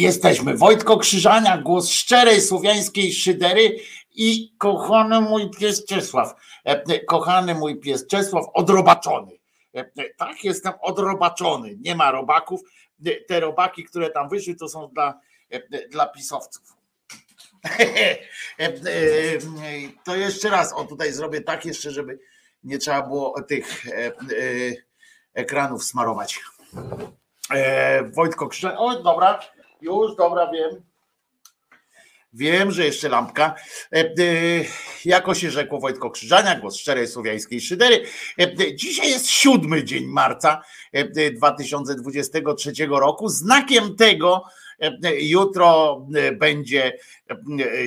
jesteśmy. Wojtko Krzyżania, głos szczerej słowiańskiej szydery i kochany mój pies Czesław. Kochany mój pies Czesław, odrobaczony. Tak, jestem odrobaczony. Nie ma robaków. Te robaki, które tam wyszły, to są dla, dla pisowców. To jeszcze raz, o tutaj zrobię tak jeszcze, żeby nie trzeba było tych ekranów smarować. E, Wojtko Krzyżan. O, dobra, już, dobra, wiem. Wiem, że jeszcze lampka. E, e, jako się rzekło Wojtko Krzyżania, głos szczerej słowiańskiej szydery. E, dzisiaj jest siódmy dzień marca 2023 roku. Znakiem tego jutro będzie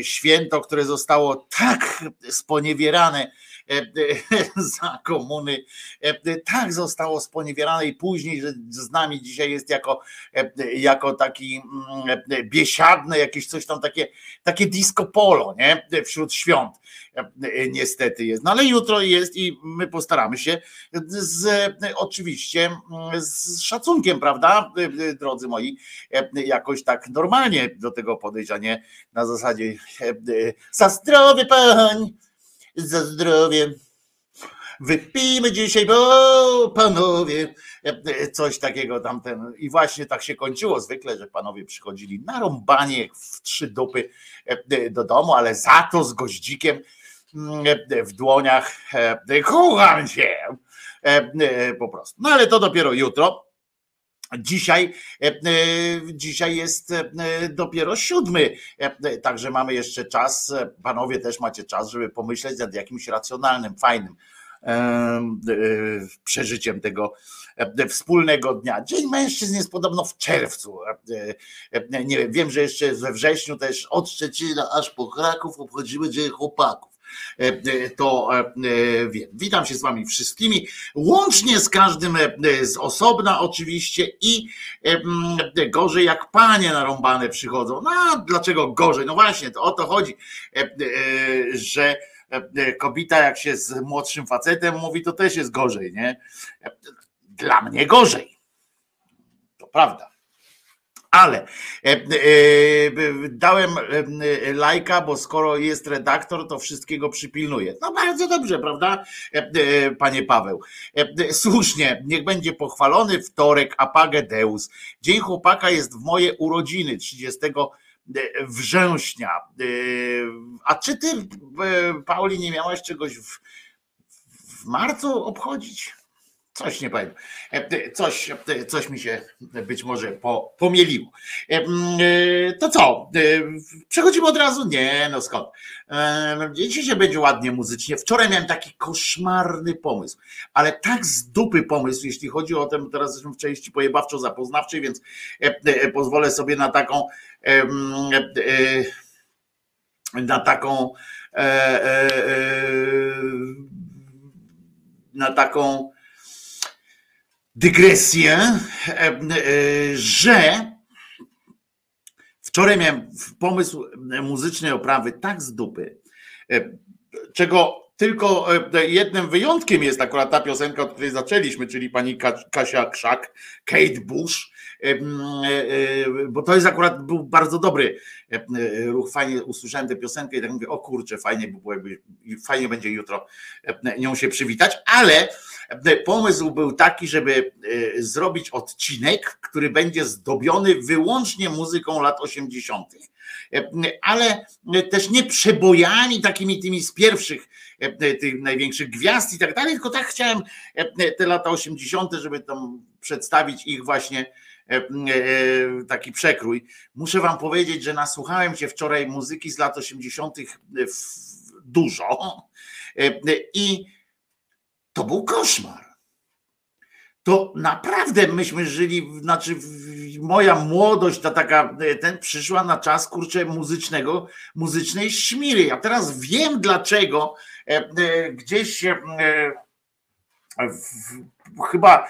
święto, które zostało tak sponiewierane za komuny e, tak zostało sponiewierane i później, że z nami dzisiaj jest jako, jako taki mm, biesiadne, jakieś coś tam takie, takie disco polo, nie? Wśród świąt niestety jest. No ale jutro jest i my postaramy się z, oczywiście z szacunkiem, prawda, drodzy moi, jakoś tak normalnie do tego podejść, na zasadzie za zdrowie pań, za zdrowie. Wypijmy dzisiaj, bo panowie, coś takiego tamten. I właśnie tak się kończyło zwykle, że panowie przychodzili na rąbanie w trzy dupy do domu, ale za to z goździkiem w dłoniach. Kocham się po prostu. No ale to dopiero jutro. Dzisiaj, e, e, dzisiaj jest e, dopiero siódmy, także mamy jeszcze czas. Panowie też macie czas, żeby pomyśleć nad jakimś racjonalnym, fajnym przeżyciem tego wspólnego dnia. Dzień mężczyzn jest podobno w czerwcu. Nie wiem, wiem, że jeszcze we wrześniu też od Szczecina aż po Kraków obchodzimy Dzień Chłopaków. E, e, to e, wiem. Witam się z Wami wszystkimi, łącznie z każdym z osobna oczywiście i gorzej jak panie narąbane przychodzą. No dlaczego gorzej? No właśnie, to o to chodzi, że kobieta jak się z młodszym facetem mówi, to też jest gorzej, nie? Dla mnie gorzej. To prawda ale e, e, dałem e, lajka, bo skoro jest redaktor, to wszystkiego przypilnuje. No bardzo dobrze, prawda, panie Paweł? Słusznie, niech będzie pochwalony wtorek, Apagedeus. Dzień chłopaka jest w moje urodziny 30 września. A czy ty, Pauli, nie miałaś czegoś w, w marcu obchodzić? Coś nie powiem. E, coś, e, coś mi się być może po, pomieliło. E, to co? Przechodzimy od razu? Nie, no skąd? Dzisiaj będzie ładnie muzycznie. Wczoraj miałem taki koszmarny pomysł, ale tak z dupy pomysł, jeśli chodzi o ten, teraz jesteśmy w części pojebawczo-zapoznawczej, więc pozwolę sobie na taką na taką na taką dygresję, e, e, że wczoraj miałem pomysł muzycznej oprawy tak z dupy, e, czego tylko jednym wyjątkiem jest akurat ta piosenka, od której zaczęliśmy, czyli pani Kasia Krzak, Kate Bush, bo to jest akurat był bardzo dobry ruch, fajnie usłyszałem tę piosenkę i tak mówię, o kurczę, fajnie by było, fajnie będzie jutro nią się przywitać, ale Pomysł był taki, żeby e, zrobić odcinek, który będzie zdobiony wyłącznie muzyką lat 80., e, ale też nie przebojami takimi tymi z pierwszych e, tych największych gwiazd i tak dalej, tylko tak chciałem te lata 80., żeby tam przedstawić ich właśnie taki przekrój. Muszę wam powiedzieć, że nasłuchałem się wczoraj muzyki z lat 80. dużo i to był koszmar. To naprawdę myśmy żyli, znaczy moja młodość, ta taka, ten przyszła na czas kurczę muzycznego, muzycznej śmiry. Ja teraz wiem dlaczego e, e, gdzieś się e, chyba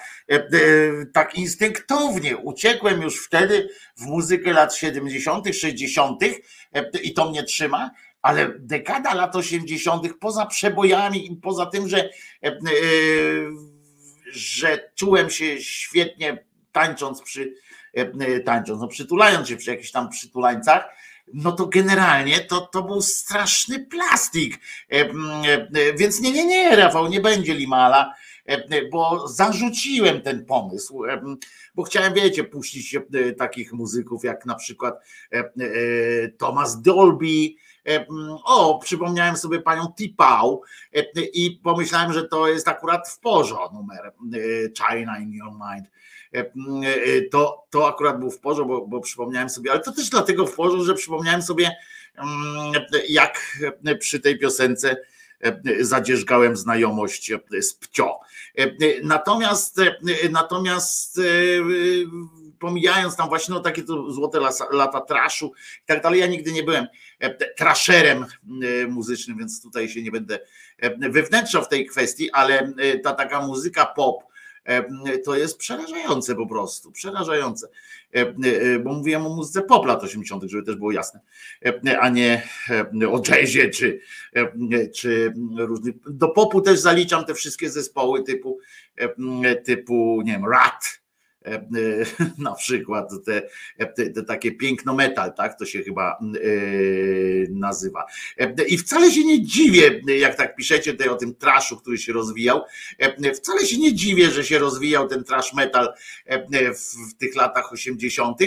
tak instynktownie uciekłem już wtedy w muzykę lat 70., 60. i to mnie trzyma ale dekada lat 80., poza przebojami i poza tym, że, e, e, że czułem się świetnie tańcząc przy, tańcząc, no przytulając się przy jakichś tam przytulańcach, no to generalnie to, to był straszny plastik. Więc nie, nie, nie, Rafał, nie będzie Limala, bo zarzuciłem ten pomysł, bo chciałem, wiecie, puścić takich muzyków jak na przykład Thomas Dolby, o, przypomniałem sobie panią Tipał i pomyślałem, że to jest akurat w porządku numer China in Your Mind. To, to akurat był w porządku, bo, bo przypomniałem sobie, ale to też dlatego w porządku, że przypomniałem sobie, jak przy tej piosence zadzierzgałem znajomość z Pcio. Natomiast, natomiast pomijając tam właśnie no, takie to złote lata traszu i tak dalej, ja nigdy nie byłem trasherem muzycznym, więc tutaj się nie będę wewnętrzał w tej kwestii, ale ta taka muzyka pop, to jest przerażające po prostu, przerażające. Bo mówiłem o muzyce pop lat 80., żeby też było jasne, a nie o jazzie czy, czy różnych. Do popu też zaliczam te wszystkie zespoły typu, typu nie wiem, Rat E, e, na przykład te, te, te, takie piękno metal, tak to się chyba e, nazywa. I wcale się nie dziwię, jak tak piszecie tutaj o tym traszu, który się rozwijał, wcale się nie dziwię, że się rozwijał ten trash metal w tych latach 80.,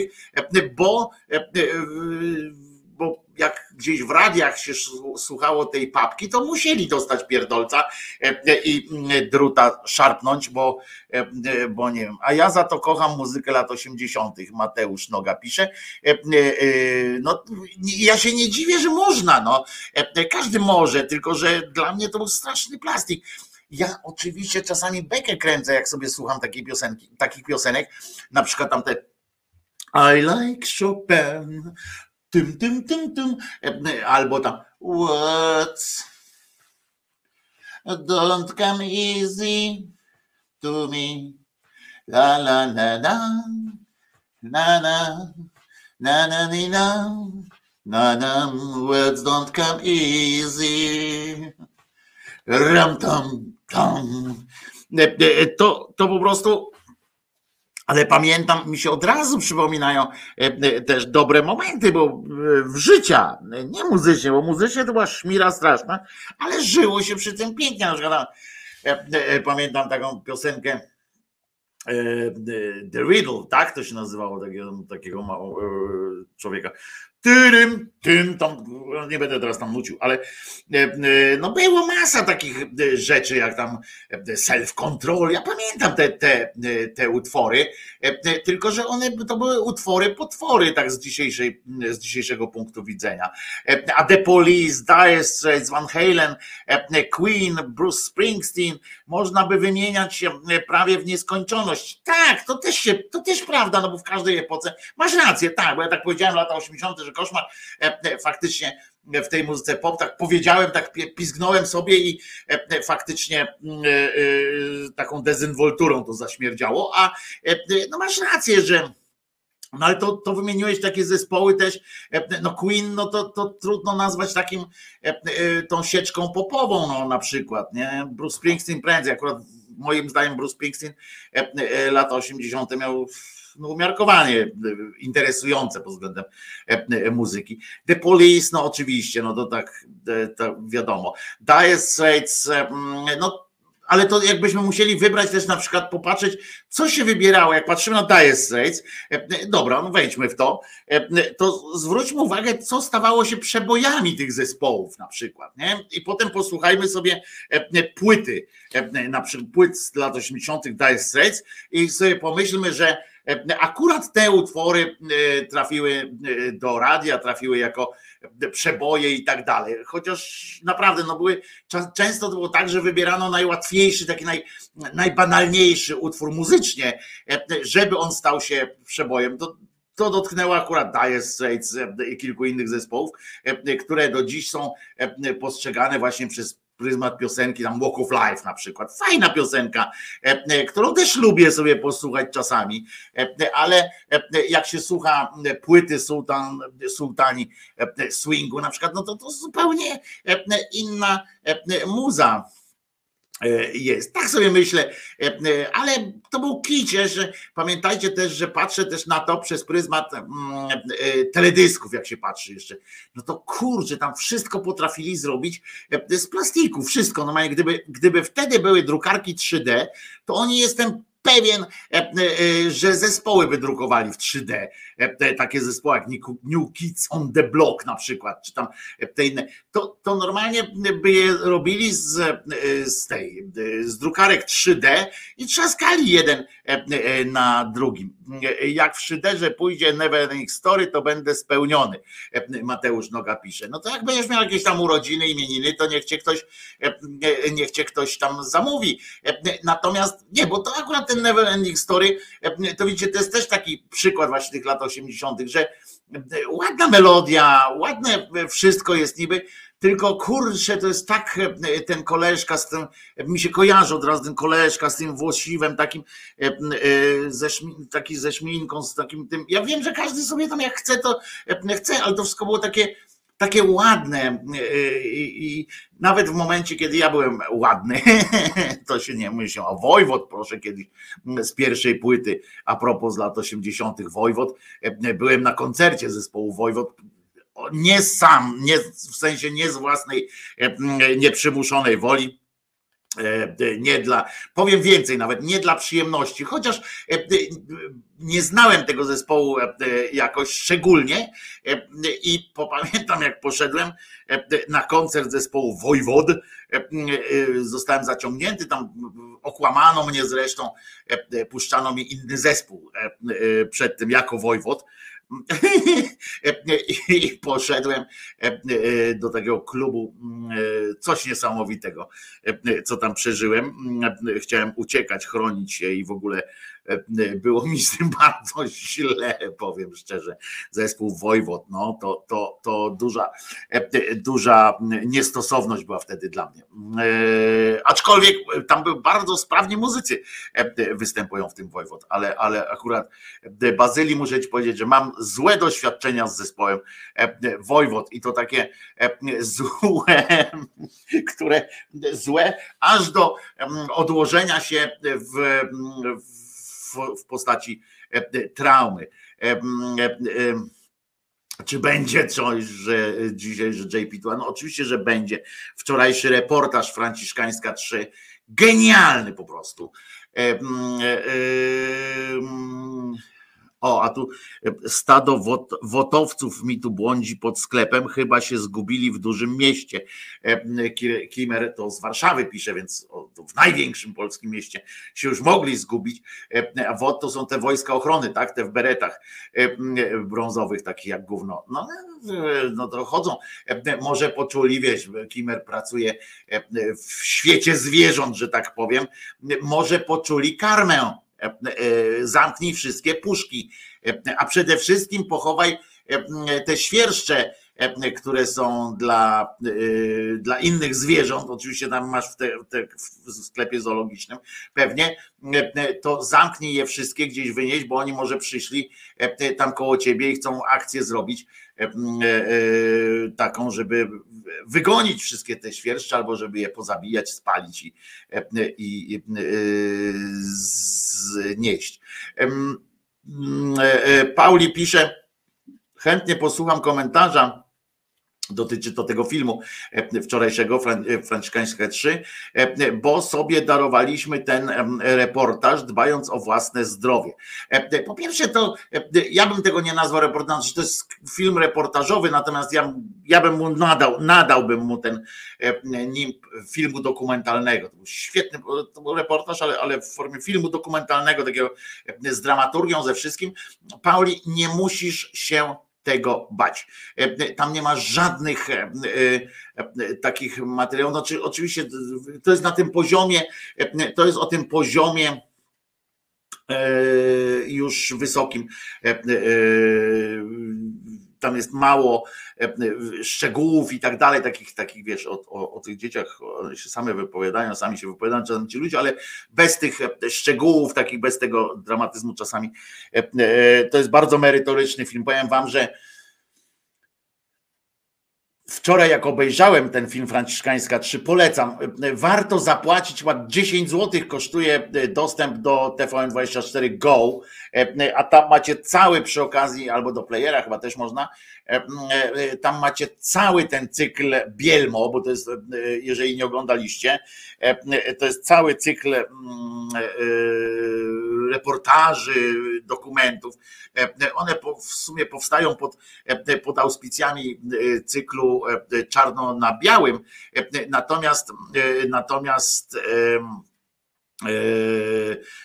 bo bo jak gdzieś w radiach się słuchało tej papki, to musieli dostać pierdolca e, i mm, druta szarpnąć, bo, e, bo nie wiem. A ja za to kocham muzykę lat 80. Mateusz Noga pisze. E, no, ja się nie dziwię, że można. No. Każdy może, tylko że dla mnie to był straszny plastik. Ja oczywiście czasami bekę kręcę, jak sobie słucham takiej piosenki, takich piosenek, na przykład tam te I like Chopin, tym, tym, tym, tym, albo tam words don't come easy to me, la la la la, na na, na na ni na, na na, words don't come easy, ram tam tam. To, to po prostu ale pamiętam, mi się od razu przypominają e, e, też dobre momenty, bo e, w życia, nie muzycznie, bo muzycznie to była szmira straszna, ale żyło się przy tym pięknie. Na przykład pamiętam taką piosenkę The Riddle, tak to się nazywało, takiego, takiego człowieka tyrym, tym, tam, nie będę teraz tam nucił, ale e, e, no było masa takich e, rzeczy, jak tam self-control, ja pamiętam te, te, te utwory, tylko że one to były utwory, potwory, tak z, dzisiejszej, z dzisiejszego punktu widzenia. A The Police, Dire Straits, Van Halen, Queen, Bruce Springsteen, można by wymieniać się prawie w nieskończoność. Tak, to też się, to też prawda, no bo w każdej epoce, masz rację, tak, bo ja tak powiedziałem lata 80., że koszmar. E, e, faktycznie w tej muzyce pop, tak powiedziałem, tak pizgnąłem sobie i e, faktycznie taką dezynwolturą to zaśmierdziało, a no masz rację, że no ale to, to wymieniłeś takie zespoły też, no Queen, no to, to trudno nazwać takim tą sieczką popową, no na przykład, nie? Bruce Springsteen prędzej, akurat moim zdaniem Bruce Springsteen lata 80. miał no, umiarkowanie e, interesujące pod względem e, e, muzyki. The Police, no oczywiście, no to tak to wiadomo. Dire Straits, no ale to jakbyśmy musieli wybrać też na przykład popatrzeć, co się wybierało, jak patrzymy na Dire Straits, dobra, no wejdźmy w to, to zwróćmy uwagę, co stawało się przebojami tych zespołów na przykład, nie? I potem posłuchajmy sobie płyty, na przykład płyt z lat 80. Dire Straits i sobie pomyślmy, że Akurat te utwory e, trafiły e, do radia, trafiły jako przeboje i tak dalej. Chociaż naprawdę no były, często to było tak, że wybierano najłatwiejszy, taki naj, najbanalniejszy utwór muzycznie, e, żeby on stał się przebojem. To, to dotknęło akurat Dire Straits i kilku innych zespołów, które do dziś są postrzegane właśnie przez pryzmat piosenki, tam Walk of Life na przykład. Fajna piosenka, e, e, którą też lubię sobie posłuchać czasami, e, ale jak się słucha płyty sultan, sultani swingu na przykład, no to to zupełnie inna muza. E, jest. Tak sobie myślę, e, e, ale to był kicie, że pamiętajcie też, że patrzę też na to przez pryzmat mm, teledysków, jak się patrzy jeszcze. No to kurczę, tam wszystko potrafili zrobić z plastiku, wszystko. No gdyby, gdyby wtedy były drukarki 3D, to oni jestem pewien, że zespoły by drukowali w 3D. E, takie zespoły jak New Kids on the Block na przykład, czy tam te inne. To, to normalnie by je robili z, z tej, z drukarek 3D i trzaskali jeden na drugim. Jak w szyderze pójdzie Neverending Story, to będę spełniony. Mateusz Noga pisze. No to jak będziesz miał jakieś tam urodziny, imieniny, to niech cię ktoś, niech cię ktoś tam zamówi. Natomiast nie, bo to akurat ten Never Ending Story, to widzicie, to jest też taki przykład właśnie tych lat 80., że ładna melodia, ładne wszystko jest niby, tylko kurczę, to jest tak ten koleżka z tym, mi się kojarzy od razu ten koleżka z tym włosiwem takim, ze, taki ze szminką, z takim tym, ja wiem, że każdy sobie tam jak chce, to chce, ale to wszystko było takie, takie ładne i, i nawet w momencie, kiedy ja byłem ładny, to się nie myślę, o Wojwod, proszę, kiedyś z pierwszej płyty, a propos lat 80. Wojwod, byłem na koncercie zespołu Wojwod, nie sam, nie, w sensie nie z własnej nieprzymuszonej woli, E, e, nie dla, powiem więcej, nawet nie dla przyjemności, chociaż e, nie znałem tego zespołu jakoś szczególnie i pamiętam jak poszedłem na koncert zespołu Wojwod, zostałem zaciągnięty, tam okłamano mnie zresztą, puszczano mi inny zespół przed tym jako Wojwod, i poszedłem do takiego klubu, coś niesamowitego, co tam przeżyłem. Chciałem uciekać, chronić się i w ogóle było mi z tym bardzo źle, powiem szczerze. Zespół Wojwod, no to, to, to duża, duża niestosowność była wtedy dla mnie. Aczkolwiek tam były bardzo sprawni muzycy występują w tym Wojwod, ale, ale akurat Bazylii muszę ci powiedzieć, że mam złe doświadczenia z zespołem Wojwod i to takie złe, które złe aż do odłożenia się w, w w postaci e, e, traumy. E, czy będzie coś, że dzisiaj, że JP tu? No oczywiście, że będzie. Wczorajszy reportaż Franciszkańska 3, genialny po prostu. O, a tu e, stado wot, wotowców mi tu błądzi pod sklepem, chyba się zgubili w dużym mieście. E, Kimer to z Warszawy pisze, więc w największym polskim mieście się już mogli zgubić. E, a WOT to są te wojska ochrony, tak? Te w beretach brązowych, takich jak gówno. No, no to chodzą. Może poczuli, wiesz, Kimer pracuje w świecie zwierząt, że tak powiem. Może poczuli karmę zamknij wszystkie puszki, e, a przede wszystkim pochowaj te świerszcze, które są dla, dla innych zwierząt, oczywiście tam masz w, te, te, w sklepie zoologicznym, pewnie, to zamknij je wszystkie gdzieś wynieść, bo oni może przyszli tam koło ciebie i chcą akcję zrobić taką, żeby wygonić wszystkie te świerszcze albo żeby je pozabijać, spalić i, i, i znieść. Pauli pisze, chętnie posłucham komentarza dotyczy to tego filmu e, wczorajszego e, Franciszkańska 3, e, bo sobie darowaliśmy ten reportaż dbając o własne zdrowie. Po pierwsze to ja bym tego nie nazwał reportażem, to jest film reportażowy, natomiast ja, ja bym mu nadał, nadałbym mu ten nim filmu dokumentalnego. To był świetny to był reportaż, ale, ale w formie filmu dokumentalnego, takiego z dramaturgią, ze wszystkim. Pauli, nie musisz się tego bać. E, tam nie ma żadnych e, e, takich materiałów. Znaczy, oczywiście to jest na tym poziomie, to jest o tym poziomie już wysokim. Tam jest mało szczegółów i tak dalej, takich, takich wiesz, o, o, o tych dzieciach one się same wypowiadają, sami się wypowiadają czasami ci ludzie, ale bez tych szczegółów, takich bez tego dramatyzmu czasami. To jest bardzo merytoryczny film. Powiem wam, że Wczoraj, jak obejrzałem ten film Franciszkańska 3, polecam. Warto zapłacić, 10 zł kosztuje dostęp do TVN24 Go, a tam macie cały przy okazji, albo do playera chyba też można, tam macie cały ten cykl Bielmo, bo to jest, jeżeli nie oglądaliście, to jest cały cykl reportaży, dokumentów. One w sumie powstają pod, pod auspicjami cyklu czarno na białym, natomiast natomiast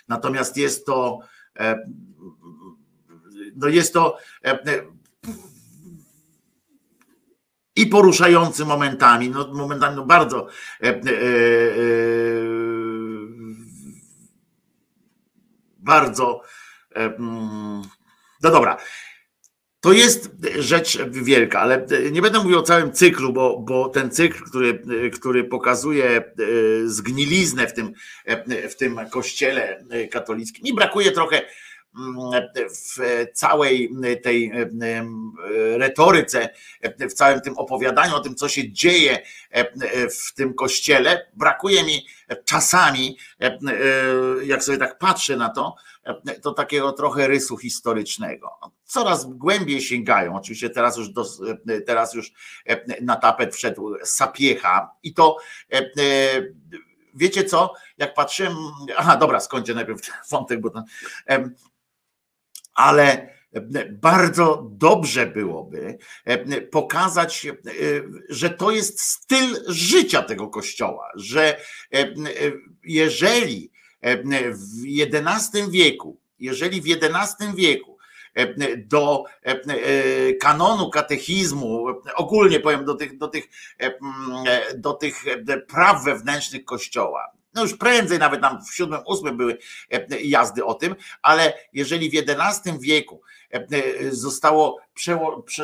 natomiast jest to no jest to i poruszający momentami, no momentami no bardzo e, e, e, bardzo mm, no dobra. To jest rzecz wielka, ale nie będę mówił o całym cyklu, bo, bo ten cykl, który, który pokazuje zgniliznę w tym, w tym kościele katolickim, mi brakuje trochę w całej tej retoryce, w całym tym opowiadaniu o tym, co się dzieje w tym kościele, brakuje mi czasami, jak sobie tak patrzę na to, to takiego trochę rysu historycznego. Coraz głębiej sięgają. Oczywiście teraz już, do, teraz już na tapet wszedł Sapiecha i to wiecie co, jak patrzyłem, aha dobra, skończę najpierw wątek, bo to, ale bardzo dobrze byłoby pokazać, że to jest styl życia tego kościoła, że jeżeli w XI wieku, jeżeli w XI wieku do kanonu katechizmu, ogólnie powiem do tych, do tych, do tych praw wewnętrznych kościoła, no już prędzej, nawet tam w VII, VIII były e, jazdy o tym, ale jeżeli w XI wieku e, e, zostało,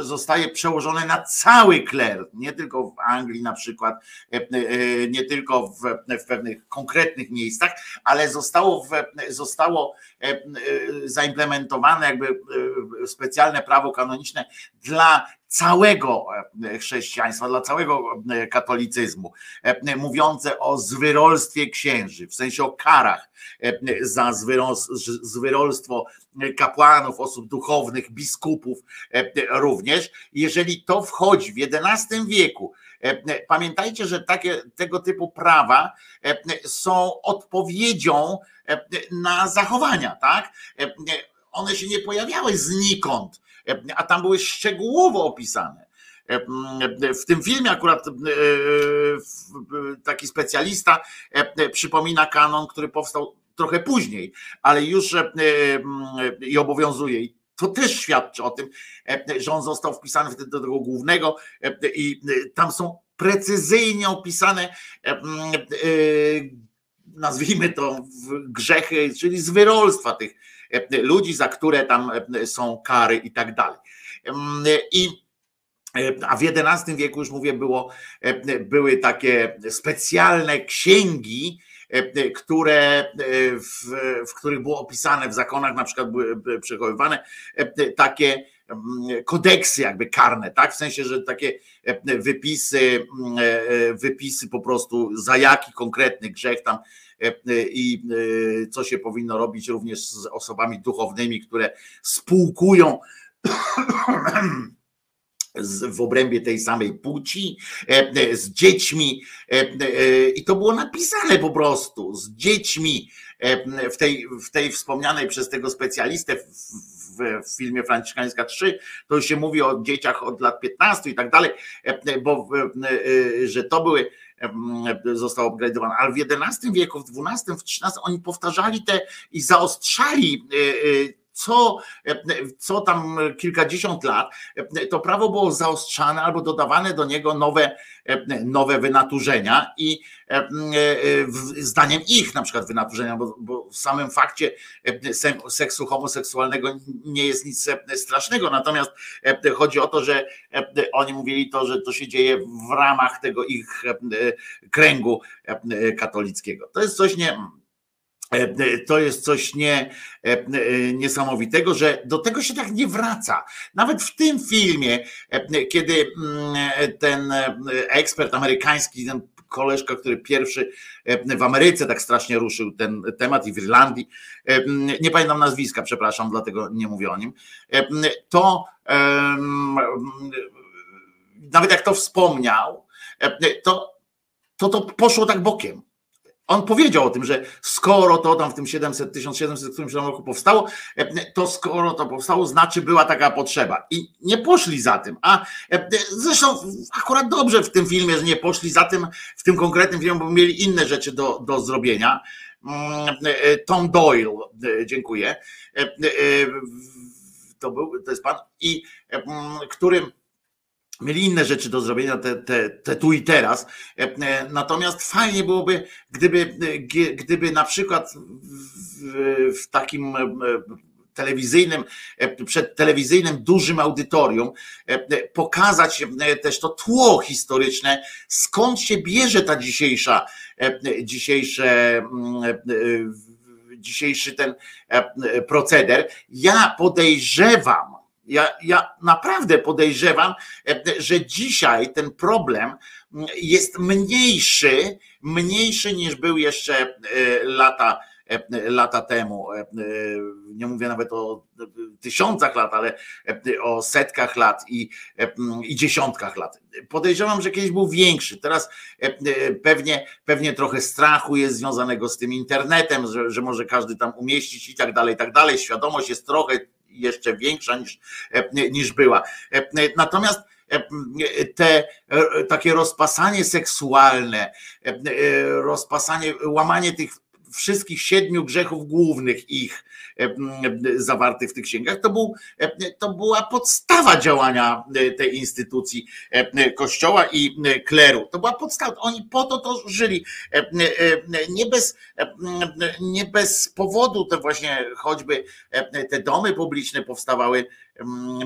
zostaje przełożone na cały kler, nie tylko w Anglii na przykład, nie tylko w, w pewnych konkretnych miejscach, ale zostało, w, zostało zaimplementowane jakby specjalne prawo kanoniczne dla całego e, chrześcijaństwa, dla całego e, katolicyzmu, e, mówiące o zwyrolstwie księży, w sensie o karach za zwyrolstwo kapłanów, osób duchownych, biskupów również. Jeżeli to wchodzi w XI wieku, pamiętajcie, że takie, tego typu prawa są odpowiedzią na zachowania, tak? One się nie pojawiały znikąd a tam były szczegółowo opisane. W tym filmie akurat e, taki specjalista e, przypomina kanon, który powstał trochę później, ale już e, i obowiązuje. To też świadczy o tym, że on został wpisany wtedy do tego głównego i tam są precyzyjnie opisane nazwijmy to grzechy, czyli zwyrolstwa tych E, ludzi, za które tam e, są kary i tak dalej. I e, a w XI wieku już mówię, było, były takie specjalne księgi, które, w, w których było opisane w zakonach, na przykład były przechowywane takie kodeksy jakby karne, tak? W sensie, że takie wypisy, wypisy po prostu za jaki konkretny grzech tam E, e, i e, co się powinno robić również z osobami duchownymi, które spółkują w obrębie tej samej płci, z dziećmi. I to było napisane po prostu, z dziećmi w tej, w tej wspomnianej przez tego specjalistę w, filmie Franciszkańska 3, to już się mówi o dzieciach od lat 15 i tak dalej, bo że to były został upgrade'owany, ale w XI wieku, w XII, w XIII oni powtarzali te i zaostrzali co, co tam kilkadziesiąt lat, to prawo było zaostrzane albo dodawane do niego nowe, nowe wynaturzenia i zdaniem ich na przykład wynaturzenia, bo, bo w samym fakcie seksu homoseksualnego nie jest nic strasznego, natomiast chodzi o to, że oni mówili to, że to się dzieje w ramach tego ich kręgu katolickiego. To jest coś nie to jest coś nie, niesamowitego, że do tego się tak nie wraca. Nawet w tym filmie, kiedy mm, ten ekspert amerykański, ten koleżka, który pierwszy w Ameryce tak strasznie ruszył ten temat i w Irlandii, nie pamiętam nazwiska, przepraszam, dlatego nie mówię o nim, to nawet jak to wspomniał, to to, to poszło tak bokiem. On powiedział o tym, że skoro to tam w tym 700, 1700 którymś roku powstało, to skoro to powstało, znaczy była taka potrzeba. I nie poszli za tym. A zresztą akurat dobrze w tym filmie, że nie poszli za tym, w tym konkretnym filmie, bo mieli inne rzeczy do, do zrobienia. Mm, Tom Doyle, dziękuję. To był, to jest pan, i którym mieli inne rzeczy do zrobienia, te, te, te tu i teraz. E, e, natomiast fajnie byłoby, gdyby, e, gdyby na przykład w, w takim telewizyjnym, przed telewizyjnym dużym audytorium pokazać też to tło historyczne, skąd się bierze ta dzisiejsza, dzisiejsze, dzisiejszy ten proceder. Ja podejrzewam, ja, ja naprawdę podejrzewam, e, że dzisiaj ten problem jest mniejszy, mniejszy niż był jeszcze e, lata, e, lata temu. Nie mówię nawet o tysiącach lat, ale o setkach lat i, i dziesiątkach lat. Podejrzewam, że kiedyś był większy. Teraz pewnie, pewnie trochę strachu jest związanego z tym internetem, że, że może każdy tam umieścić i tak dalej, i tak dalej. Świadomość jest trochę jeszcze większa niż, e, niż była. E, natomiast e, te takie rozpasanie seksualne, rozpasanie, łamanie tych wszystkich siedmiu grzechów głównych ich zawartych w tych księgach, to, był, to była podstawa działania tej instytucji kościoła i kleru. To była podstawa. Oni po to to żyli. Nie bez, nie bez powodu te właśnie choćby te domy publiczne powstawały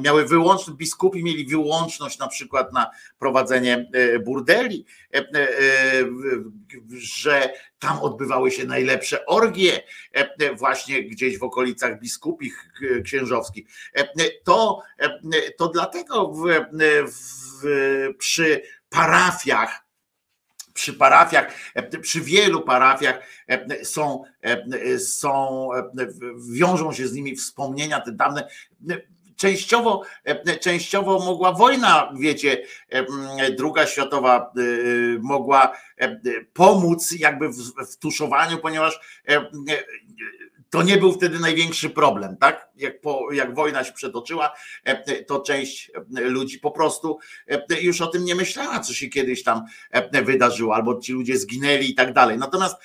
miały wyłączność, biskupi mieli wyłączność na przykład na prowadzenie e, burdeli, e, e, że tam odbywały się najlepsze orgie właśnie gdzieś w okolicach biskupich księżowskich. To, to dlatego w, w, przy parafiach przy parafiach, przy wielu parafiach są, są, wiążą się z nimi wspomnienia te dawne częściowo, e, częściowo mogła wojna, wiecie, e, druga światowa e, mogła pomóc jakby w, w tuszowaniu, ponieważ to nie był wtedy największy problem, tak? Jak, po, jak wojna się przetoczyła, to część ludzi po prostu już o tym nie myślała, co się kiedyś tam wydarzyło, albo ci ludzie zginęli i tak dalej. Natomiast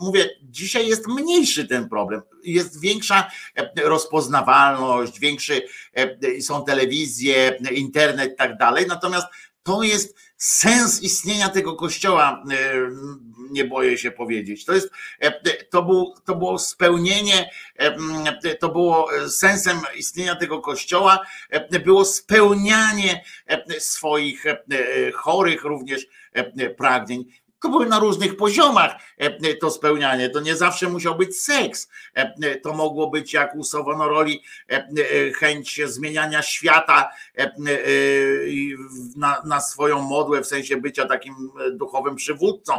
mówię, dzisiaj jest mniejszy ten problem, jest większa rozpoznawalność, większy są telewizje, internet i tak dalej. Natomiast to jest sens istnienia tego kościoła, e, nie boję się powiedzieć. To, jest, e, to, był, to było spełnienie, e, to było sensem istnienia tego kościoła, było spełnianie swoich chorych również pragnień to były na różnych poziomach e, to spełnianie. To nie zawsze musiał być seks. E, to mogło być jak u Savonoroli e, chęć zmieniania świata na swoją modłę, w sensie bycia takim duchowym przywódcą.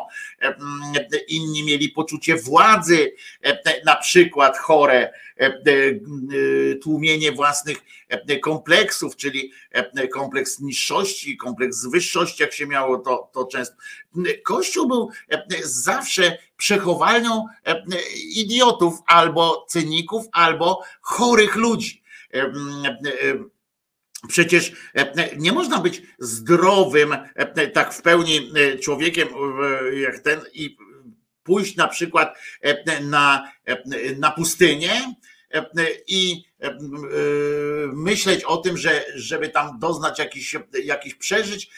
Inni mieli poczucie władzy, na przykład chore tłumienie własnych kompleksów, czyli kompleks niższości, kompleks wyższości, jak się miało to, to często. Kościół był zawsze przechowalnią idiotów, albo cyników, albo chorych ludzi. Przecież nie można być zdrowym, tak w pełni człowiekiem jak ten i pójść na przykład na, na pustynię i myśleć o tym, że żeby tam doznać jakichś, jakichś przeżyć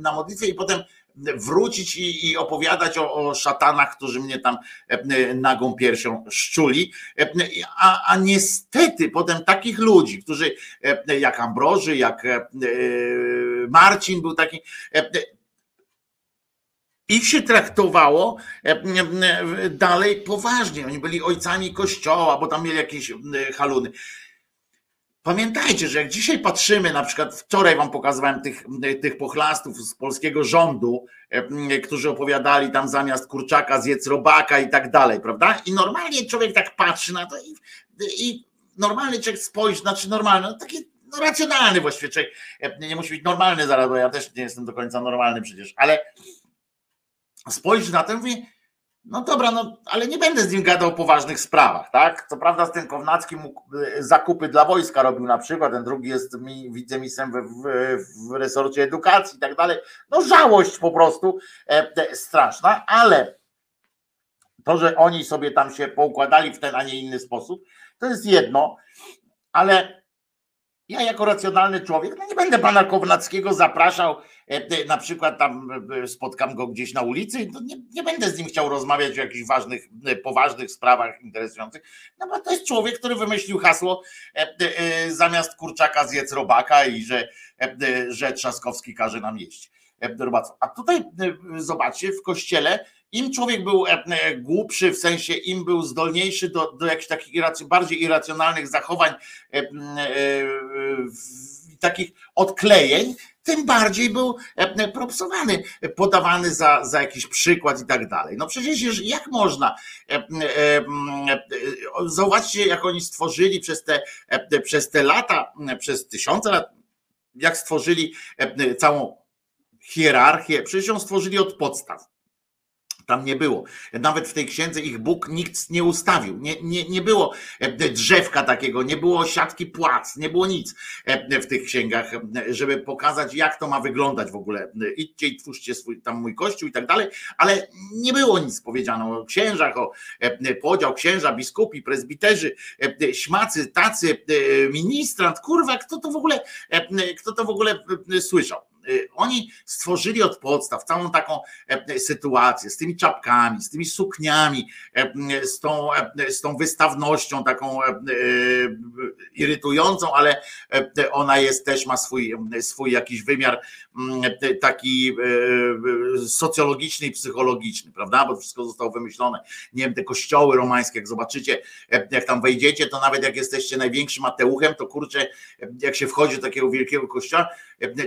na modlitwie i potem wrócić i, i opowiadać o, o, szatanach, którzy mnie tam nagą piersią szczuli. A, a niestety potem takich ludzi, którzy jak Ambroży, jak Marcin był taki, ich się traktowało dalej poważnie. Oni byli ojcami kościoła, bo tam mieli jakieś haluny. Pamiętajcie, że jak dzisiaj patrzymy, na przykład wczoraj wam pokazywałem tych, tych pochlastów z polskiego rządu, którzy opowiadali tam zamiast kurczaka zjedz robaka i tak dalej, prawda? I normalnie człowiek tak patrzy na to i, i normalny człowiek spojrzy, znaczy normalny, no taki no racjonalny właściwie człowiek, nie musi być normalny zaraz, bo ja też nie jestem do końca normalny przecież, ale spojrzy na to i mówi, no dobra, no ale nie będę z nim gadał o poważnych sprawach, tak? Co prawda z tym Kownackim y, zakupy dla wojska robił na przykład, ten drugi jest mi, wiceministrem w, w, w resorcie edukacji i tak dalej. No żałość po prostu e, straszna, ale to, że oni sobie tam się poukładali w ten, a nie inny sposób, to jest jedno, ale ja jako racjonalny człowiek, no nie będę pana Kownackiego zapraszał, na przykład tam e, spotkam go gdzieś na ulicy, no nie, nie będę z nim chciał rozmawiać o jakichś ważnych, poważnych sprawach interesujących, no bo to jest człowiek, który wymyślił hasło zamiast kurczaka zjedz robaka i że, że Trzaskowski każe nam jeść. A tutaj zobaczcie, w kościele im człowiek był e, e, głupszy, w sensie im był zdolniejszy do, do jakichś takich bardziej irracjonalnych zachowań, e, takich odklejeń, tym bardziej był propsowany, podawany za, za jakiś przykład i tak dalej. No przecież jak można? Zobaczcie, jak oni stworzyli przez te, przez te lata, przez tysiące lat, jak stworzyli całą hierarchię, przecież ją stworzyli od podstaw. Tam nie było. Nawet w tej księdze ich Bóg nikt nie ustawił. Nie, nie, nie było e, drzewka takiego, nie było siatki płac, nie było nic e, w tych księgach, e, żeby pokazać, jak to ma wyglądać w ogóle. Idźcie i twórzcie swój, tam mój kościół i tak dalej, ale nie było nic powiedziano o księżach, o podział księża, biskupi, prezbiterzy, śmacy, tacy, ministrant, kurwa, kto to w ogóle, kto to w ogóle słyszał? Y, oni stworzyli od podstaw całą taką e, sytuację z tymi czapkami, z tymi sukniami, e, z tą, e, z tą wystawnością taką irytującą, ale ona jest też ma swój, swój jakiś wymiar taki socjologiczny i psychologiczny, prawda? Bo wszystko zostało wymyślone. Nie wiem, te kościoły romańskie, jak zobaczycie, jak tam wejdziecie, to nawet jak jesteście największym ateuchem, to kurczę, jak się wchodzi do takiego wielkiego kościoła,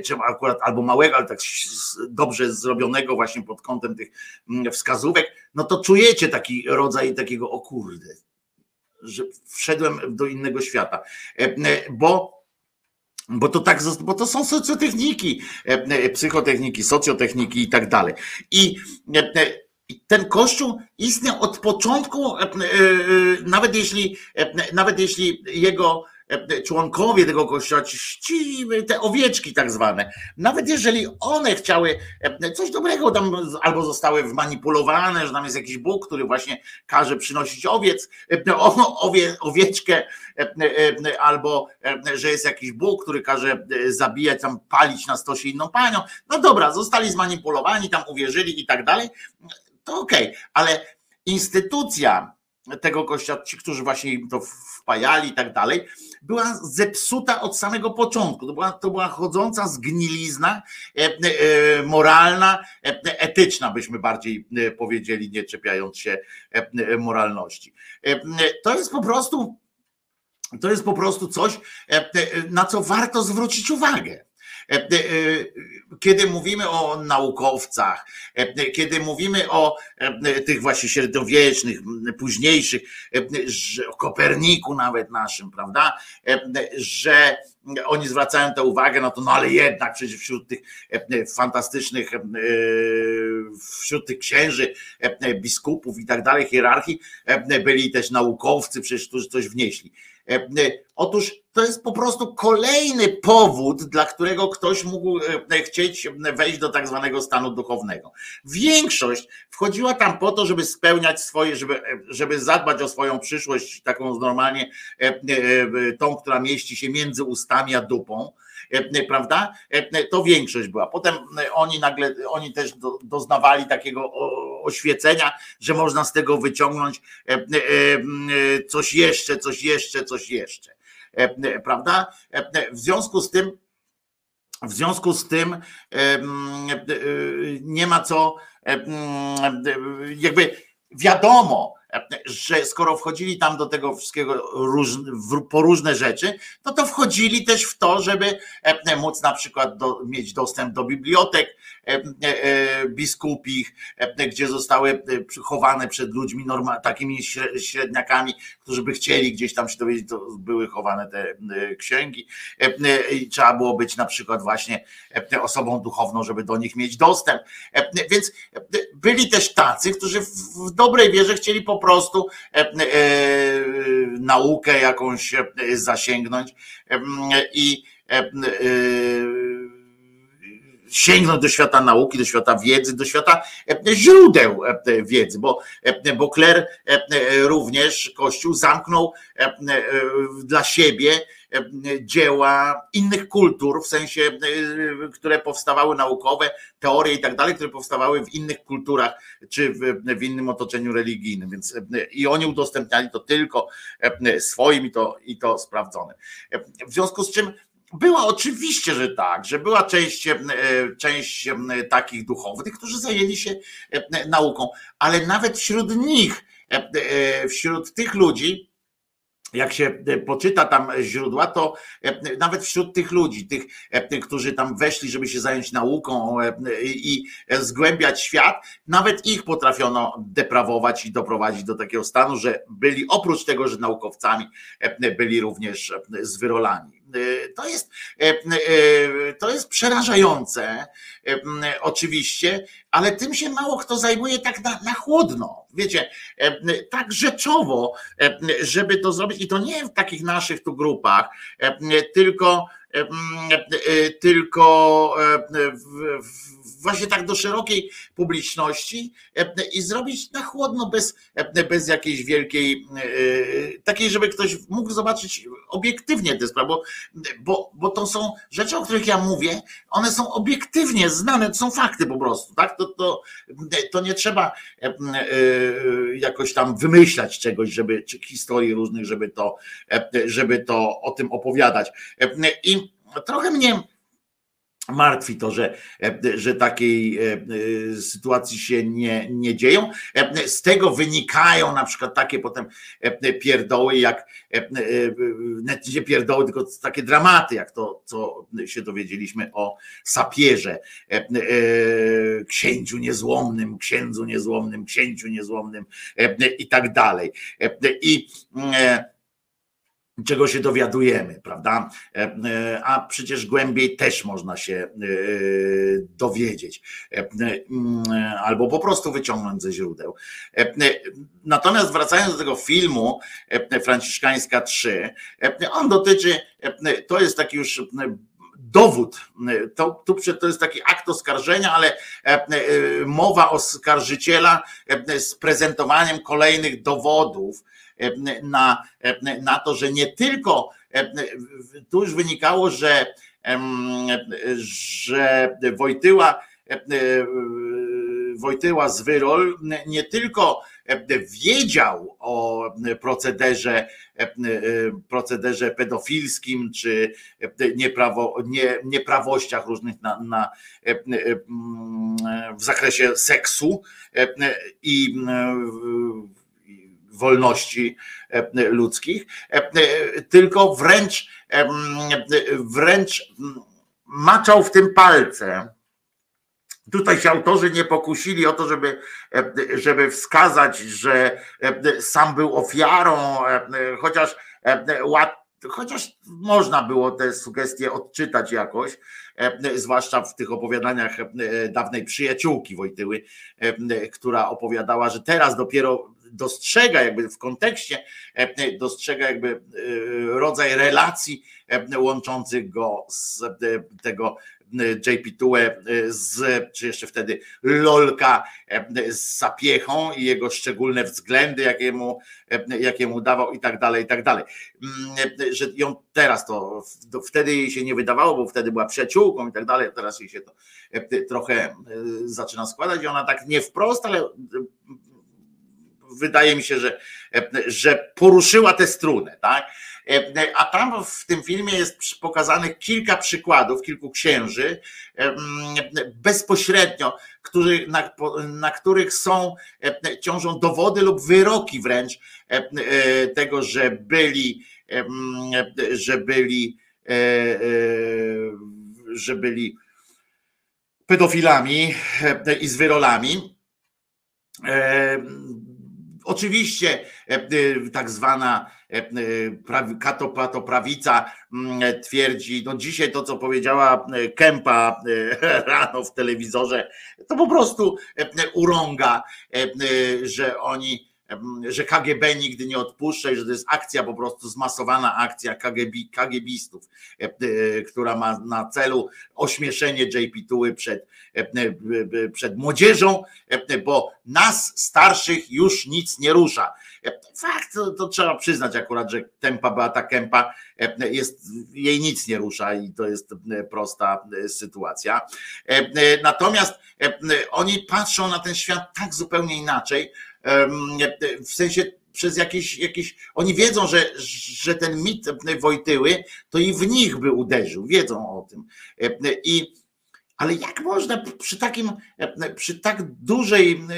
czy akurat albo małego, ale tak dobrze zrobionego właśnie pod kątem tych mm, wskazówek, no to czujecie taki rodzaj takiego o kurde, że wszedłem do innego świata. E, e, bo bo to tak, bo to są socjotechniki, e, psychotechniki, socjotechniki i tak dalej. I ten kościół istniał od początku, nawet jeśli, nawet jeśli jego członkowie tego kościoła, ci, te owieczki tak zwane, nawet jeżeli one chciały e, coś dobrego tam albo zostały wmanipulowane, że tam jest jakiś Bóg, który właśnie każe przynosić owiec, e, owie, owieczkę, albo że jest jakiś Bóg, który każe zabijać, tam palić na stosie inną panią. No dobra, zostali zmanipulowani, tam uwierzyli i tak dalej, to okej, okay. ale instytucja tego kościoła, ci, którzy właśnie im to wpajali i tak dalej, była zepsuta od samego początku. To była, to była chodząca zgnilizna e, e, moralna, e, etyczna, byśmy bardziej powiedzieli, nie czepiając się moralności. To jest po prostu. To jest po prostu coś, na co warto zwrócić uwagę. Kiedy mówimy o naukowcach, kiedy mówimy o tych właśnie średniowiecznych, późniejszych, o Koperniku nawet naszym, prawda, że oni zwracają tę uwagę, no to no ale jednak przecież wśród tych fantastycznych, wśród tych księży, biskupów i tak dalej, hierarchii, byli też naukowcy, przecież którzy coś wnieśli. Otóż to jest po prostu kolejny powód, dla którego ktoś mógł e, chcieć wejść do tak zwanego stanu duchownego. Większość wchodziła tam po to, żeby spełniać swoje, żeby, żeby zadbać o swoją przyszłość, taką normalnie, e, e, tą, która mieści się między ustami a dupą prawda? To większość była. Potem oni nagle, oni też doznawali takiego oświecenia, że można z tego wyciągnąć coś jeszcze, coś jeszcze, coś jeszcze. E, e, prawda? E, w związku z tym w związku z tym nie ma co, jakby wiadomo, że skoro wchodzili tam do tego wszystkiego po różne rzeczy, no to wchodzili też w to, żeby móc na przykład do, mieć dostęp do bibliotek biskupich, gdzie zostały chowane przed ludźmi norma, takimi średniakami, którzy by chcieli gdzieś tam się dowiedzieć, to były chowane te księgi i trzeba było być na przykład właśnie osobą duchowną, żeby do nich mieć dostęp. Więc byli też tacy, którzy w dobrej wierze chcieli po prostu e, e, naukę jakąś e, zasięgnąć i sięgnąć do świata nauki, do świata wiedzy, do świata źródeł wiedzy, bo, bo Kler również Kościół zamknął dla siebie dzieła innych kultur, w sensie, e, które powstawały naukowe, teorie i tak dalej, które powstawały w innych kulturach, czy w, w innym otoczeniu religijnym. Więc e, i oni udostępniali to tylko e, swoim i to, i to sprawdzone. W związku z czym była oczywiście, że tak, że była część, część takich duchownych, którzy zajęli się nauką, ale nawet wśród nich, wśród tych ludzi, jak się e, poczyta tam źródła, to e, nawet wśród tych ludzi, tych, e, którzy tam weszli, żeby się zająć nauką i zgłębiać świat, nawet ich potrafiono deprawować i doprowadzić do takiego stanu, że byli oprócz tego, że naukowcami, byli również zwyrolani. To jest, to jest przerażające, oczywiście, ale tym się mało kto zajmuje tak na, na chłodno. Wiecie, tak rzeczowo, żeby to zrobić, i to nie w takich naszych tu grupach, tylko, tylko w, w właśnie tak do szerokiej publiczności e, i zrobić na chłodno, bez, e, bez jakiejś wielkiej, e, takiej, żeby ktoś mógł zobaczyć obiektywnie tę sprawę, bo, bo, bo to są rzeczy, o których ja mówię, one są obiektywnie znane, to są fakty po prostu, tak? To, to, to nie trzeba jakoś tam wymyślać czegoś, żeby, czy historii różnych, żeby to, żeby to o tym opowiadać. I trochę mnie martwi to, że, że takiej e, e, sytuacji się nie, nie dzieją. E, z tego wynikają na przykład takie potem pierdoły, jak nie pierdoły, tylko takie dramaty, jak to, co się dowiedzieliśmy o sapierze, księciu niezłomnym, księdzu niezłomnym, księciu niezłomnym i tak dalej. I czego się dowiadujemy, prawda? E, e, a przecież głębiej też można się e, dowiedzieć, albo po prostu wyciągnąć ze źródeł. Natomiast wracając do tego filmu Franciszkańska 3, on dotyczy, to jest taki już dowód. To, to jest taki akt oskarżenia, ale mowa oskarżyciela z prezentowaniem kolejnych dowodów na, na to, że nie tylko tu już wynikało, że, że Wojtyła Wojtyła Zwyrol nie tylko wiedział o procederze, procederze pedofilskim czy nieprawo, nie, nieprawościach różnych na, na, w zakresie seksu i wolności e, ludzkich, e, e, tylko wręcz, wręcz maczał w tym palce. Tutaj się autorzy nie pokusili o to, żeby, żeby wskazać, że sam był ofiarą, chociaż chociaż można było te sugestie odczytać jakoś, zwłaszcza w tych opowiadaniach dawnej przyjaciółki Wojtyły, która opowiadała, że teraz dopiero dostrzega jakby w kontekście, e, dostrzega jakby e, rodzaj relacji e, łączących go z tego JP Tue z, czy jeszcze wtedy Lolka z Sapiechą i jego szczególne względy, jakie mu, jakie mu dawał i tak dalej, i tak dalej. Mm, że ją teraz to, wtedy jej się nie wydawało, bo wtedy była przyjaciółką i tak dalej, teraz jej się to trochę zaczyna składać i ona tak nie wprost, ale wydaje mi się, że, że poruszyła tę strunę, tak? A tam w tym filmie jest pokazanych kilka przykładów, kilku księży bezpośrednio, który, na, na których są, ciążą dowody lub wyroki wręcz tego, że byli, że byli, że byli pedofilami i zwyrolami. Oczywiście tak zwana katopatoprawica mm, twierdzi, no dzisiaj to co powiedziała Kępa rano w telewizorze, to po prostu urąga, że oni że KGB nigdy nie odpuszcza i że to jest akcja po prostu zmasowana akcja KGB, KGBistów, e, e, która ma na celu ośmieszenie JP Tuły przed, e, przed młodzieżą, bo nas starszych już nic nie rusza. Fakt, to, to trzeba przyznać akurat, że tempa Beata Kępa jest, jej nic nie rusza i to jest prosta sytuacja. Natomiast oni patrzą na ten świat tak zupełnie inaczej, w sensie przez jakieś, jakieś oni wiedzą, że, że ten mit Wojtyły to i w nich by uderzył, wiedzą o tym. I ale jak można przy takim, przy tak dużej e,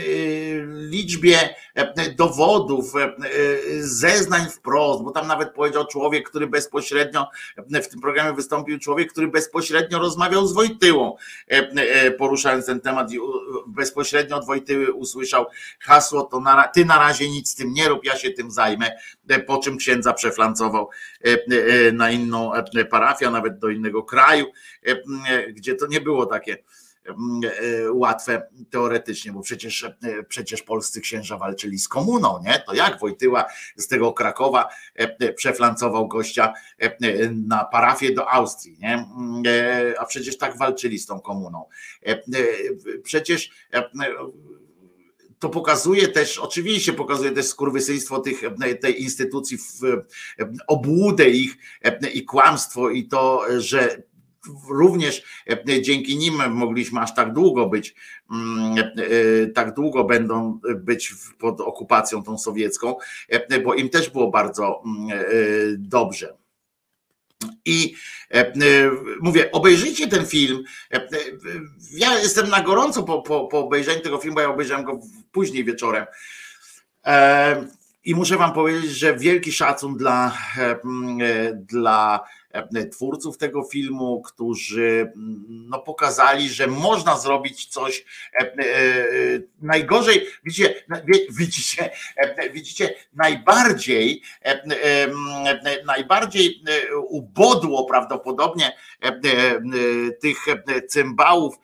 liczbie e, dowodów, e, zeznań wprost, bo tam nawet powiedział człowiek, który bezpośrednio w tym programie wystąpił człowiek, który bezpośrednio rozmawiał z Wojtyłą, poruszając ten temat i bezpośrednio od Wojtyły usłyszał hasło, to na, ty na razie nic z tym nie rób, ja się tym zajmę, po czym księdza przeflancował na inną parafię, nawet do innego kraju, gdzie to nie było takie mm, e, łatwe teoretycznie, bo przecież, e, przecież polscy księża walczyli z komuną, nie? To jak Wojtyła z tego Krakowa e, przeflancował gościa na parafię do Austrii, nie? Mm, a przecież tak walczyli z tą komuną. Przecież to pokazuje też, oczywiście pokazuje też skurwysyństwo tych, tej instytucji, obłudę ich i kłamstwo i to, że również e, dzięki nim mogliśmy aż tak długo być, mm, e, tak długo będą być pod okupacją tą sowiecką, e, bo im też było bardzo mm, dobrze. I mówię, obejrzyjcie ten film. Ja jestem na gorąco po, po, po obejrzeniu tego filmu, bo ja obejrzałem go później wieczorem. I muszę Wam powiedzieć, że wielki szacun dla, dla E, twórców tego filmu, którzy mm, no, pokazali, że można zrobić coś e, e, najgorzej, widzicie, widzicie, widzicie najbardziej, najbardziej ubodło prawdopodobnie tych cymbałów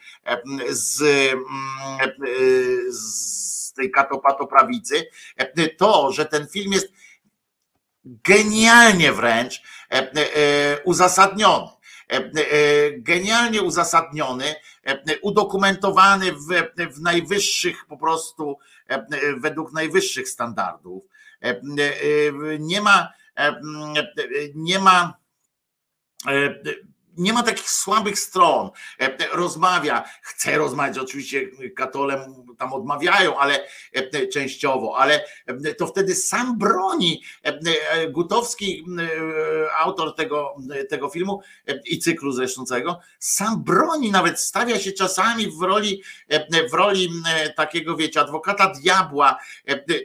z, z tej katopatoprawicy, to, że ten film jest genialnie wręcz e, e, uzasadniony. E, genialnie uzasadniony, udokumentowany w, w najwyższych po prostu, według najwyższych standardów. Nie ma, nie ma nie ma takich słabych stron. E, e, rozmawia, chce rozmawiać, oczywiście katolem tam odmawiają, ale e, częściowo, ale to wtedy sam broni Gutowski, autor tego, tego filmu i cyklu zresztą całego, sam broni, nawet stawia się czasami w roli, w roli takiego, wiecie, adwokata diabła,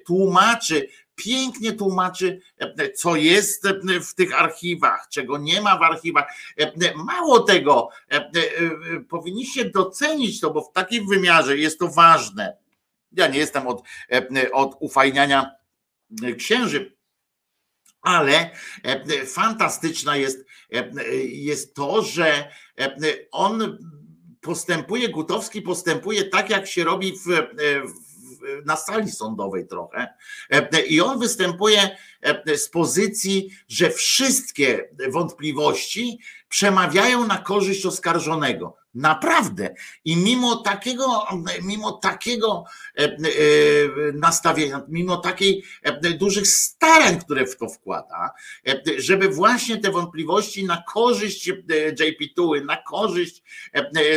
tłumaczy, pięknie tłumaczy, e, co jest e, w tych archiwach, czego nie ma w archiwach. E, mało tego, powinniście docenić to, bo w takim wymiarze jest to ważne. Ja nie jestem od, od ufajniania księży, ale fantastyczna jest, jest to, że on postępuje, Gutowski postępuje tak, jak się robi w, w na sali sądowej trochę. E, I on występuje e, z pozycji, że wszystkie wątpliwości przemawiają na korzyść oskarżonego. Naprawdę. I mimo takiego, mimo takiego e, nastawienia, mimo takiej dużych starań, które w to wkłada, żeby właśnie te wątpliwości na korzyść JP Tuły, na korzyść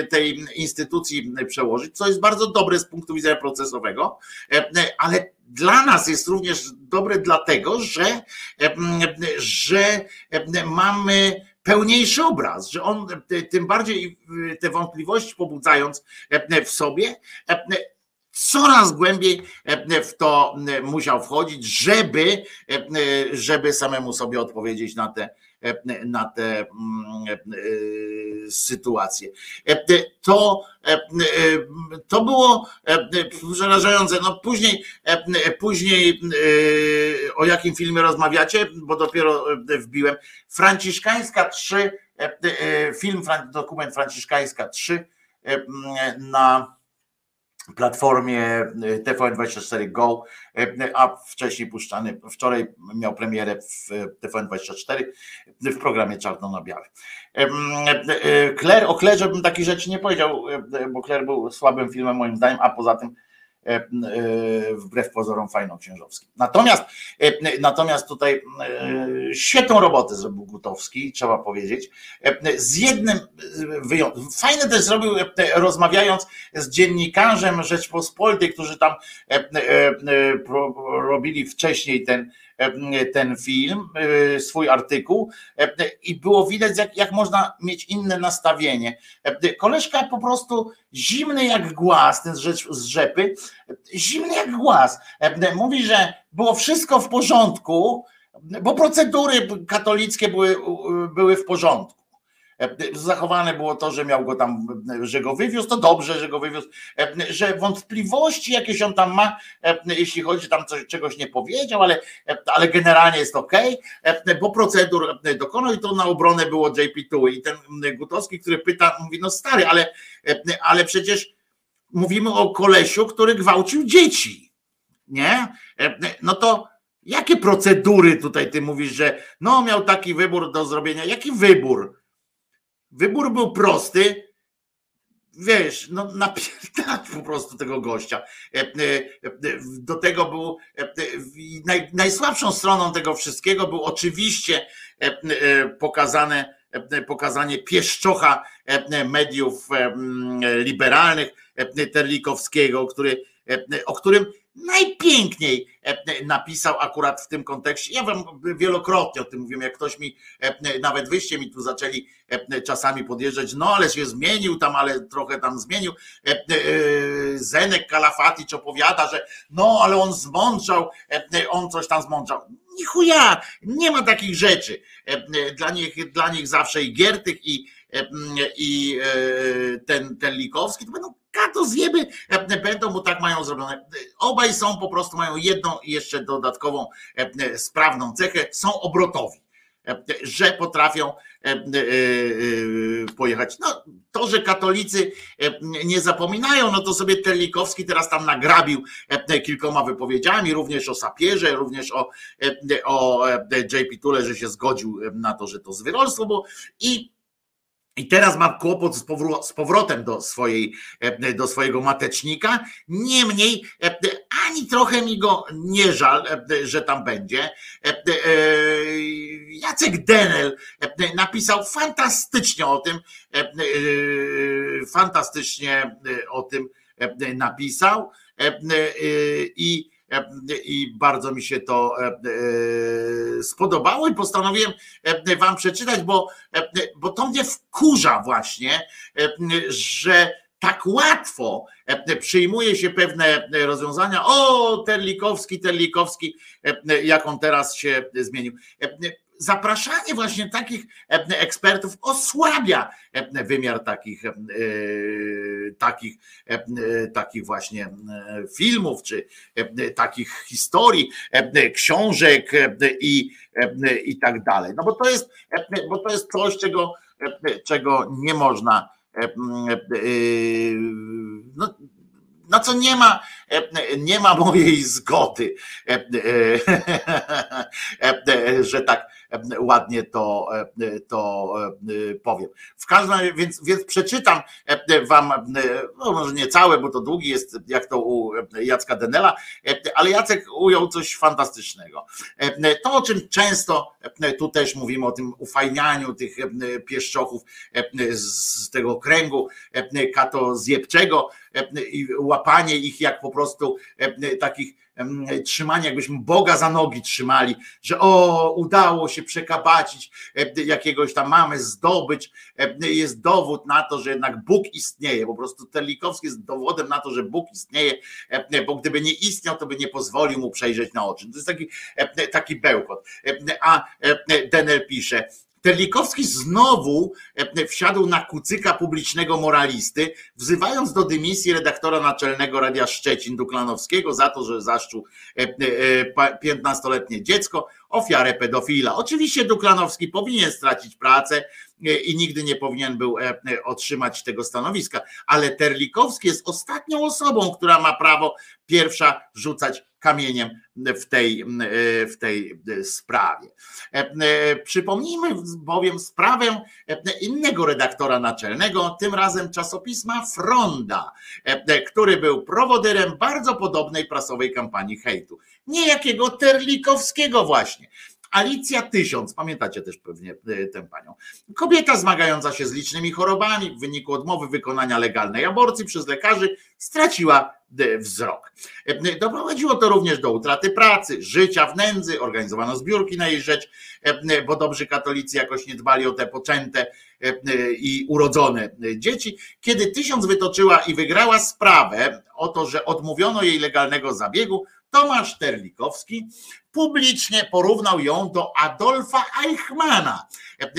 tej instytucji przełożyć, co jest bardzo dobre z punktu widzenia procesowego, ale dla nas jest również dobre dlatego, że, że mamy pełniejszy obraz, że on tym bardziej te wątpliwości pobudzając w sobie, coraz głębiej w to musiał wchodzić, żeby, żeby samemu sobie odpowiedzieć na te, na te mm, e, sytuacje. To, to było przerażające. No później, później o jakim filmie rozmawiacie, bo dopiero wbiłem. Franciszkańska 3, film, dokument Franciszkańska 3 na platformie y, TVN24 Go, y, a wcześniej puszczany, wczoraj miał premierę w TVN24 w programie Czarno na Białe. Claire, o Claire bym takich rzeczy nie powiedział, bo Claire był słabym filmem moim zdaniem, a poza tym wbrew pozorom fajną księżowskim. Natomiast, e, natomiast tutaj świetną robotę zrobił Gutowski, trzeba powiedzieć. Z jednym wyjątkiem. Fajne też zrobił, rozmawiając z dziennikarzem Rzeczpospolitej, którzy tam robili wcześniej ten ten film, e, swój artykuł i było widać, jak, jak można mieć inne nastawienie. Koleżka po prostu zimny jak głaz, ten z rzepy, zimny jak głaz. Mówi, że było wszystko w porządku, bo procedury katolickie były, były w porządku. Zachowane było to, że miał go tam, że go wywiózł, to dobrze, że go wywiózł, że wątpliwości jakieś on tam ma, jeśli chodzi tam coś, czegoś nie powiedział, ale, ale generalnie jest ok, bo procedur dokonał i to na obronę było JP2 i ten Gutowski, który pyta, mówi, no stary, ale, ale przecież mówimy o kolesiu, który gwałcił dzieci, nie? No to jakie procedury tutaj ty mówisz, że no miał taki wybór do zrobienia, jaki wybór? Wybór był prosty. Wiesz, no napierdać po prostu tego gościa. E, e, e, do tego był naj, najsłabszą stroną tego wszystkiego był oczywiście pokazane, pokazanie pieszczocha mediów liberalnych Terlikowskiego, który, o którym najpiękniej e, napisał akurat w tym kontekście. Ja wam wielokrotnie o tym mówiłem, jak ktoś mi, e, nawet wyście mi tu zaczęli e, czasami podjeżdżać, no ale się zmienił tam, ale trochę tam zmienił. Zenek Kalafaticz opowiada, że no ale on zmądrzał, on coś tam zmądrzał. Nichuja, nie ma takich rzeczy. Dla nich, dla nich zawsze i Giertych i, i ten, ten Likowski to będą kato zjeby będą, bo tak mają zrobione. Obaj są po prostu, mają jedną jeszcze dodatkową e, sprawną cechę, są obrotowi e, że potrafią e, pojechać. No, to, że katolicy nie zapominają, no to sobie Terlikowski teraz tam nagrabił kilkoma wypowiedziami, również o sapierze, również o, o JP Tule, że się zgodził na to, że to zwyrolstwo było i i teraz ma kłopot z powrotem do, swojej, e, do swojego matecznika. Niemniej e, ani trochę mi go nie żal, e, że tam będzie. Jacek Denel napisał fantastycznie o tym, fantastycznie o tym napisał i i bardzo mi się to e, e, spodobało i postanowiłem e, wam przeczytać, bo, bo to mnie wkurza właśnie, że tak łatwo przyjmuje się pewne rozwiązania. O, Terlikowski, Terlikowski, jak on teraz się zmienił zapraszanie właśnie takich e, ekspertów osłabia e, wymiar takich, e, takich, takich właśnie filmów, czy takich historii, książek i, i tak dalej. No bo to jest, bo to jest coś, czego, czego nie można no, na co nie ma, nie ma mojej zgody, że tak ładnie to, to powiem. W każdym razie, więc, więc przeczytam wam, no może nie całe, bo to długi jest, jak to u Jacka Denela, ale Jacek ujął coś fantastycznego. To, o czym często tu też mówimy, o tym ufajnianiu tych pieszczochów z tego kręgu kato zjebczego i łapanie ich jak po prostu takich trzymani, jakbyśmy Boga za nogi trzymali, że o, udało się przekabacić jakiegoś tam mamy, zdobyć, jest dowód na to, że jednak Bóg istnieje, po prostu Terlikowski jest dowodem na to, że Bóg istnieje, bo gdyby nie istniał, to by nie pozwolił mu przejrzeć na oczy. To jest taki, taki bełkot. A Denel pisze, Terlikowski znowu e, wsiadł na kucyka publicznego moralisty, wzywając do dymisji redaktora naczelnego Radia Szczecin Duklanowskiego za to, że zaszczuł 15-letnie e, dziecko, ofiarę pedofila. Oczywiście Duklanowski powinien stracić pracę e, i nigdy nie powinien był otrzymać tego stanowiska, ale Terlikowski jest ostatnią osobą, która ma prawo pierwsza rzucać kamieniem w tej, w tej sprawie. Przypomnijmy bowiem sprawę innego redaktora naczelnego, tym razem czasopisma Fronda, który był prowodyrem bardzo podobnej prasowej kampanii hejtu. Niejakiego Terlikowskiego właśnie. Alicja Tysiąc, pamiętacie też pewnie e, tę panią. Kobieta zmagająca się z licznymi chorobami w wyniku odmowy wykonania legalnej aborcji przez lekarzy straciła e, wzrok. E, doprowadziło to również do utraty pracy, życia w nędzy, organizowano zbiórki na jej rzecz, bo dobrzy katolicy jakoś nie dbali o te poczęte i urodzone dzieci. Kiedy Tysiąc wytoczyła i wygrała sprawę o to, że odmówiono jej legalnego zabiegu, Tomasz Terlikowski publicznie porównał ją do Adolfa Eichmana,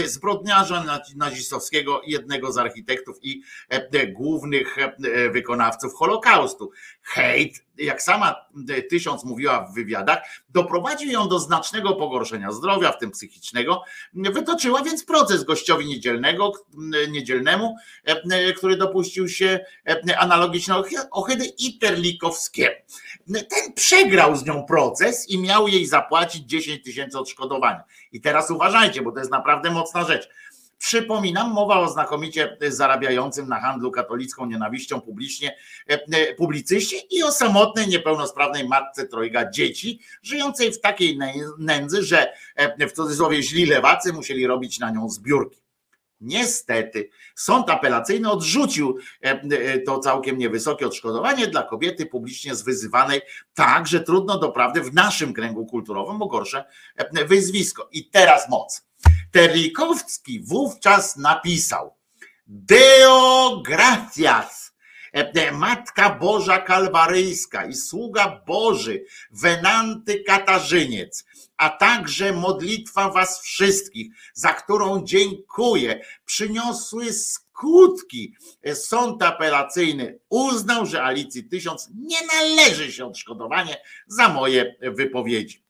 zbrodniarza nazistowskiego, jednego z architektów i e, głównych e, wykonawców Holokaustu. Hejt, jak sama e, Tysiąc mówiła w wywiadach, doprowadził ją do znacznego pogorszenia zdrowia, w tym psychicznego. Wytoczyła więc proces gościowi niedzielnego, niedzielnemu, który dopuścił się analogicznej ohydy i. Ten przegrał z nią proces i miał jej zapłacić 10 tysięcy odszkodowania. I teraz uważajcie, bo to jest naprawdę mocna rzecz. Przypominam, mowa o znakomicie zarabiającym na handlu katolicką nienawiścią publicznie e, e, publicyście i o samotnej, niepełnosprawnej matce trojga dzieci, żyjącej w takiej nędzy, że e, w cudzysłowie źli lewacy musieli robić na nią zbiórki. Niestety, sąd apelacyjny odrzucił to całkiem niewysokie odszkodowanie dla kobiety publicznie zwyzywanej, tak, że trudno doprawdy w naszym kręgu kulturowym o gorsze wyzwisko. I teraz moc. Terlikowski wówczas napisał Deo gratias, Matka Boża Kalwaryjska i sługa Boży, Wenanty Katarzyniec, a także modlitwa was wszystkich, za którą dziękuję, przyniosły skutki. Sąd apelacyjny uznał, że Alicji Tysiąc nie należy się odszkodowanie za moje wypowiedzi.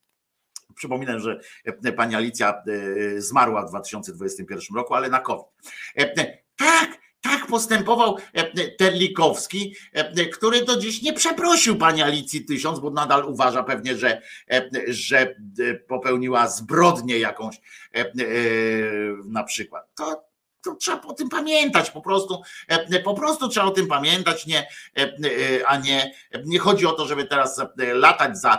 Przypominam, że e, pani Alicja e, zmarła w 2021 roku, ale na COVID. E, tak, tak postępował Terlikowski, który do dziś nie przeprosił pani Alicji Tysiąc, bo nadal uważa pewnie, że, że popełniła zbrodnię jakąś na przykład. To, to trzeba o tym pamiętać, po prostu, e, po prostu trzeba o tym pamiętać, nie, e, e, a nie, nie chodzi o to, żeby teraz latać za,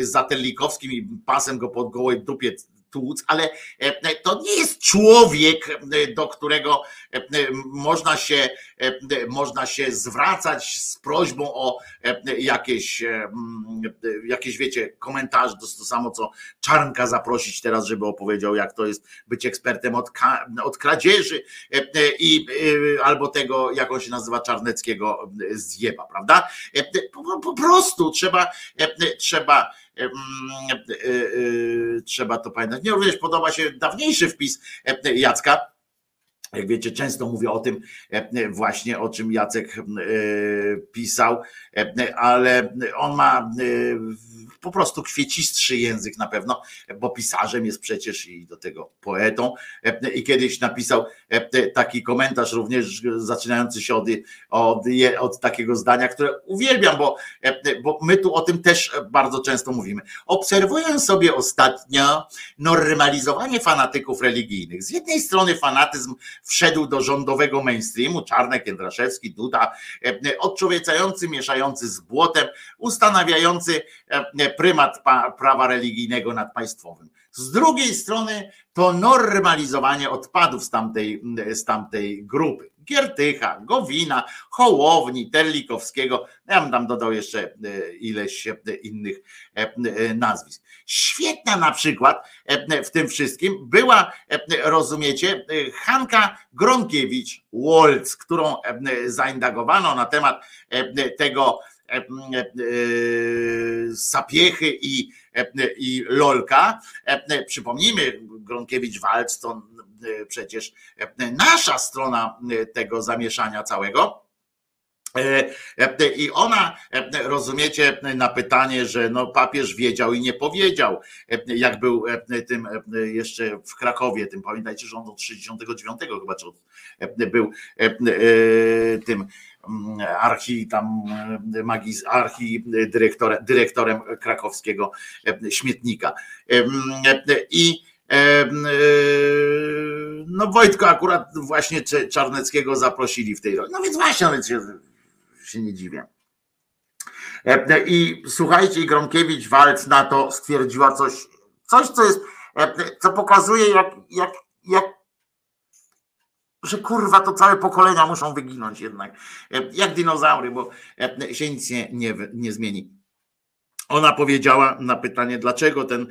za Terlikowskim i pasem go pod gołej dupie tłuc, ale to nie jest człowiek, do którego można się, można się zwracać z prośbą o jakieś, jakieś wiecie, komentarze, to, to samo co Czarnka zaprosić teraz, żeby opowiedział, jak to jest być ekspertem od, od kradzieży i albo tego, jak on się nazywa, Czarneckiego zjeba, prawda? Po, po prostu trzeba, trzeba trzeba to pamiętać. Nie również podoba się dawniejszy wpis Jacka, jak wiecie, często mówię o tym właśnie, o czym Jacek pisał, ale on ma po prostu kwiecistszy język na pewno, bo pisarzem jest przecież i do tego poetą. I kiedyś napisał taki komentarz również zaczynający się od, od, od takiego zdania, które uwielbiam, bo, bo my tu o tym też bardzo często mówimy. Obserwuję sobie ostatnio normalizowanie fanatyków religijnych. Z jednej strony fanatyzm wszedł do rządowego mainstreamu, Czarnek, Jędraszewski, Duda, odczłowiecający, mieszający z błotem, ustanawiający prymat prawa religijnego nad państwowym. Z drugiej strony to normalizowanie odpadów z tamtej, z tamtej grupy. Giertycha, Gowina, Hołowni, Terlikowskiego. Ja bym tam dodał jeszcze e, ileś e, innych e, nazwisk. Świetna na przykład w tym wszystkim była, rozumiecie, Hanka Gronkiewicz-Wolc, którą zaindagowano na temat tego sapiechy i, i lolka. Przypomnijmy, Gronkiewicz-Walc to E, przecież e, nasza strona e, tego zamieszania całego. I ona, rozumiecie, na pytanie, że no papież wiedział i nie powiedział, jak był tym jeszcze w Krakowie, tym pamiętajcie, że on od 69 chyba, czy był tym mm, archi tam magis, archi dyrektorem, dyrektorem krakowskiego śmietnika. I E, no Wojtko akurat właśnie Czarneckiego zaprosili w tej roli. No więc właśnie, no więc się, się nie dziwię. E, I słuchajcie, i Gronkiewicz walc na to stwierdziła coś, coś co jest, e, co pokazuje jak, jak, jak że kurwa to całe pokolenia muszą wyginąć jednak, jak dinozaury, bo się nic nie, nie, nie zmieni. Ona powiedziała na pytanie, dlaczego ten,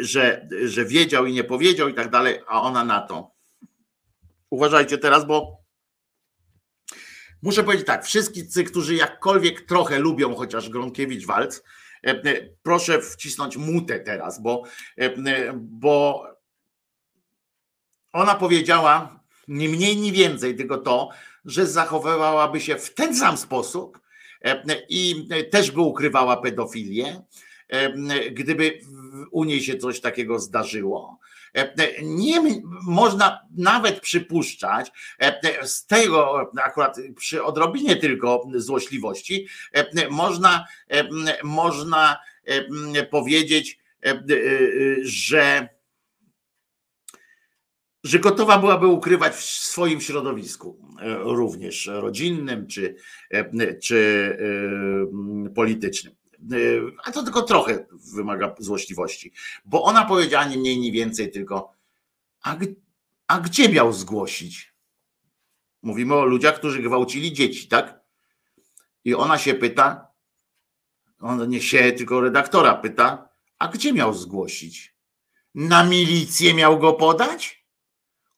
że, że wiedział i nie powiedział i tak dalej, a ona na to. Uważajcie teraz, bo muszę powiedzieć tak, wszyscy, którzy jakkolwiek trochę lubią chociaż Gronkiewicz-Walc, e, e, proszę wcisnąć mutę teraz, bo, e, bo ona powiedziała nie mniej, nie więcej, tylko to, że zachowywałaby się w ten sam sposób, E, i też by ukrywała pedofilię, e, gdyby u niej się coś takiego zdarzyło. E, nie można nawet przypuszczać z tego akurat przy odrobinie tylko złośliwości, można, można powiedzieć, że że gotowa byłaby ukrywać w swoim środowisku, e, również rodzinnym czy, e, czy e, politycznym. A to tylko trochę wymaga złośliwości, bo ona powiedziała nie mniej, nie więcej, tylko a, a gdzie miał zgłosić? Mówimy o ludziach, którzy gwałcili dzieci, tak? I ona się pyta, on nie się, tylko redaktora pyta, a gdzie miał zgłosić? Na milicję miał go podać?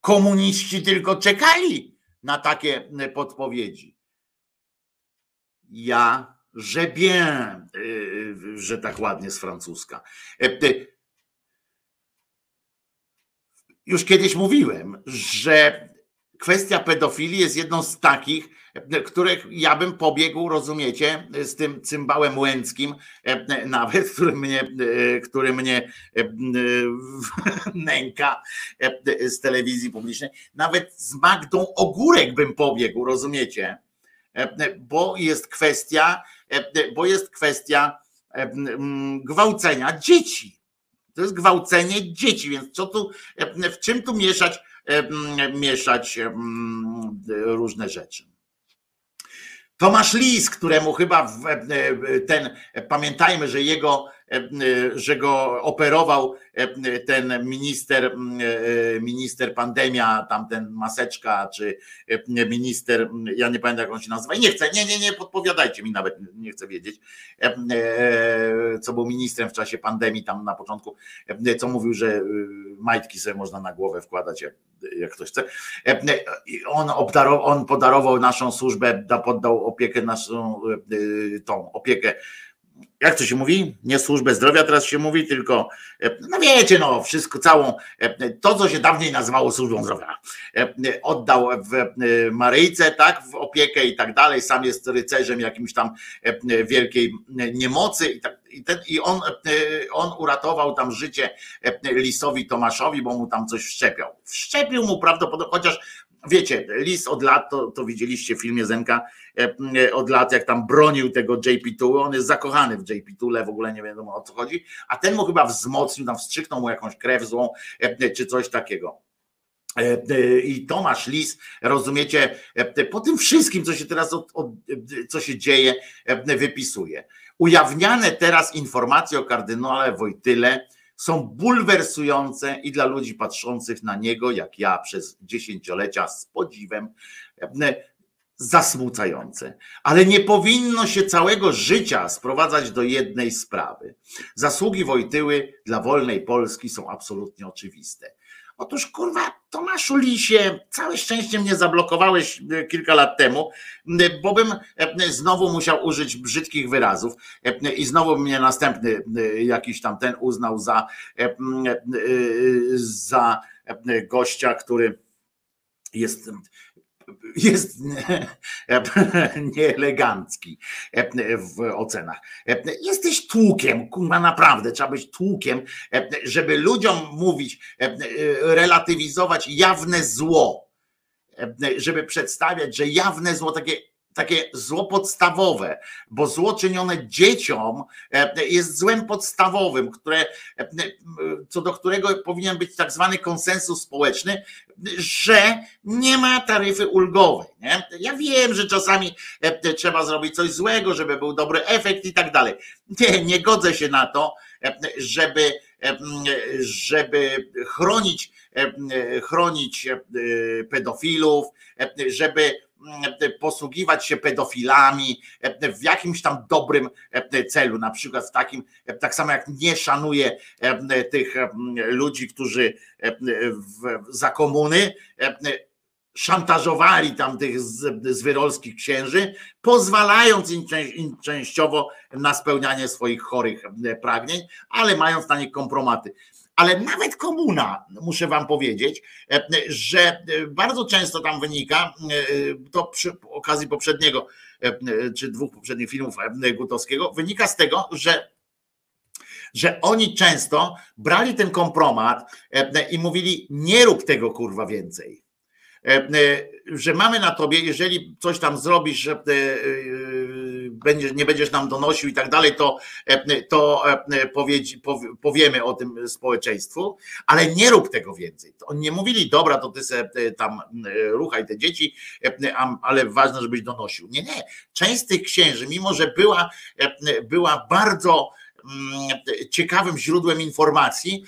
Komuniści tylko czekali na takie e, podpowiedzi. Ja je bien, e, że tak ładnie z francuska. E, już kiedyś mówiłem, że kwestia pedofilii jest jedną z takich, których ja bym pobiegł, rozumiecie, z tym cymbałem łęckim, e, nawet, który mnie, e, który mnie e, nęka z telewizji publicznej, nawet z Magdą Ogórek bym pobiegł, rozumiecie, bo jest kwestia, bo jest kwestia gwałcenia dzieci. To jest gwałcenie dzieci, więc co tu, w czym tu mieszać, mieszać różne rzeczy. Tomasz Lis, któremu chyba ten, pamiętajmy, że jego, że go operował ten minister, minister pandemia, tamten maseczka, czy minister, ja nie pamiętam jak on się nazywa, i nie chcę, nie, nie, nie, podpowiadajcie mi nawet, nie chcę wiedzieć, co był ministrem w czasie pandemii tam na początku, co mówił, że majtki sobie można na głowę wkładać, jak ktoś chce. On, obdarował, on podarował naszą służbę, poddał opiekę naszą, tą opiekę jak to się mówi? Nie służbę zdrowia teraz się mówi, tylko no wiecie, no wszystko, całą to, co się dawniej nazywało służbą zdrowia. Oddał w Maryjce, tak, w opiekę i tak dalej. Sam jest rycerzem jakimś tam wielkiej niemocy i tak. I, ten, I on, on uratował tam życie Lisowi Tomaszowi, bo mu tam coś wszczepiał. Wszczepił mu prawdopodobnie, chociaż wiecie, Lis od lat, to, to widzieliście w filmie Zenka, e, e, od lat jak tam bronił tego JP2, on jest zakochany w JP2, w ogóle nie wiadomo o co chodzi, a ten mu chyba wzmocnił, tam wstrzyknął mu jakąś krew złą, e, czy coś takiego. I Tomasz Lis, rozumiecie, po tym wszystkim, co się teraz, od, od, co się dzieje, wypisuje. Ujawniane teraz informacje o kardynale Wojtyle są bulwersujące i dla ludzi patrzących na niego, jak ja przez dziesięciolecia z podziwem, zasmucające. Ale nie powinno się całego życia sprowadzać do jednej sprawy. Zasługi Wojtyły dla wolnej Polski są absolutnie oczywiste. Otóż kurwa, Tomaszu Lisie, całe szczęście mnie zablokowałeś e, kilka lat temu, bo bym e, znowu musiał użyć brzydkich wyrazów e, i znowu mnie następny jakiś tam ten uznał za, za gościa, który jest jest nieelegancki w ocenach. Jesteś tłukiem, kurwa naprawdę, trzeba być tłukiem, żeby ludziom mówić, relatywizować jawne zło, żeby przedstawiać, że jawne zło, takie takie zło podstawowe, bo zło czynione dzieciom e, jest złem podstawowym, które, e, co do którego powinien być tak zwany konsensus społeczny, że nie ma taryfy ulgowej. Nie? Ja wiem, że czasami e, trzeba zrobić coś złego, żeby był dobry efekt i tak dalej. Nie, nie godzę się na to, żeby, żeby chronić, chronić pedofilów, żeby posługiwać się pedofilami w jakimś tam dobrym celu, na przykład w takim, tak samo jak nie szanuje tych ludzi, którzy za komuny szantażowali tam tych zwyrolskich księży, pozwalając im, częściowo na spełnianie swoich chorych pragnień, ale mając na nich kompromaty ale nawet komuna, muszę wam powiedzieć, e, że bardzo często tam wynika, e, to przy okazji poprzedniego, e, czy dwóch poprzednich filmów Gutowskiego, wynika z tego, że że oni często brali ten kompromat i mówili: Nie rób tego kurwa więcej. Że mamy na tobie, jeżeli coś tam zrobisz, będziesz, nie będziesz nam donosił i tak dalej, to, e, to e, powiemy o tym społeczeństwu, ale nie rób tego więcej. Oni nie mówili, dobra, to ty se e, tam ruchaj te dzieci, ale ważne, żebyś donosił. Nie, nie. Część z tych księży, mimo że była, była bardzo ciekawym źródłem informacji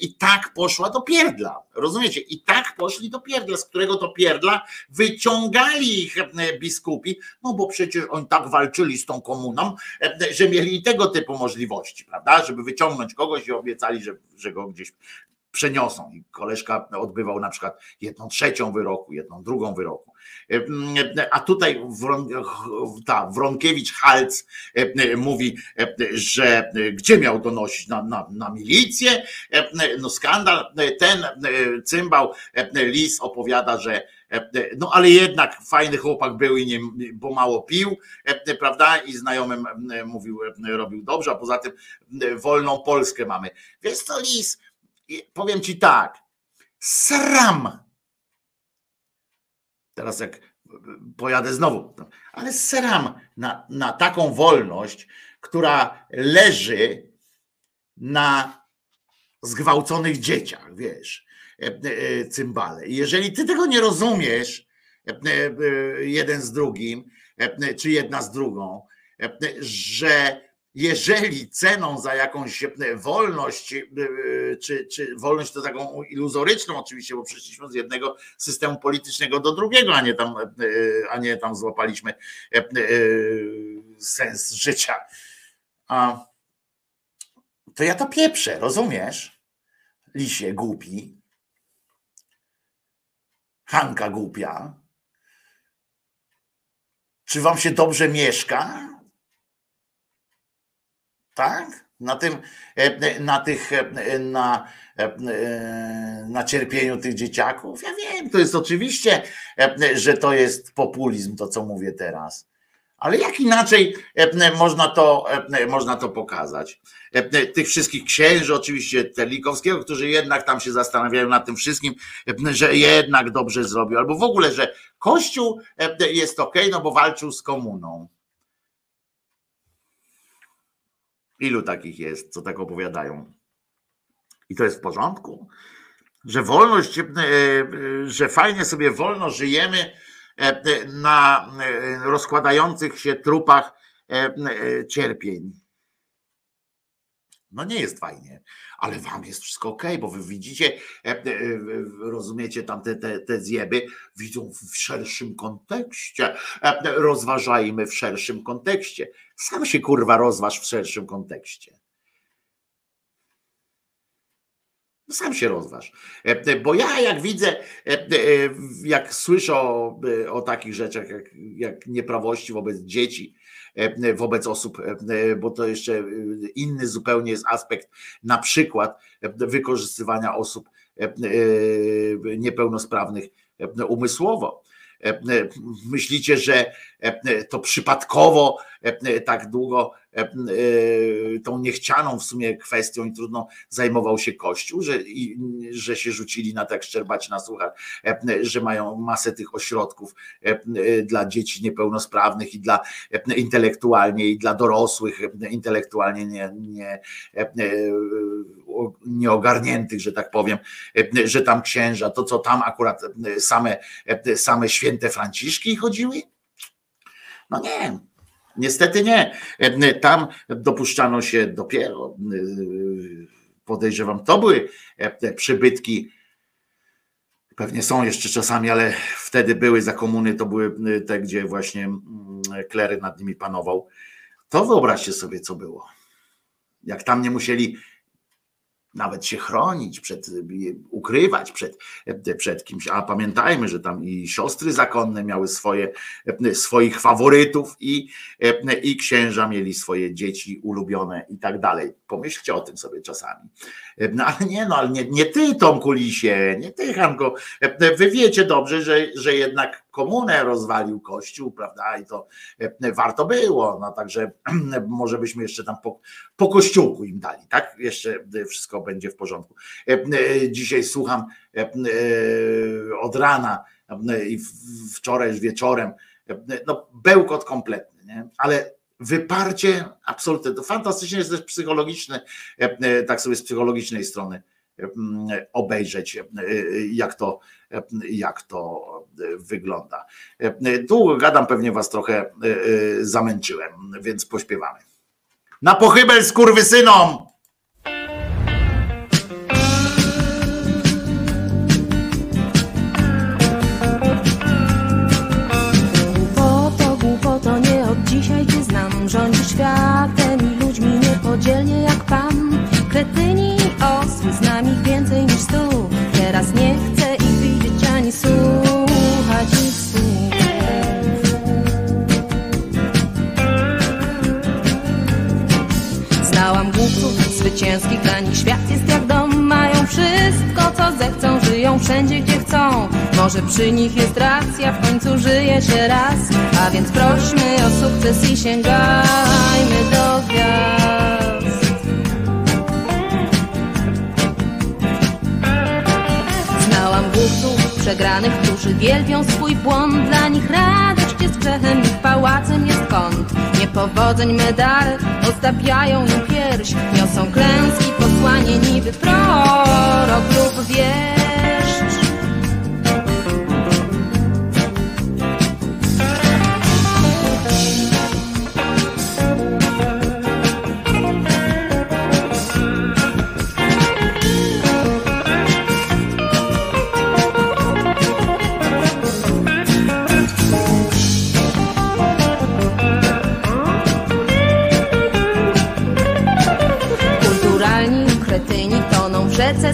i tak poszła do pierdla. Rozumiecie? I tak poszli do pierdla, z którego to pierdla wyciągali ich biskupi, no bo przecież oni tak walczyli z tą komuną, że mieli tego typu możliwości, prawda? Żeby wyciągnąć kogoś i obiecali, że, że go gdzieś przeniosą. I koleżka odbywał na przykład jedną trzecią wyroku, jedną drugą wyroku. A tutaj ta Wronkiewicz-Halc mówi, że gdzie miał donosić? Na, na, na milicję? No skandal. Ten cymbał Lis opowiada, że no ale jednak fajny chłopak był i nie, bo mało pił, prawda? I znajomym mówił, robił dobrze, a poza tym wolną Polskę mamy. Wiesz co, Lis, powiem ci tak, sram. Teraz jak pojadę znowu, ale sram na, na taką wolność, która leży na zgwałconych dzieciach, wiesz, e, e, cymbale. I jeżeli ty tego nie rozumiesz, e, jeden z drugim, czy jedna z drugą, że jeżeli ceną za jakąś wolność, e, czy, czy wolność to taką iluzoryczną oczywiście, bo przeszliśmy z jednego systemu politycznego do drugiego, a nie tam, e, a nie tam złapaliśmy e, sens życia. To ja to pieprzę, rozumiesz? Lisie głupi. Hanka głupia. Czy wam się dobrze mieszka? Tak? Na tym, e, na tych, e, na, e, na cierpieniu tych dzieciaków. Ja wiem, to jest oczywiście, że to jest populizm, to co mówię teraz. Ale jak inaczej można to, można to pokazać? Tych wszystkich księży, oczywiście Terlikowskiego, którzy jednak tam się zastanawiają nad tym wszystkim, że jednak dobrze zrobił, albo w ogóle, że Kościół jest ok, no bo walczył z komuną. Ilu takich jest, co tak opowiadają? I to jest w porządku? Że wolność, e, e, że fajnie sobie wolno żyjemy e, na rozkładających się trupach cierpień. No nie jest fajnie, ale wam jest wszystko ok, bo wy widzicie, e, e, rozumiecie tam te, te, te zjeby, widzą w szerszym kontekście. E, rozważajmy w szerszym kontekście. Sam się kurwa rozważ w szerszym kontekście. Sam się rozważ. Bo ja jak widzę, jak słyszę o, o takich rzeczach, jak, jak nieprawości wobec dzieci, E, wobec osób, e, bo to jeszcze inny zupełnie jest aspekt, na przykład wykorzystywania osób e, niepełnosprawnych umysłowo. Myślicie, że to przypadkowo tak długo E, e, tą niechcianą w sumie kwestią i trudno zajmował się Kościół, że, i, że się rzucili na tak szczerbać na słuchach, e, że mają masę tych ośrodków dla dzieci niepełnosprawnych i dla intelektualnie i dla dorosłych intelektualnie nie, nie, nieogarniętych, że tak powiem, że tam księża, to co tam akurat same, same święte Franciszki chodziły? No nie, Niestety nie. Tam dopuszczano się dopiero, podejrzewam, to były przybytki, pewnie są jeszcze czasami, ale wtedy były za komuny, to były te, gdzie właśnie klery nad nimi panował. To wyobraźcie sobie, co było. Jak tam nie musieli nawet się chronić, przed, ukrywać przed, przed kimś. A pamiętajmy, że tam i siostry zakonne miały swoje, swoich faworytów i, i księża mieli swoje dzieci ulubione i tak dalej. Pomyślcie o tym sobie czasami. No ale nie, no ale nie, nie ty Tomku Lisie, nie ty Hanko. Wy wiecie dobrze, że, że jednak komunę rozwalił Kościół, prawda? I to warto było. No także może byśmy jeszcze tam po, po kościółku im dali, tak? Jeszcze wszystko będzie w porządku. E, e, dzisiaj słucham e, od rana i wczoraj wieczorem, no bełkot kompletny, nie? ale wyparcie absolutne. To fantastycznie jest też psychologiczne, tak sobie z psychologicznej strony obejrzeć, jak to, jak to wygląda. Tu gadam, pewnie was trochę zamęczyłem, więc pośpiewamy. Na pochybel z kurwysynom! Zwycięskich, dla nich świat jest jak dom. Mają wszystko, co zechcą, żyją wszędzie, gdzie chcą. Może przy nich jest racja, w końcu żyje się raz. A więc prośmy o sukces i sięgajmy do gwiazd. Znałam głupców przegranych, którzy wielbią swój błąd. Dla nich jest grzechem, ich pałacem jest kąt. Niepowodzeń medale ozdabiają im pierś. Niosą klęski, posłanie niby prorok lub wieszcz.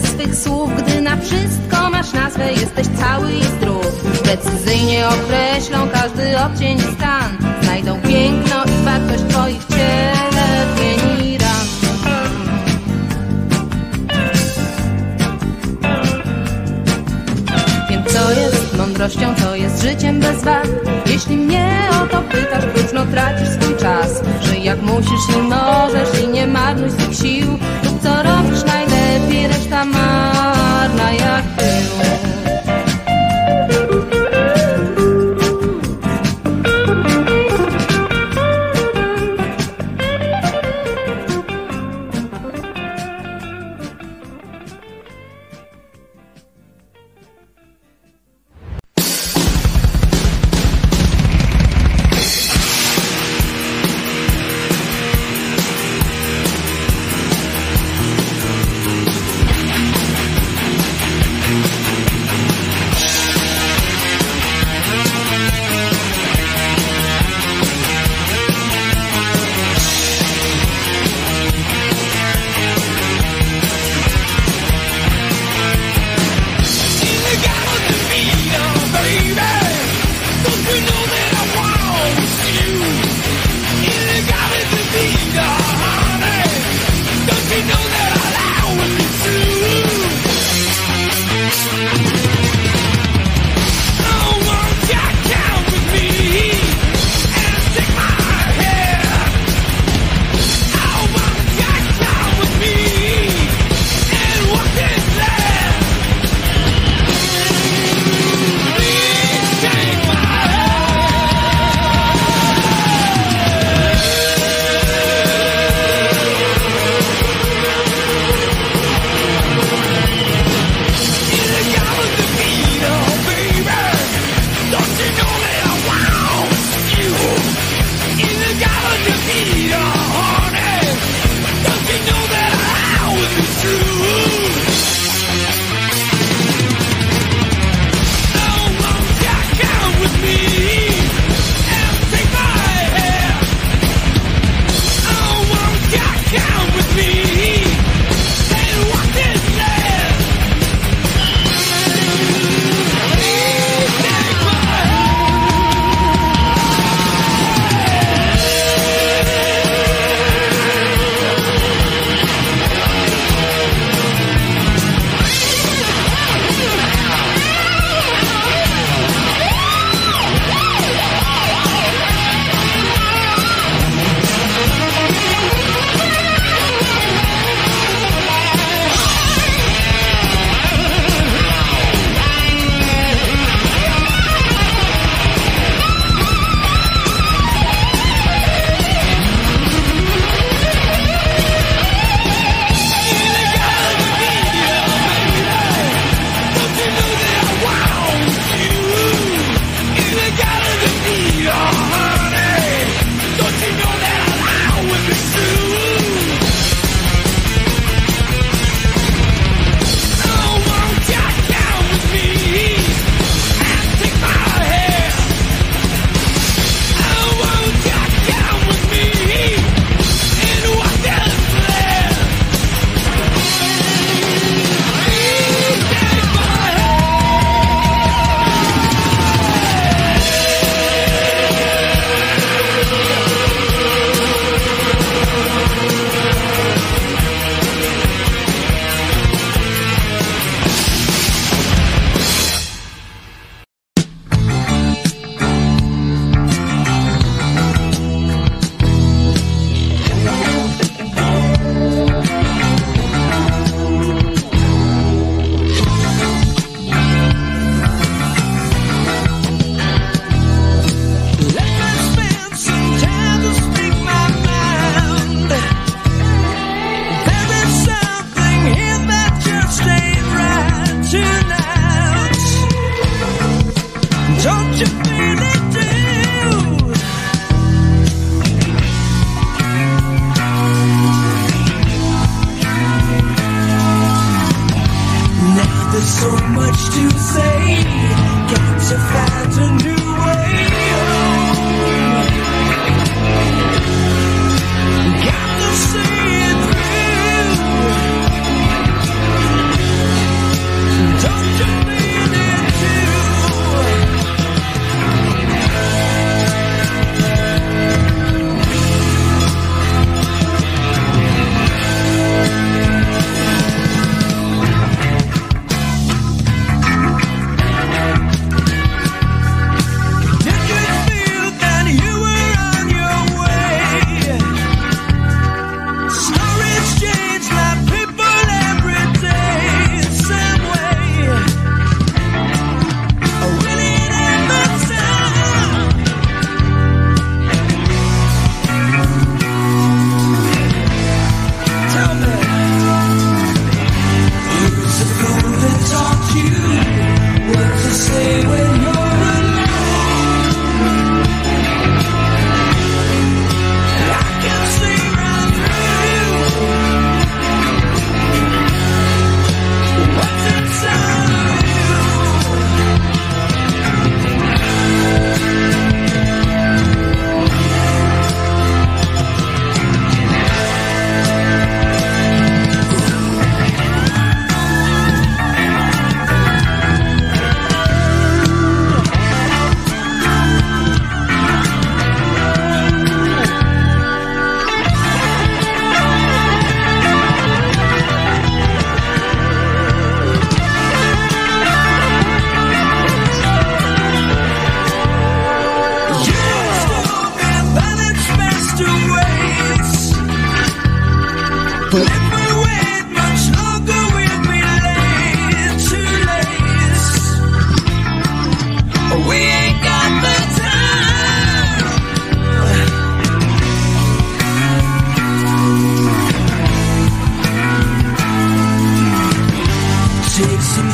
Swych słów Gdy na wszystko masz nazwę, jesteś cały i zdrów. Precyzyjnie określą każdy odcień i stan. Znajdą piękno i wartość twoich cierpień i ran. Wiem co jest mądrością, co jest życiem bez wad. Jeśli mnie o to pytasz, próżno tracisz swój czas. Żyj jak musisz i możesz i nie marnuj swych sił. Rób co robisz najlepiej, está mar na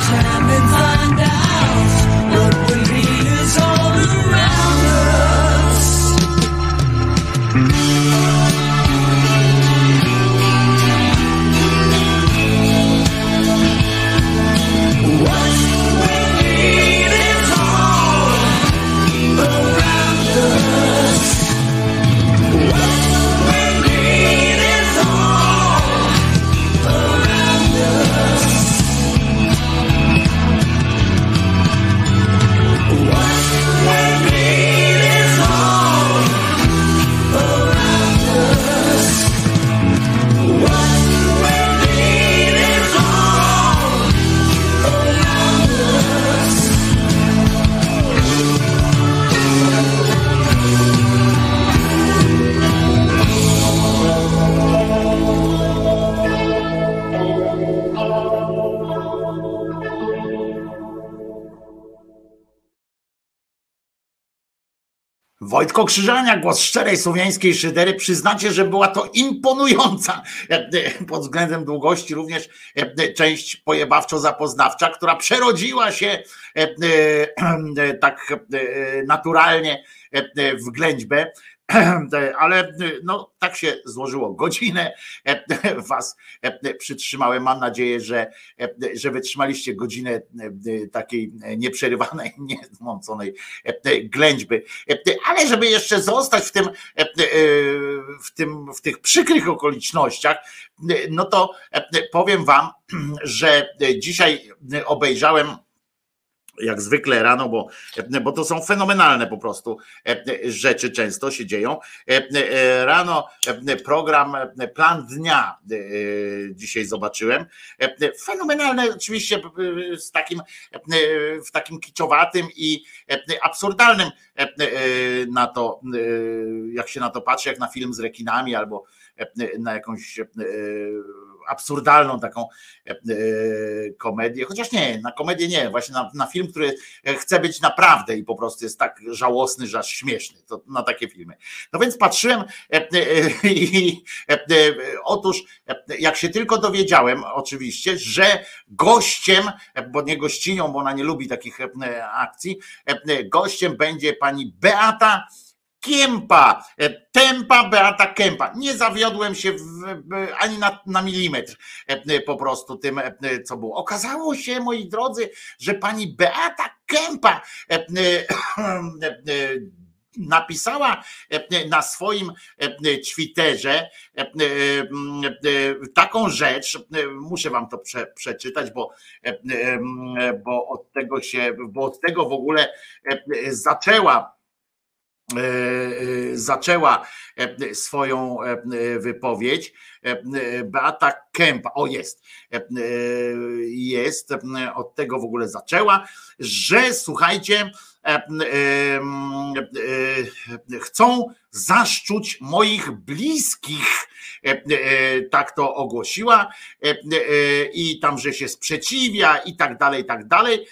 time Wojtko Krzyżania, głos szczerej słowiańskiej szydery. Przyznacie, że była to imponująca e, e, pod względem długości również e, część pojebawczo-zapoznawcza, która przerodziła się tak naturalnie w ględźbę ale no, tak się złożyło. Godzinę was przytrzymałem. Mam nadzieję, że, że wytrzymaliście godzinę takiej nieprzerywanej, niezmąconej ględźby. Ale żeby jeszcze zostać w tym, w tym, w tych przykrych okolicznościach, no to powiem wam, że dzisiaj obejrzałem jak zwykle rano, bo, bo to są fenomenalne po prostu rzeczy często się dzieją. Rano program Plan Dnia dzisiaj zobaczyłem. Fenomenalne oczywiście z takim, w takim kiczowatym i absurdalnym na to, jak się na to patrzy, jak na film z rekinami albo na jakąś absurdalną taką e, e, komedię, chociaż nie, na komedię nie, właśnie na, na, film, który chce być naprawdę i po prostu jest tak żałosny, że aż śmieszny, to na takie filmy. No więc patrzyłem e, i otóż jak się tylko dowiedziałem oczywiście, że gościem, bo nie gościnią, bo ona nie lubi takich akcji, gościem będzie pani Beata E, tempa Beata Kempa. Nie zawiodłem się w, ani na, na milimetr e, po prostu tym, e, co było. Okazało się, moi drodzy, że pani Beata Kempa napisała na swoim Twitterze taką rzecz, muszę wam to prze, przeczytać, bo, bo od tego się, bo od tego w ogóle zaczęła E, e, zaczęła e, swoją wypowiedź. Beata Kępa, o jest, jest, od tego w ogóle zaczęła, że słuchajcie, chcą zaszczuć moich bliskich, tak to ogłosiła i tam, że się sprzeciwia i tak dalej, i tak dalej.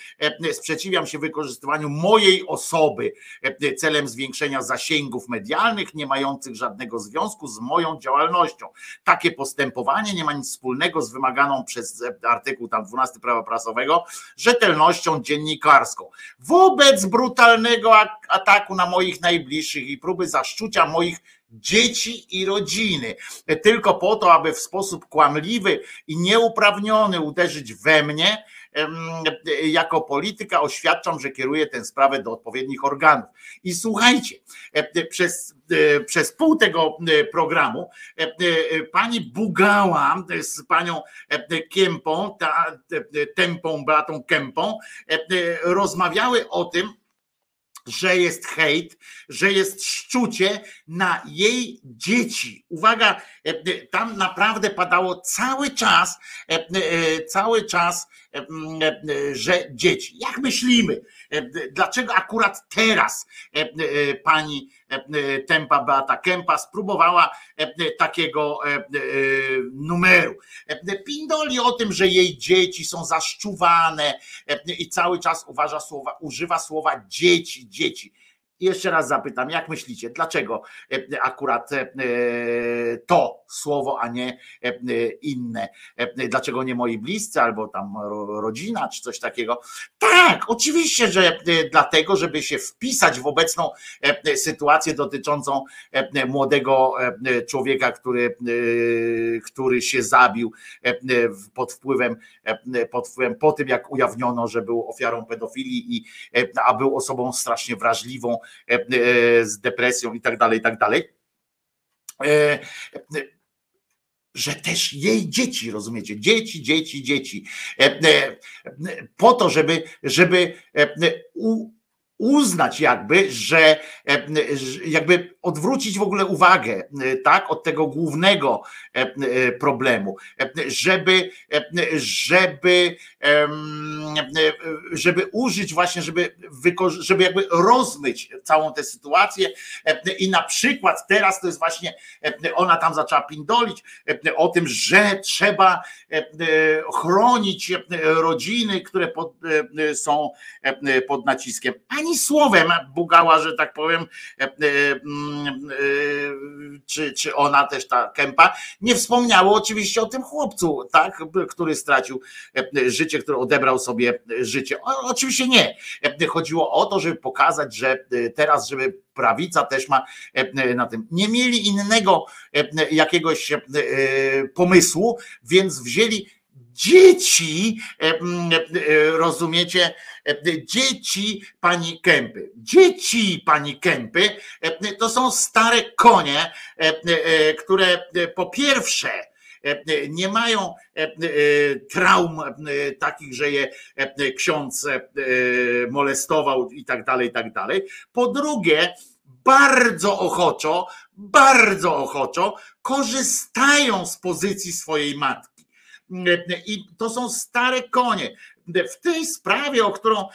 Sprzeciwiam się wykorzystywaniu mojej osoby celem zwiększenia zasięgów medialnych, nie mających żadnego związku z moją działalnością. Takie postępowanie nie ma nic wspólnego z wymaganą przez artykuł tam 12 prawa prasowego rzetelnością dziennikarską. Wobec brutalnego ataku na moich najbliższych i próby zaszczucia moich dzieci i rodziny, tylko po to, aby w sposób kłamliwy i nieuprawniony uderzyć we mnie, jako polityka oświadczam, że kieruję tę sprawę do odpowiednich organów. I słuchajcie, przez, przez pół tego programu pani Bugała z panią Kępą, Tempą, Beatą Kępą, rozmawiały o tym, że jest hejt, że jest szczucie na jej dzieci. Uwaga, e, tam naprawdę padało cały czas, e, e, cały czas że dzieci, jak myślimy, dlaczego akurat teraz pani Tempa Beata Kempa spróbowała takiego numeru. Pindoli o tym, że jej dzieci są zaszczuwane i cały czas uważa słowa, używa słowa dzieci, dzieci jeszcze raz zapytam, jak myślicie, dlaczego e, akurat e, to słowo, a nie e, inne? Dlaczego nie moi bliscy albo tam rodzina czy coś takiego? Tak, oczywiście, że dlatego, żeby się wpisać w obecną sytuację dotyczącą młodego człowieka, który, który się zabił pod wpływem, pod wpływem po tym, jak ujawniono, że był ofiarą pedofilii, i, a był osobą strasznie wrażliwą E, e, z depresją i tak dalej, i tak dalej. E, że też jej dzieci, rozumiecie? Dzieci, dzieci, dzieci. Po to, żeby, żeby uznać jakby, że jakby odwrócić w ogóle uwagę tak od tego głównego problemu, żeby żeby żeby użyć właśnie, żeby żeby jakby rozmyć całą tę sytuację i na przykład teraz to jest właśnie ona tam zaczęła pindolić o tym, że trzeba chronić rodziny, które pod, są pod naciskiem. Ani słowem bugała, że tak powiem, e, e, e, czy, czy ona też ta kępa, nie wspomniało oczywiście o tym chłopcu, tak, który stracił życie, który odebrał sobie życie. O, oczywiście nie. Chodziło o to, żeby pokazać, że teraz, żeby prawica też ma na tym. Nie mieli innego jakiegoś pomysłu, więc wzięli dzieci, rozumiecie, dzieci pani Kępy. Dzieci pani Kępy to są stare konie, które po pierwsze nie mają traum takich, że je ksiądz molestował i tak dalej, i tak dalej. Po drugie, bardzo ochoczo, bardzo ochoczo korzystają z pozycji swojej matki. I to są stare konie. W tej sprawie, o którą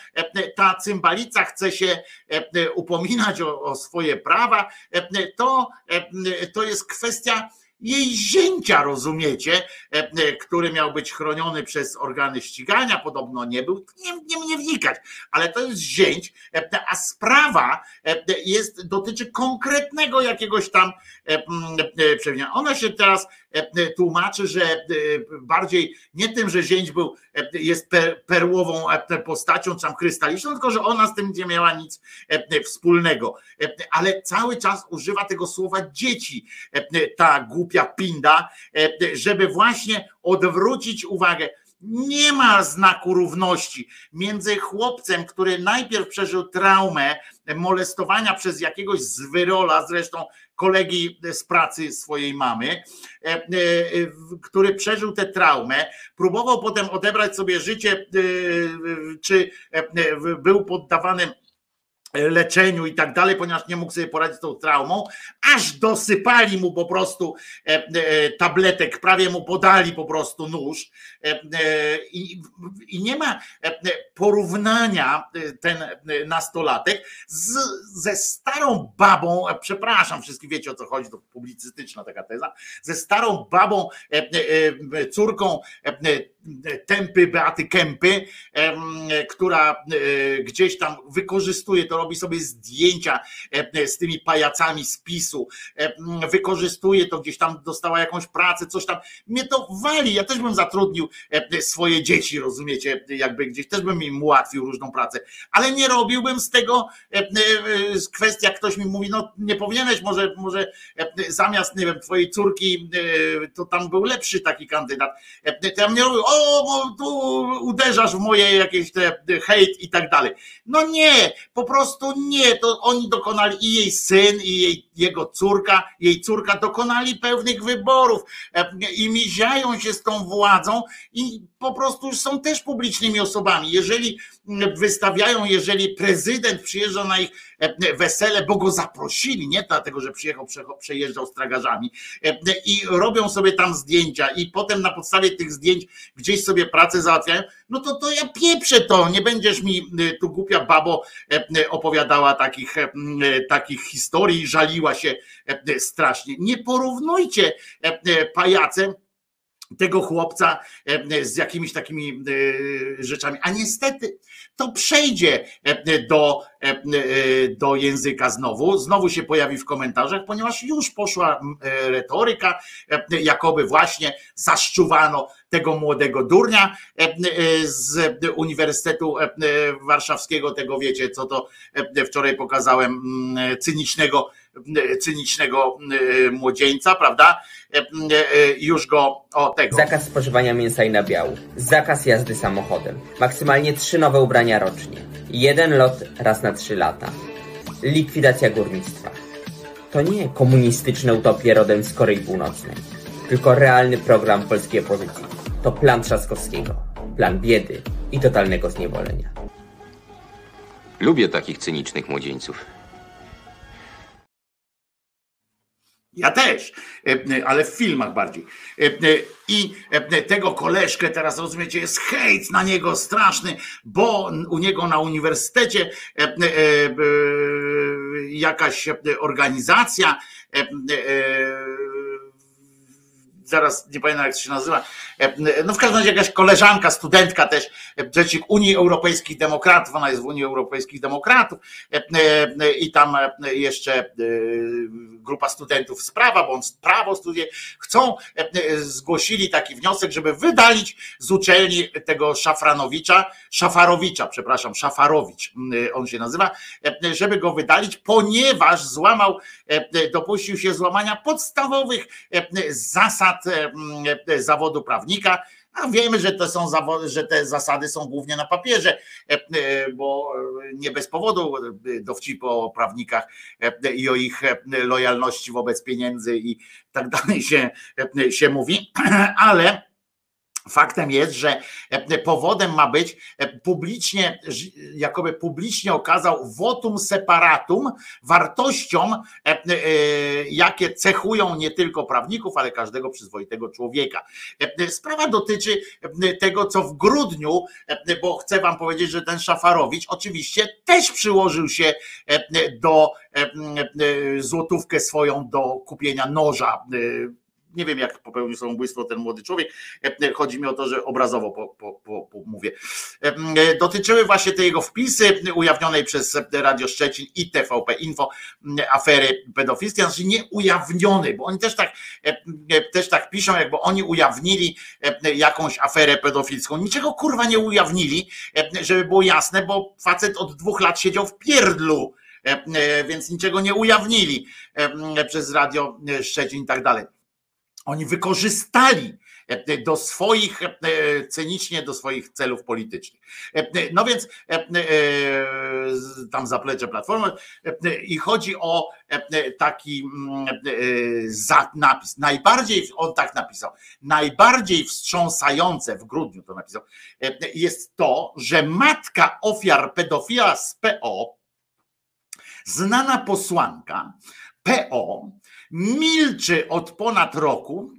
ta cymbalica chce się upominać o, o swoje prawa, to, to jest kwestia jej zięcia, rozumiecie, który miał być chroniony przez organy ścigania, podobno nie był, nie, nie, wnikać, ale to jest zięć, a sprawa jest, dotyczy konkretnego jakiegoś tam przewinienia. Ona się teraz tłumaczy, że bardziej nie tym, że zięć był, jest perłową postacią, czy tam krystaliczną, tylko że ona z tym nie miała nic wspólnego. Ale cały czas używa tego słowa dzieci, ta głupia pinda, żeby właśnie odwrócić uwagę nie ma znaku równości między chłopcem, który najpierw przeżył traumę molestowania przez jakiegoś zwyrola, zresztą kolegi z pracy swojej mamy, e, e, który przeżył tę traumę, próbował potem odebrać sobie życie, e, czy był poddawany leczeniu i tak dalej, ponieważ nie mógł sobie poradzić z tą traumą, aż dosypali mu po prostu e, e, tabletek, prawie mu podali po prostu nóż. E, i, i nie ma porównania ten nastolatek z, ze starą babą, przepraszam, wszystkich wiecie o co chodzi, to publicystyczna taka teza, ze starą babą, córką Tempy Beaty Kępy, która gdzieś tam wykorzystuje to robi sobie zdjęcia e, z tymi pajacami z PiSu, e, wykorzystuje to gdzieś tam, dostała jakąś pracę, coś tam. Mnie to wali, ja też bym zatrudnił e, swoje dzieci, rozumiecie, jakby gdzieś też bym im ułatwił różną pracę, ale nie robiłbym z tego kwestia, ktoś mi mówi, no nie powinieneś, może, może zamiast, nie wiem, twojej córki, to tam był lepszy taki kandydat, to ja mnie robił, o, tu uderzasz w moje jakieś te hejt i tak dalej. No nie, po prostu nie, to oni dokonali i jej syn, i jej, jego córka, jej córka dokonali pewnych wyborów e, i miziają się z tą władzą i po prostu są też publicznymi osobami. Jeżeli wystawiają, jeżeli prezydent przyjeżdża na ich e, wesele, bo go zaprosili, nie dlatego, że przyjechał, przejeżdżał z tragarzami e, i robią sobie tam zdjęcia i potem na podstawie tych zdjęć gdzieś gdzieś sobie pracę załatwiają, no to to ja pieprzę to, nie będziesz mi tu głupia babo opowiadała takich, takich historii, żaliła się strasznie. Nie porównujcie pajacem tego chłopca z jakimiś takimi rzeczami. A niestety to przejdzie e, do, do języka znowu, znowu się pojawi w komentarzach, ponieważ już poszła retoryka, jakoby właśnie zaszczuwano tego młodego durnia z Uniwersytetu Warszawskiego, tego wiecie, co to wczoraj pokazałem, cynicznego cynicznego e, młodzieńca, prawda? E, e, już go o tego. Zakaz spożywania mięsa i nabiału. Zakaz jazdy samochodem. Maksymalnie trzy nowe ubrania rocznie. Jeden lot raz na trzy lata. Likwidacja górnictwa. To nie komunistyczne utopie rodem z Korei Północnej, tylko realny program polskiej opozycji. To plan Trzaskowskiego. Plan biedy i totalnego zniewolenia. Lubię takich cynicznych młodzieńców. Ja też, e, ale w filmach bardziej. E, e, I tego koleżkę teraz rozumiecie, jest hejt na niego straszny, bo u niego na uniwersytecie jakaś organizacja zaraz nie pamiętam jak to się nazywa, e, no w każdym razie jakaś koleżanka, studentka też, e, rzecznik Unii Europejskich Demokratów, ona jest w Unii Europejskich Demokratów. E, i tam jeszcze grupa studentów z prawa, bądź prawo studiuje, chcą, zgłosili taki wniosek, żeby wydalić z uczelni tego Szafranowicza, Szafarowicza, przepraszam, Szafarowicz on się nazywa, żeby go wydalić, ponieważ złamał, dopuścił się złamania podstawowych zasad E, e, zawodu prawnika, a wiemy, że to są zawody, że te zasady są głównie na papierze, e, bo nie bez powodu dowcipy o prawnikach i o ich lojalności wobec pieniędzy i tak dalej się, się mówi, ale Faktem jest, że e, powodem ma być e, publicznie, jakoby publicznie okazał votum separatum wartościom, e, jakie cechują nie tylko prawników, ale każdego przyzwoitego człowieka. Sprawa dotyczy tego, co w grudniu, bo chcę wam powiedzieć, że ten Szafarowicz oczywiście też przyłożył się do złotówkę swoją do kupienia noża nie wiem jak popełnił samobójstwo ten młody człowiek, e, e, chodzi mi o to, że obrazowo po, po, po, mówię. E, dotyczyły właśnie te jego wpisy ujawnionej przez Radio Szczecin i TVP Info afery pedofilskiej, znaczy nie ujawnionej, bo oni też tak, też tak piszą, jakby oni ujawnili jakąś aferę pedofilską. Niczego kurwa nie ujawnili, żeby było jasne, bo facet od dwóch lat siedział w pierdlu więc niczego nie ujawnili przez Radio Szczecin i tak dalej. Oni wykorzystali e, do swoich, e, cynicznie do swoich celów politycznych. E, no więc tam zaplecze Platformy i chodzi o taki mm, napis. Najbardziej, on tak napisał, najbardziej wstrząsające w grudniu to napisał, jest to, że matka ofiar pedofila z PO, znana posłanka PO, milczy od ponad roku,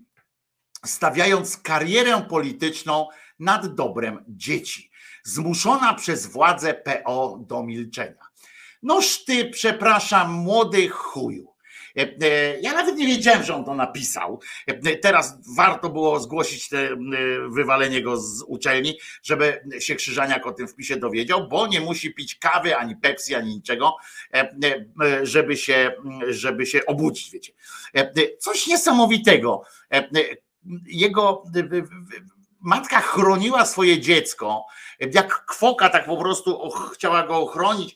stawiając karierę polityczną nad dobrem dzieci, zmuszona przez władze PO do milczenia. Noż ty, przepraszam, młody chuju. E, e, ja nawet nie wiedziałem, że on to napisał. E, teraz warto było zgłosić te, wywalenie go z uczelni, żeby się Krzyżaniak o tym wpisie dowiedział, bo nie musi pić kawy, ani Pepsi, ani niczego, żeby się, żeby się obudzić, wiecie. Coś niesamowitego. Jego matka chroniła swoje dziecko, jak kwoka, tak po prostu chciała go ochronić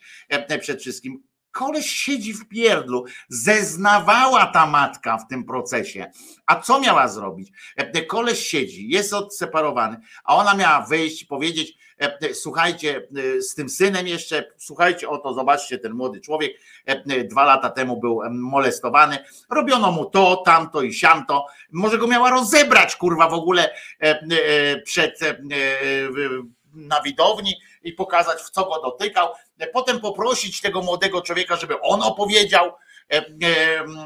przed wszystkim Koleś siedzi w pierdlu. Zeznawała ta matka w tym procesie. A co miała zrobić? E, koleś siedzi, jest odseparowany, a ona miała wyjść i powiedzieć: e, e, Słuchajcie, z tym synem jeszcze, słuchajcie, oto zobaczcie, ten młody człowiek dwa lata temu był molestowany. Robiono mu to, tamto i siamto. Może go miała rozebrać, kurwa, w ogóle przed na widowni i pokazać, w co go dotykał. Potem poprosić tego młodego człowieka, żeby on opowiedział,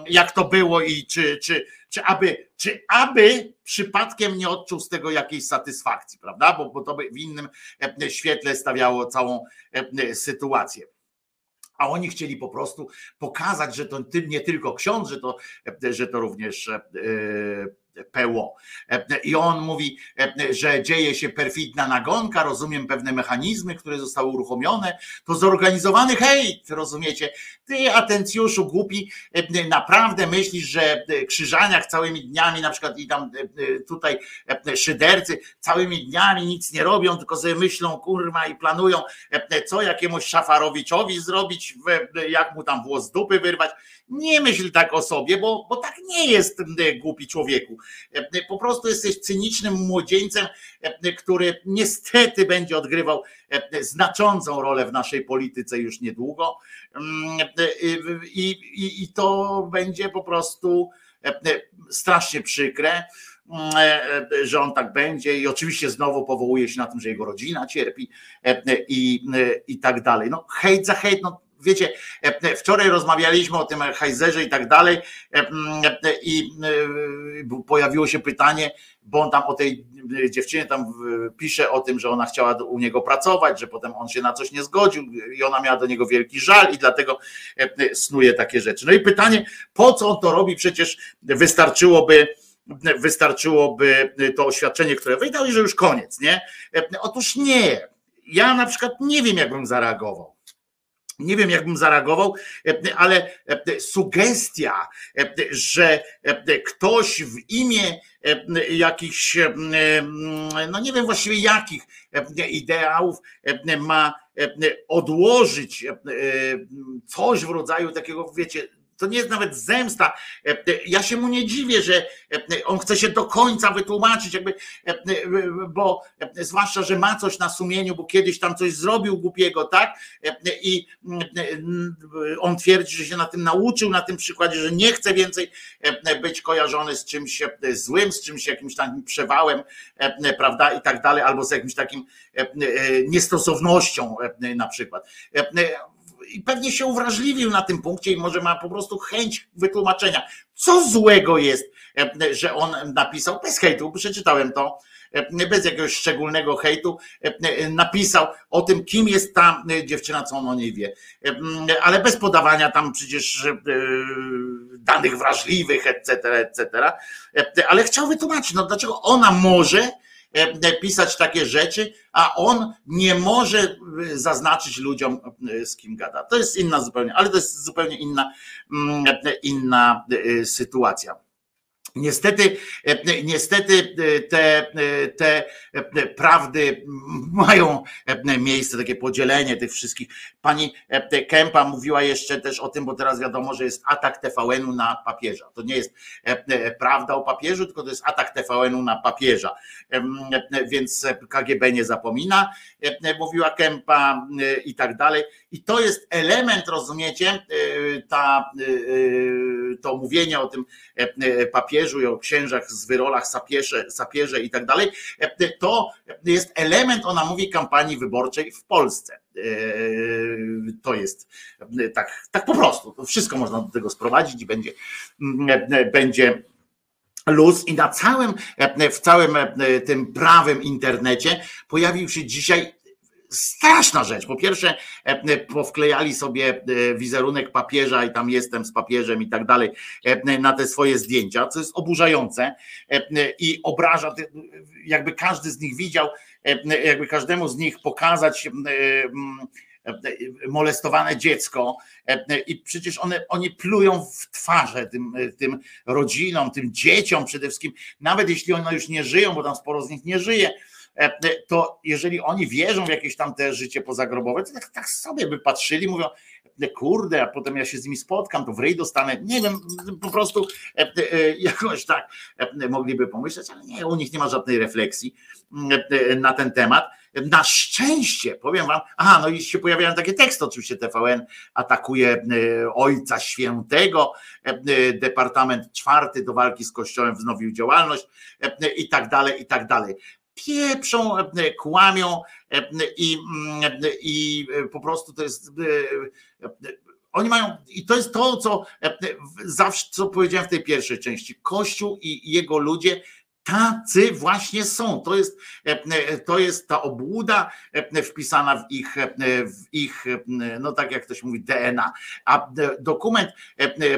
jak to było i czy, czy, czy, aby, czy aby przypadkiem nie odczuł z tego jakiejś satysfakcji, prawda? Bo, bo to by w innym świetle stawiało całą sytuację a oni chcieli po prostu pokazać, że to nie tylko ksiądz, że to, że to również PO. I on mówi, że dzieje się perfidna nagonka, rozumiem pewne mechanizmy, które zostały uruchomione, to zorganizowany hejt, rozumiecie? Ty, atencjuszu głupi, naprawdę myślisz, że Krzyżaniak całymi dniami, na przykład i tam tutaj szydercy całymi dniami nic nie robią, tylko sobie myślą, kurma, i planują, co jakiemuś Szafarowiczowi zrobić, jak mu tam włos dupy wyrwać. Nie myśl tak o sobie, bo, bo tak nie jest głupi człowieku. Po prostu jesteś cynicznym młodzieńcem, który niestety będzie odgrywał znaczącą rolę w naszej polityce już niedługo. I, i, i to będzie po prostu strasznie przykre że on tak będzie i oczywiście znowu powołuje się na tym, że jego rodzina cierpi i, i tak dalej. No hejt za hejt, no wiecie, e, wczoraj rozmawialiśmy o tym Heizerze i tak dalej e, i e, pojawiło się pytanie, bo on tam o tej dziewczynie tam pisze o tym, że ona chciała u niego pracować, że potem on się na coś nie zgodził i ona miała do niego wielki żal i dlatego snuje takie rzeczy. No i pytanie, po co on to robi? Przecież wystarczyłoby wystarczyłoby to oświadczenie, które wydał i że już koniec, nie? Otóż nie. Ja na przykład nie wiem, jakbym zareagował. Nie wiem, jakbym zareagował, ale sugestia, że ktoś w imię jakichś, no nie wiem właściwie jakich ideałów ma odłożyć coś w rodzaju takiego, wiecie, to nie jest nawet zemsta. E, e, ja się mu nie dziwię, że e, on chce się do końca wytłumaczyć, jakby, bo zwłaszcza, że ma coś na sumieniu, bo kiedyś tam coś zrobił głupiego, tak? I on twierdzi, że się na tym nauczył, na tym przykładzie, że nie chce więcej być kojarzony z czymś złym, z czymś jakimś takim przewałem, prawda? I tak dalej, albo z jakimś takim niestosownością na przykład i pewnie się uwrażliwił na tym punkcie i może ma po prostu chęć wytłumaczenia, co złego jest, e, że on napisał, bez hejtu, przeczytałem to, e, bez jakiegoś szczególnego hejtu, e, napisał o tym, kim jest ta dziewczyna, co on o niej wie, ale bez podawania tam przecież danych wrażliwych, etc., etc., ale chciał wytłumaczyć, no dlaczego ona może pisać takie rzeczy, a on nie może e, zaznaczyć ludziom, e, z kim gada. To jest inna zupełnie, ale to jest zupełnie inna, mm, inna sytuacja. Niestety, niestety te, te prawdy mają miejsce, takie podzielenie tych wszystkich. Pani Kępa mówiła jeszcze też o tym, bo teraz wiadomo, że jest atak TVN-u na papieża. To nie jest prawda o papieżu, tylko to jest atak TVN-u na papieża. Więc KGB nie zapomina, mówiła Kępa i tak dalej. I to jest element, rozumiecie, ta, to mówienie o tym papieżu, papieżu o księżach z wyrolach, sapierze, sapierze i tak dalej, to jest element, ona mówi, kampanii wyborczej w Polsce. E, to jest tak, tak po prostu. To wszystko można do tego sprowadzić i będzie, będzie luz i na całym, w całym tym prawym internecie pojawił się dzisiaj straszna rzecz. Po pierwsze, e, e, powklejali sobie e, wizerunek papieża i tam jestem z papieżem i tak dalej na te swoje zdjęcia, co jest oburzające i obraża, jakby każdy z nich widział, jakby każdemu z nich pokazać molestowane dziecko i przecież one, oni plują w twarze tym, tym rodzinom, tym dzieciom przede wszystkim, nawet jeśli one już nie żyją, bo tam sporo z nich nie żyje, to jeżeli oni wierzą w jakieś tam te życie pozagrobowe, to tak, tak sobie by patrzyli, mówią, e, kurde, a potem ja się z nimi spotkam, to w rej dostanę, nie wiem, po prostu e, jakoś tak mogliby pomyśleć, ale nie, u nich nie ma żadnej refleksji na ten temat. Na szczęście, powiem wam, aha, no i się pojawiają takie teksty, oczywiście TVN atakuje Ojca Świętego, Departament Czwarty do walki z Kościołem wznowił działalność i tak dalej, i tak dalej pieprzą, e, kłamią e, i, mm, i po prostu to jest. E, oni mają, i to jest to, co zawsze, co powiedziałem w tej pierwszej części, Kościół i jego ludzie tacy właśnie są. To jest, to jest ta obłuda wpisana w ich, w ich, no tak jak ktoś mówi, DNA. A dokument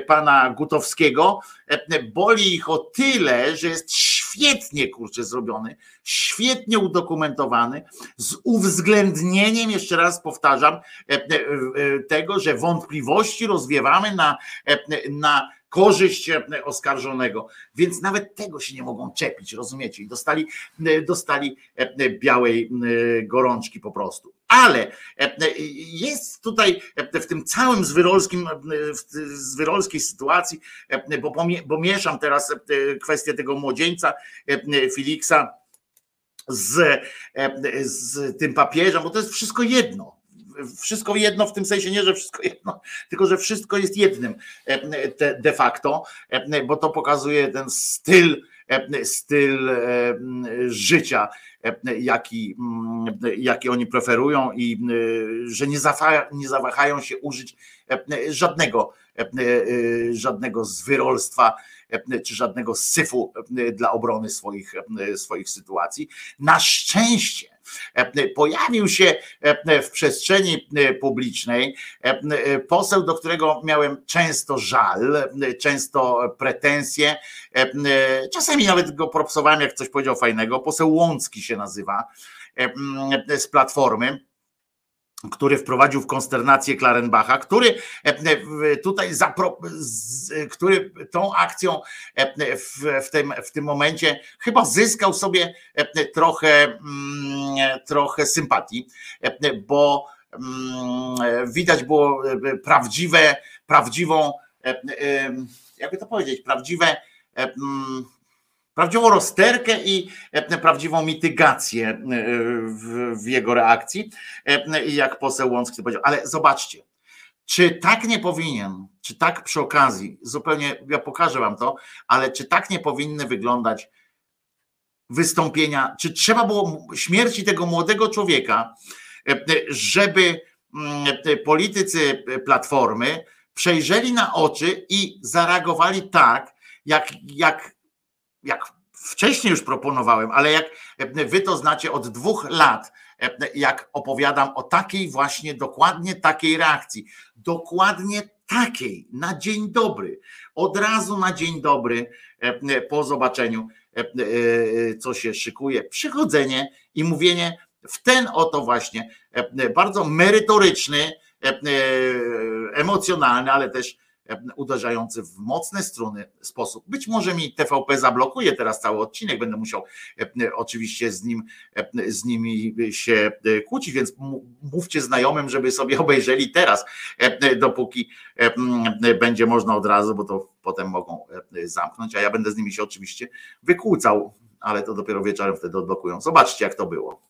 pana Gutowskiego boli ich o tyle, że jest świetnie kurczę zrobiony, świetnie udokumentowany, z uwzględnieniem, jeszcze raz powtarzam, tego, że wątpliwości rozwiewamy na, na korzyść e, oskarżonego, więc nawet tego się nie mogą czepić, rozumiecie? I dostali, e, dostali e, białej gorączki po prostu. Ale jest tutaj w tym całym zwyrolskim, zwyrolskiej sytuacji, bo, mieszam teraz kwestię tego młodzieńca Filiksa z, z tym papieżem, bo to jest wszystko jedno. Wszystko jedno w tym sensie, nie, że wszystko jedno, tylko że wszystko jest jednym e, de facto, e, bo to pokazuje ten styl, e, styl życia, jaki, jaki oni preferują i że nie, nie zawahają się użyć żadnego, żadnego zwyrolstwa czy żadnego syfu dla obrony swoich, swoich sytuacji. Na szczęście pojawił się w przestrzeni publicznej poseł, do którego miałem często żal, często pretensje, czasami nawet go propsowałem, jak coś powiedział fajnego, poseł Łącki się nazywa z Platformy który wprowadził w konsternację Klarenbacha, który e, tutaj zapro, który tą akcją e, w, w, tym, w tym momencie chyba zyskał sobie e, trochę, mm, trochę sympatii, bo mm, widać było prawdziwe, prawdziwą, jakby to powiedzieć, prawdziwe mm, prawdziwą rozterkę i e, prawdziwą mitygację e, w, jego reakcji, e, jak poseł Łącki powiedział. Ale zobaczcie, czy tak nie powinien, czy tak przy okazji, zupełnie, ja pokażę wam to, ale czy tak nie powinny wyglądać wystąpienia, czy trzeba było śmierci tego młodego człowieka, żeby mm, politycy Platformy przejrzeli na oczy i zareagowali tak, jak, jak jak wcześniej już proponowałem, ale jak wy to znacie od dwóch lat, jak opowiadam o takiej właśnie, dokładnie takiej reakcji, dokładnie takiej, na dzień dobry, od razu na dzień dobry, po zobaczeniu, co się szykuje, przychodzenie i mówienie w ten oto właśnie bardzo merytoryczny, emocjonalny, ale też uderzający w mocne struny sposób. Być może mi TVP zablokuje teraz cały odcinek, będę musiał oczywiście z nim z nimi się kłócić, więc mówcie znajomym, żeby sobie obejrzeli teraz, dopóki będzie można od razu, bo to potem mogą zamknąć, a ja będę z nimi się oczywiście wykłócał, ale to dopiero wieczorem wtedy odblokują. Zobaczcie, jak to było.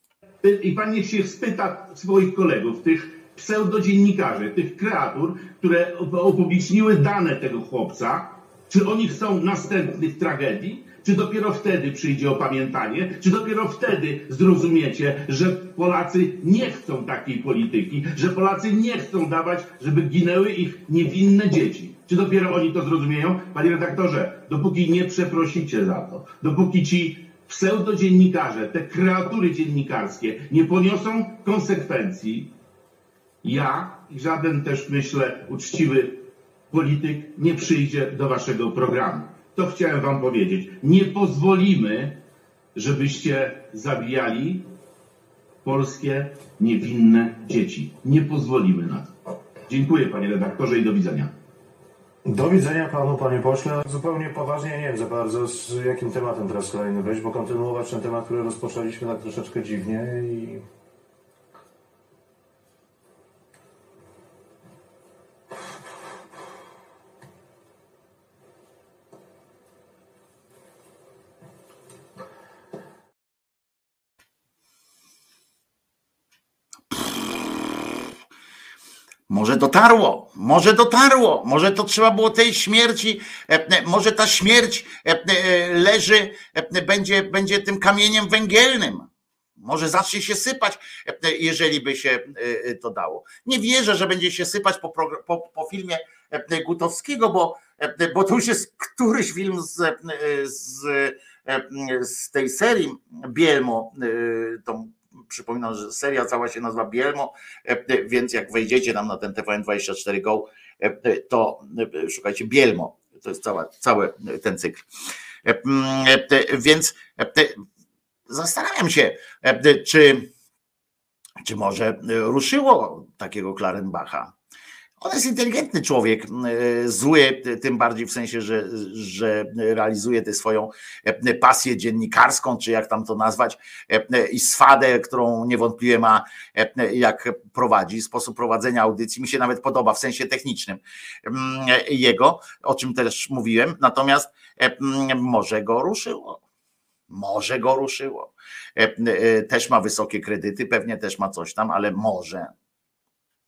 I pan niech się spyta swoich kolegów, tych pseudodziennikarzy, tych kreatur, które upubliczniły dane tego chłopca, czy oni chcą następnych tragedii, czy dopiero wtedy przyjdzie opamiętanie, czy dopiero wtedy zrozumiecie, że Polacy nie chcą takiej polityki, że Polacy nie chcą dawać, żeby ginęły ich niewinne dzieci. Czy dopiero oni to zrozumieją? Panie redaktorze, dopóki nie przeprosicie za to, dopóki ci pseudodziennikarze, te kreatury dziennikarskie nie poniosą konsekwencji, ja i żaden też, myślę, uczciwy polityk nie przyjdzie do waszego programu. To chciałem wam powiedzieć. Nie pozwolimy, żebyście zabijali polskie niewinne dzieci. Nie pozwolimy na to. Dziękuję panie redaktorze i do widzenia. Do widzenia panu, panie pośle. Zupełnie poważnie nie wiem za bardzo, z jakim tematem teraz kolejny wejść, bo kontynuować ten temat, który rozpoczęliśmy tak troszeczkę dziwnie i Może dotarło, może dotarło, może to trzeba było tej śmierci, e, e, może ta śmierć e, leży, będzie, będzie tym kamieniem węgielnym. Może zacznie się sypać, jeżeli by się to dało. Nie wierzę, że będzie się sypać po, po, po filmie Gutowskiego, bo, bo to już jest któryś film z, z, z tej serii Bielmo, tą przypominam, że seria cała się nazywa Bielmo, więc jak wejdziecie tam na ten TVN24 Go, to szukajcie Bielmo. To jest cała, cały ten cykl. Więc zastanawiam się, czy, czy może ruszyło takiego Klarenbacha on jest inteligentny człowiek, e, zły, tym bardziej w sensie, że, że realizuje tę swoją e, pasję dziennikarską, czy jak tam to nazwać, e, i swadę, którą niewątpliwie ma, jak prowadzi. Sposób prowadzenia audycji mi się nawet podoba w sensie technicznym jego, o czym też mówiłem. Natomiast może go ruszyło. Może go ruszyło. Też ma wysokie kredyty, pewnie też ma coś tam, ale może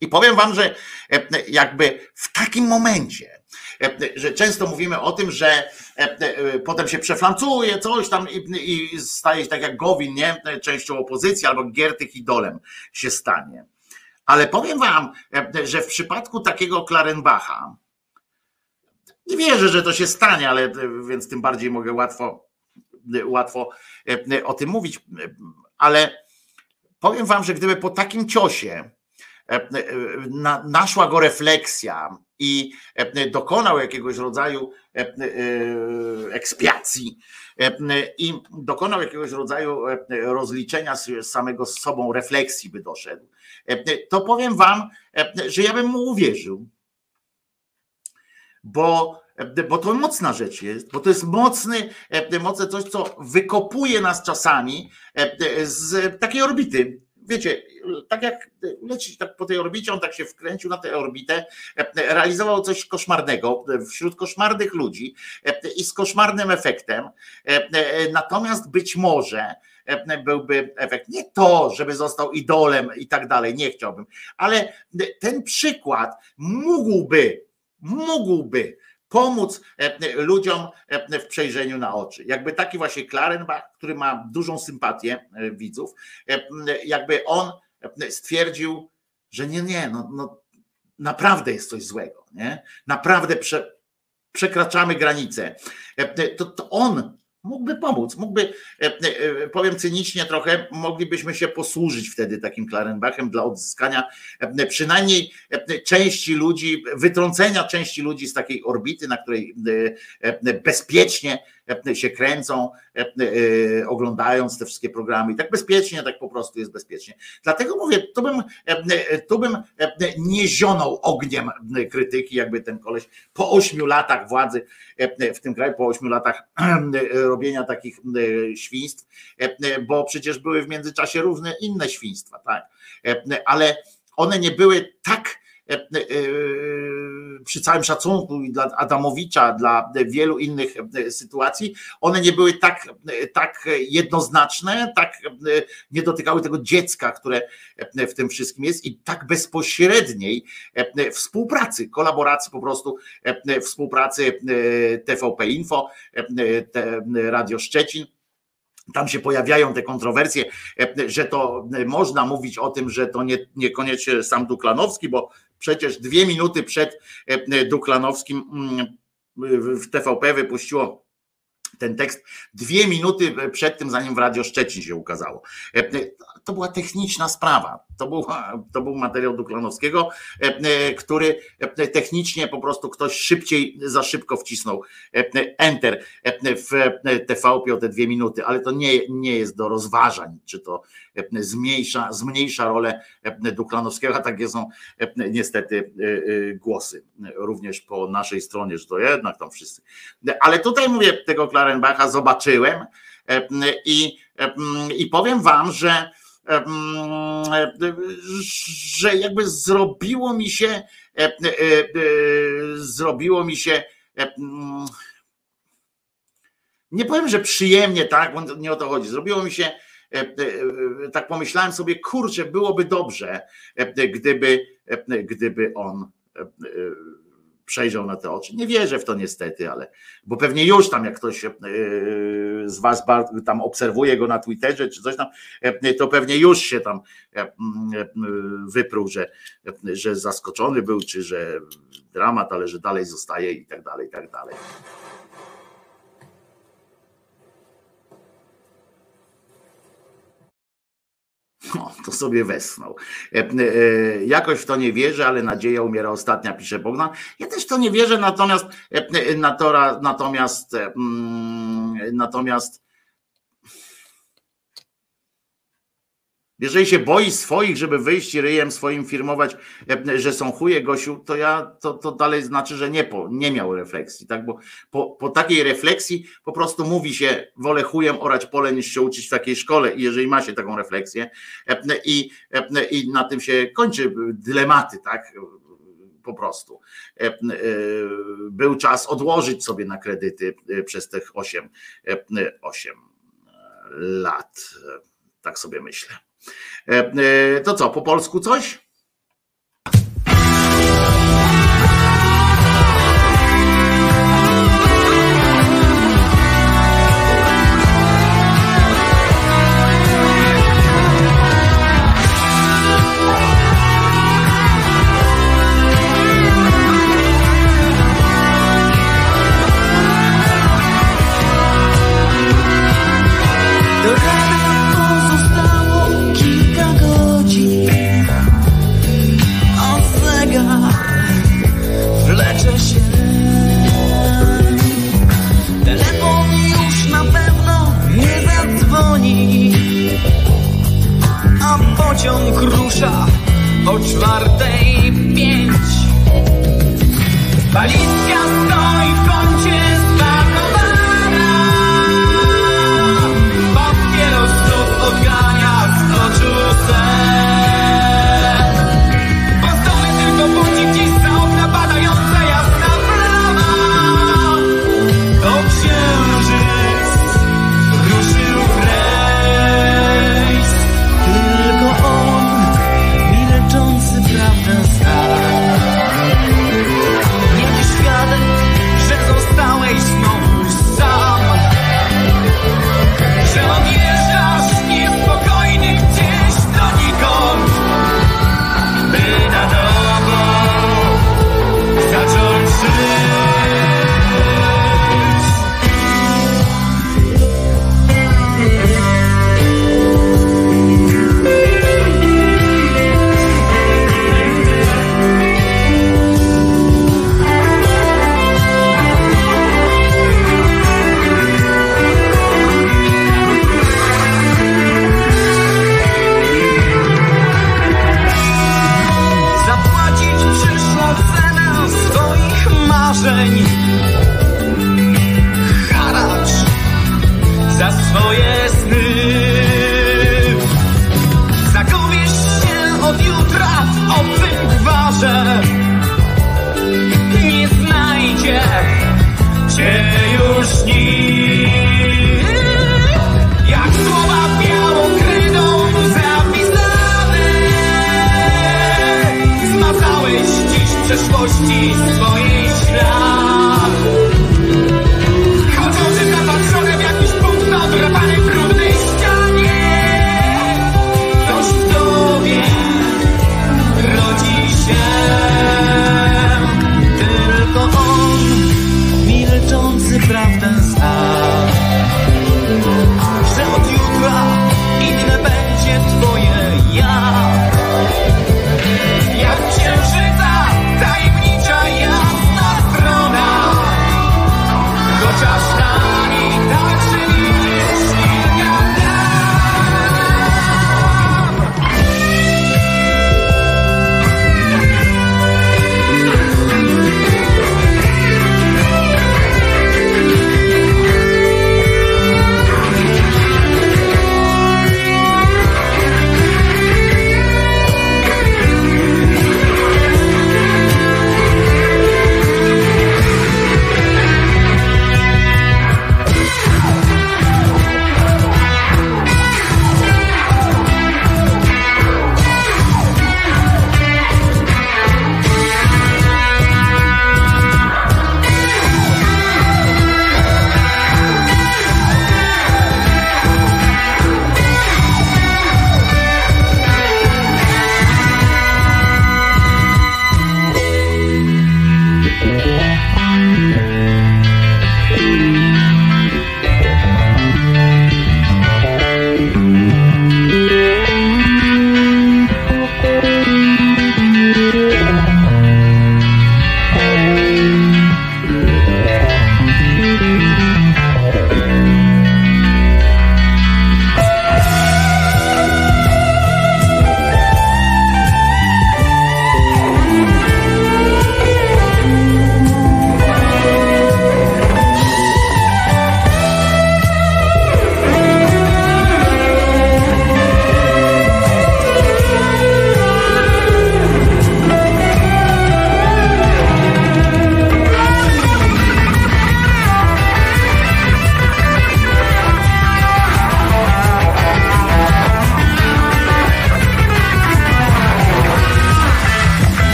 i powiem wam, że e, jakby w takim momencie, e, że często mówimy o tym, że e, potem się przeflancuje coś tam i, staje się tak jak Gowin, nie? Częścią opozycji albo Giertych idolem się stanie. Ale powiem wam, że w przypadku takiego Klarenbacha, nie wierzę, że to się stanie, ale więc tym bardziej mogę łatwo, łatwo o tym mówić, ale powiem wam, że gdyby po takim ciosie naszła go refleksja i e, dokonał jakiegoś rodzaju ekspiacji i dokonał jakiegoś rodzaju rozliczenia samego z sobą, refleksji by doszedł, to powiem wam, że ja bym mu uwierzył. Bo, bo to mocna rzecz jest, bo to jest mocny, mocne coś, co wykopuje nas czasami z takiej orbity, wiecie, tak jak leci tak po tej orbicie, on tak się wkręcił na tę orbitę, realizował coś koszmarnego wśród koszmarnych ludzi i z koszmarnym efektem. Natomiast być może byłby efekt. Nie to, żeby został idolem i tak dalej, nie chciałbym, ale ten przykład mógłby, mógłby pomóc ludziom w przejrzeniu na oczy. Jakby taki właśnie Klarenbach, który ma dużą sympatię widzów, jakby on stwierdził, że nie, nie, no, no naprawdę jest coś złego, nie? Naprawdę prze, przekraczamy granice. To, to on mógłby pomóc, mógłby, e, e, powiem cynicznie trochę, moglibyśmy się posłużyć wtedy takim Klarenbachem dla odzyskania e, przynajmniej części ludzi, wytrącenia części ludzi z takiej orbity, na której bezpiecznie się kręcą, oglądając te wszystkie programy i tak bezpiecznie, tak po prostu jest bezpiecznie. Dlatego mówię, tu bym, tu bym nie zionął ogniem krytyki, jakby ten koleś po ośmiu latach władzy w tym kraju, po ośmiu latach robienia takich świństw, bo przecież były w międzyczasie różne inne świństwa, tak, ale one nie były tak E, e, przy całym szacunku dla Adamowicza, dla wielu innych e, sytuacji, one nie były tak, tak jednoznaczne, tak nie dotykały tego dziecka, które w tym wszystkim jest i tak bezpośredniej współpracy, kolaboracji po prostu, współpracy TVP Info, Radio Szczecin. Tam się pojawiają te kontrowersje, że to można mówić o tym, że to nie, niekoniecznie sam Duklanowski, bo Przecież dwie minuty przed e, Duklanowskim mm, w TVP wypuściło ten tekst dwie minuty przed tym, zanim w Radio Szczecin się ukazało. E, to była techniczna sprawa. To był, to był materiał Duklanowskiego, e, który technicznie po prostu ktoś szybciej, za szybko wcisnął enter w TVP o te dwie minuty, ale to nie, nie jest do rozważań, czy to zmniejsza, zmniejsza rolę Duklanowskiego, a takie są niestety głosy również po naszej stronie, że to jednak tam wszyscy. Ale tutaj mówię tego Klarenbacha zobaczyłem i, i powiem wam, że że jakby zrobiło mi się zrobiło mi się nie powiem, że przyjemnie, tak, bo nie o to chodzi. Zrobiło mi się E, e, tak pomyślałem sobie, kurczę, byłoby dobrze, e, gdyby, gdyby on przejrzał na te oczy. Nie wierzę w to niestety, ale bo pewnie już tam jak ktoś z was tam obserwuje go na Twitterze czy coś tam, to pewnie już się tam wyprół, że, że zaskoczony był, czy że dramat, ale że dalej zostaje i tak dalej, i tak dalej. No, to sobie wesnął. E, e, jakoś w to nie wierzę, ale nadzieja umiera ostatnia, pisze Bogdan. Ja też w to nie wierzę, natomiast natomiast mm, natomiast Jeżeli się boi swoich, żeby wyjść i ryjem swoim firmować, e, że są chuje Gosiu, to ja to, to dalej znaczy, że nie, po, nie miał refleksji, tak? Bo po, po takiej refleksji po prostu mówi się, wolę chujem orać pole niż się uczyć w takiej szkole. I jeżeli ma się taką refleksję e, i, e, i na tym się kończy dylematy, tak? Po prostu. Był czas odłożyć sobie na kredyty przez tych 8, 8 lat. Tak sobie myślę. E, e, to co, po polsku coś?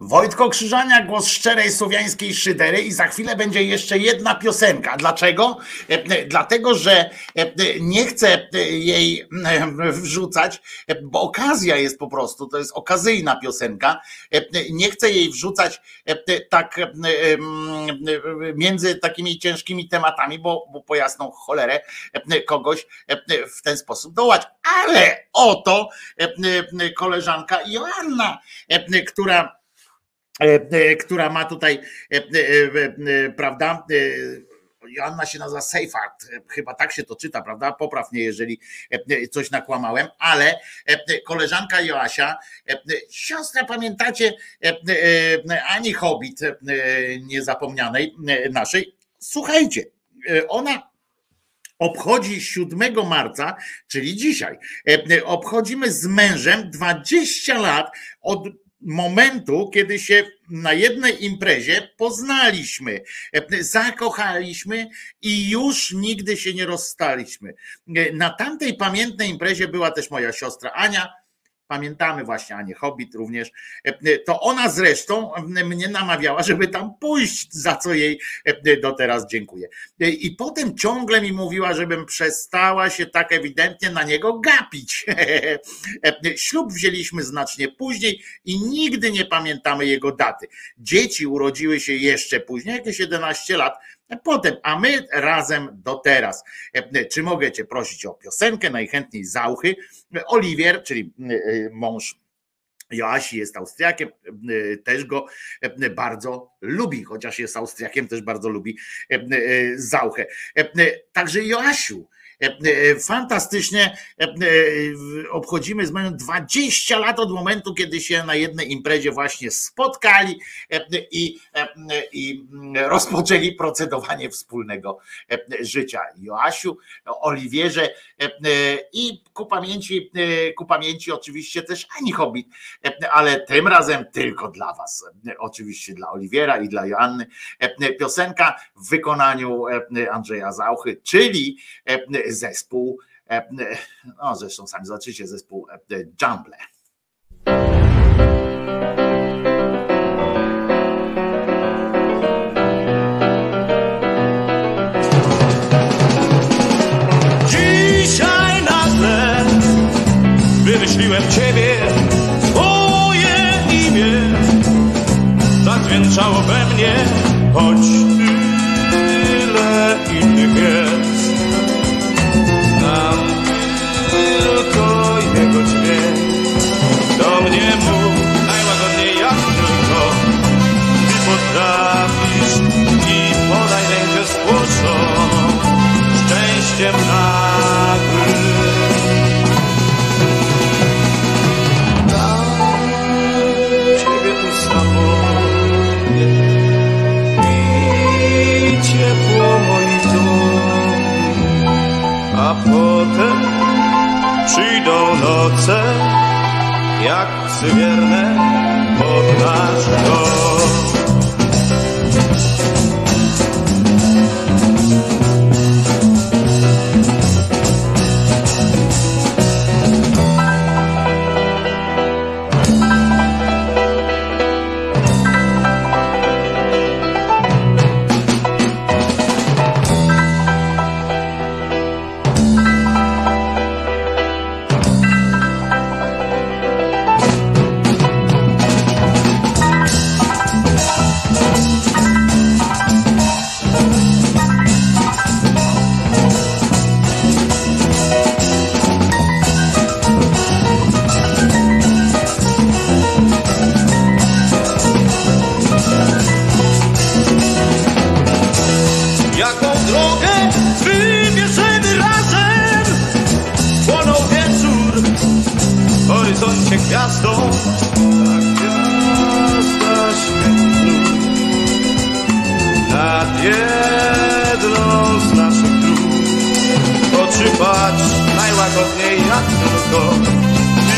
Wojtko Krzyżania, głos szczerej słowiańskiej szydery i za chwilę będzie jeszcze jedna piosenka. Dlaczego? E, e, dlatego, że e, nie chcę jej wrzucać, bo okazja jest po prostu, to jest okazyjna piosenka. Nie chcę jej wrzucać tak między takimi ciężkimi tematami, bo, po jasną cholerę kogoś w ten sposób dołać. Ale oto koleżanka Joanna, która która ma tutaj, e, prawda, Joanna się nazywa Seyfart, chyba tak się to czyta, prawda? Popraw mnie, jeżeli coś nakłamałem, ale koleżanka Joasia, siostra, pamiętacie Ani Hobbit niezapomnianej naszej? Słuchajcie, ona obchodzi 7 marca, czyli dzisiaj, obchodzimy z mężem 20 lat od momentu, kiedy się na jednej imprezie poznaliśmy, zakochaliśmy i już nigdy się nie rozstaliśmy. Na tamtej pamiętnej imprezie była też moja siostra Ania, Pamiętamy właśnie Anię Hobbit również. To ona zresztą mnie namawiała, żeby tam pójść, za co jej do teraz dziękuję. I potem ciągle mi mówiła, żebym przestała się tak ewidentnie na niego gapić. Ślub wzięliśmy znacznie później i nigdy nie pamiętamy jego daty. Dzieci urodziły się jeszcze później, jakieś 11 lat Potem, a my razem do teraz. Czy mogę Cię prosić o piosenkę? Najchętniej zauchy. Oliwier, czyli e, mąż Joasi jest Austriakiem, e, też go e, bardzo lubi, chociaż jest Austriakiem, też bardzo lubi Zauchę. Także Joasiu, E, e, fantastycznie e, obchodzimy z moją 20 lat od momentu, kiedy się na jednej imprezie właśnie spotkali i, i rozpoczęli procedowanie wspólnego życia. Joasiu, Oliwierze i ku pamięci, ku pamięci oczywiście też Ani Hobbit, ale tym razem tylko dla Was. Oczywiście dla Oliwiera i dla Joanny. Piosenka w wykonaniu Andrzeja Zauchy, czyli zespół, e, no zresztą sami zobaczycie, zespół e, Jumble. Dzisiaj nagle wymyśliłem ciebie, twoje imię zadźwięczało we mnie, choć tyle innych jest. A potem przyjdą noce jak psy wierne pod nasz dom.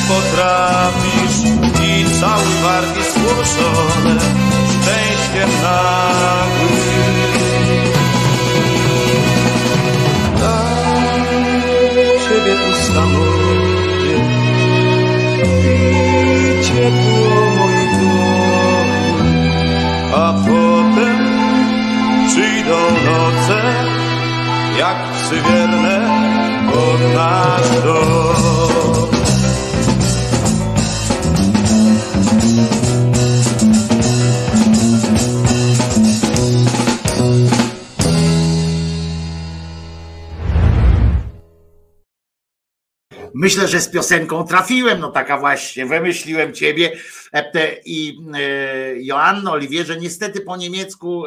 potrafisz i cały wargi skłoszone szczęściem nagłym. Na Ciebie tu samotnie i ciepło moich a potem przyjdą noce jak psy pod nasz dom. Myślę, że z piosenką trafiłem, no taka właśnie, wymyśliłem ciebie. I Joanno Oliwierze, niestety po niemiecku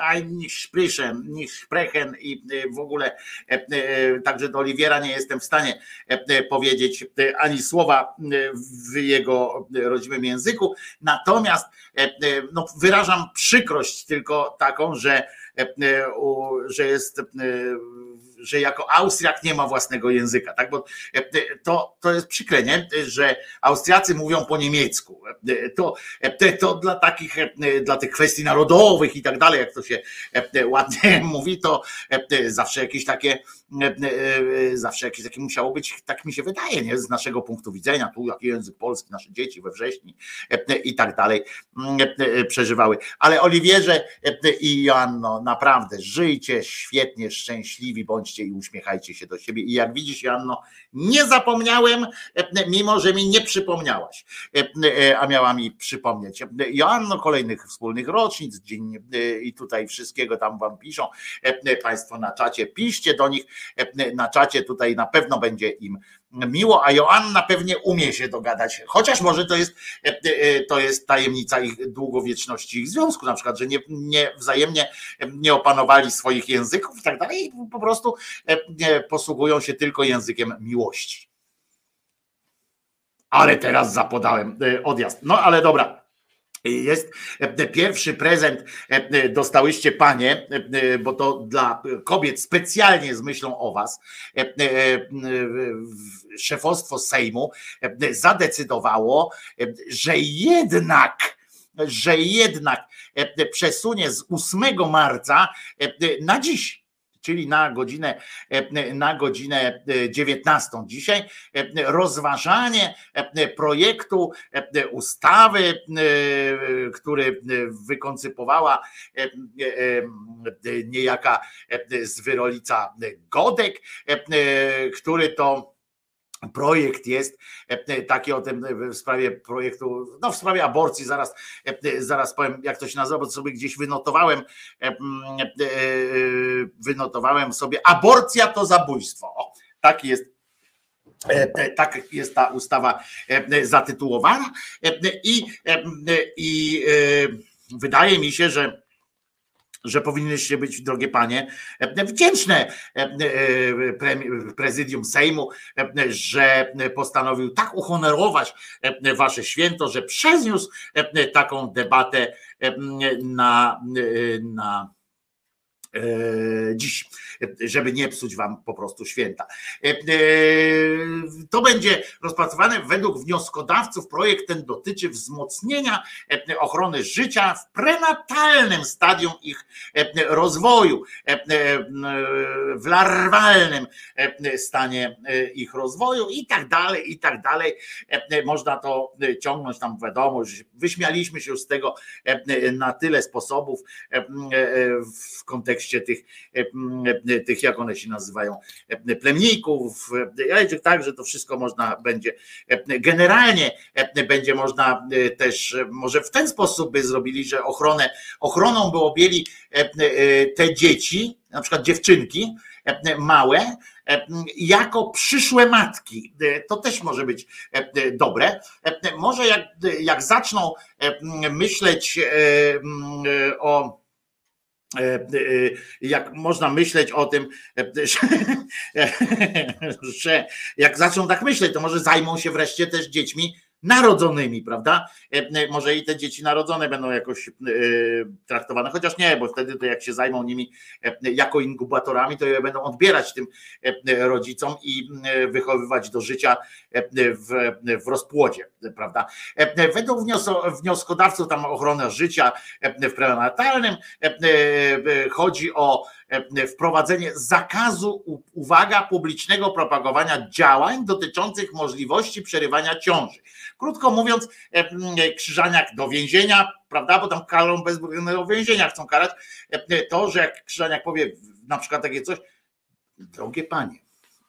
ein nicht sprechen, nicht sprechen i w ogóle także do Oliwiera nie jestem w stanie powiedzieć ani słowa w jego rodzimym języku, natomiast no, wyrażam przykrość tylko taką, że, że jest że jako Austriak nie ma własnego języka, tak? Bo e, e, to, to jest przykre, nie? że Austriacy mówią po niemiecku. E, to, to dla takich, dla tych kwestii narodowych i tak dalej, jak to się ładnie mówi, to zawsze jakieś takie, zawsze jakieś takie musiało być, tak mi się wydaje, nie? z naszego punktu widzenia, tu jaki język polski, nasze dzieci we wrześni i tak dalej przeżywały. Ale Oliwierze i Joanno, naprawdę żyjcie świetnie, szczęśliwi, bądź bądźcie i uśmiechajcie się do siebie. I jak widzisz, Janno, nie zapomniałem, e, mimo że mi nie przypomniałaś, e, e, a miała mi przypomnieć. Joanno, kolejnych wspólnych rocznic, dzień i tutaj wszystkiego tam wam piszą. Państwo na czacie, piszcie do nich na czacie, tutaj na pewno będzie im miło, a Joanna pewnie umie się dogadać, chociaż może to jest, to jest tajemnica ich długowieczności ich związku, na przykład, że nie, nie wzajemnie nie opanowali swoich języków i tak dalej, i po prostu posługują się tylko językiem miłości. Ale teraz zapodałem odjazd. No ale dobra. Jest pierwszy prezent, dostałyście panie, bo to dla kobiet specjalnie z myślą o was. Szefostwo Sejmu zadecydowało, że jednak że jednak przesunie z 8 marca na dziś czyli na godzinę, na godzinę 19 dzisiaj, rozważanie projektu ustawy, który wykoncypowała niejaka zwyrolica Godek, który to projekt jest taki o tym w sprawie projektu, no w sprawie aborcji, zaraz, zaraz powiem jak to się nazywa, bo sobie gdzieś wynotowałem, wynotowałem sobie, aborcja to zabójstwo. O, taki jest tak jest ta ustawa zatytułowana i, i wydaje mi się, że że powinnyście być, drogie panie, wdzięczne prezydium Sejmu, że postanowił tak uhonorować wasze święto, że przezniósł taką debatę na, na dziś żeby nie psuć wam po prostu święta. E, e, to będzie rozpracowane według wnioskodawców. Projekt ten dotyczy wzmocnienia e, ochrony życia w prenatalnym stadium ich rozwoju, w larwalnym stanie ich rozwoju i tak dalej, i tak dalej. Można to ciągnąć tam wiadomo, wyśmialiśmy się już z tego na tyle sposobów w kontekście tych tych, jak one się nazywają, plemników, tak, że to wszystko można będzie, generalnie będzie można też, może w ten sposób by zrobili, że ochronę, ochroną by objęli te dzieci, na przykład dziewczynki małe, jako przyszłe matki. To też może być dobre. Może jak, jak zaczną myśleć o E, e, jak można myśleć o tym, e, że jak zaczną tak myśleć, to może zajmą się wreszcie też dziećmi narodzonymi, prawda? E, e, może i te dzieci narodzone będą jakoś e, traktowane, chociaż nie, bo wtedy to jak się zajmą nimi jako inkubatorami, to je będą odbierać tym rodzicom i wychowywać do życia w, w rozpłodzie, prawda? Według wnioskodawców tam ochrona życia w prenatalnym chodzi o wprowadzenie zakazu, uwaga, publicznego propagowania działań dotyczących możliwości przerywania ciąży. Krótko mówiąc, Krzyżaniak do więzienia, prawda, bo tam karą bezbronnego więzienia chcą karać, to, że jak Krzyżaniak powie na przykład takie coś, drogie panie,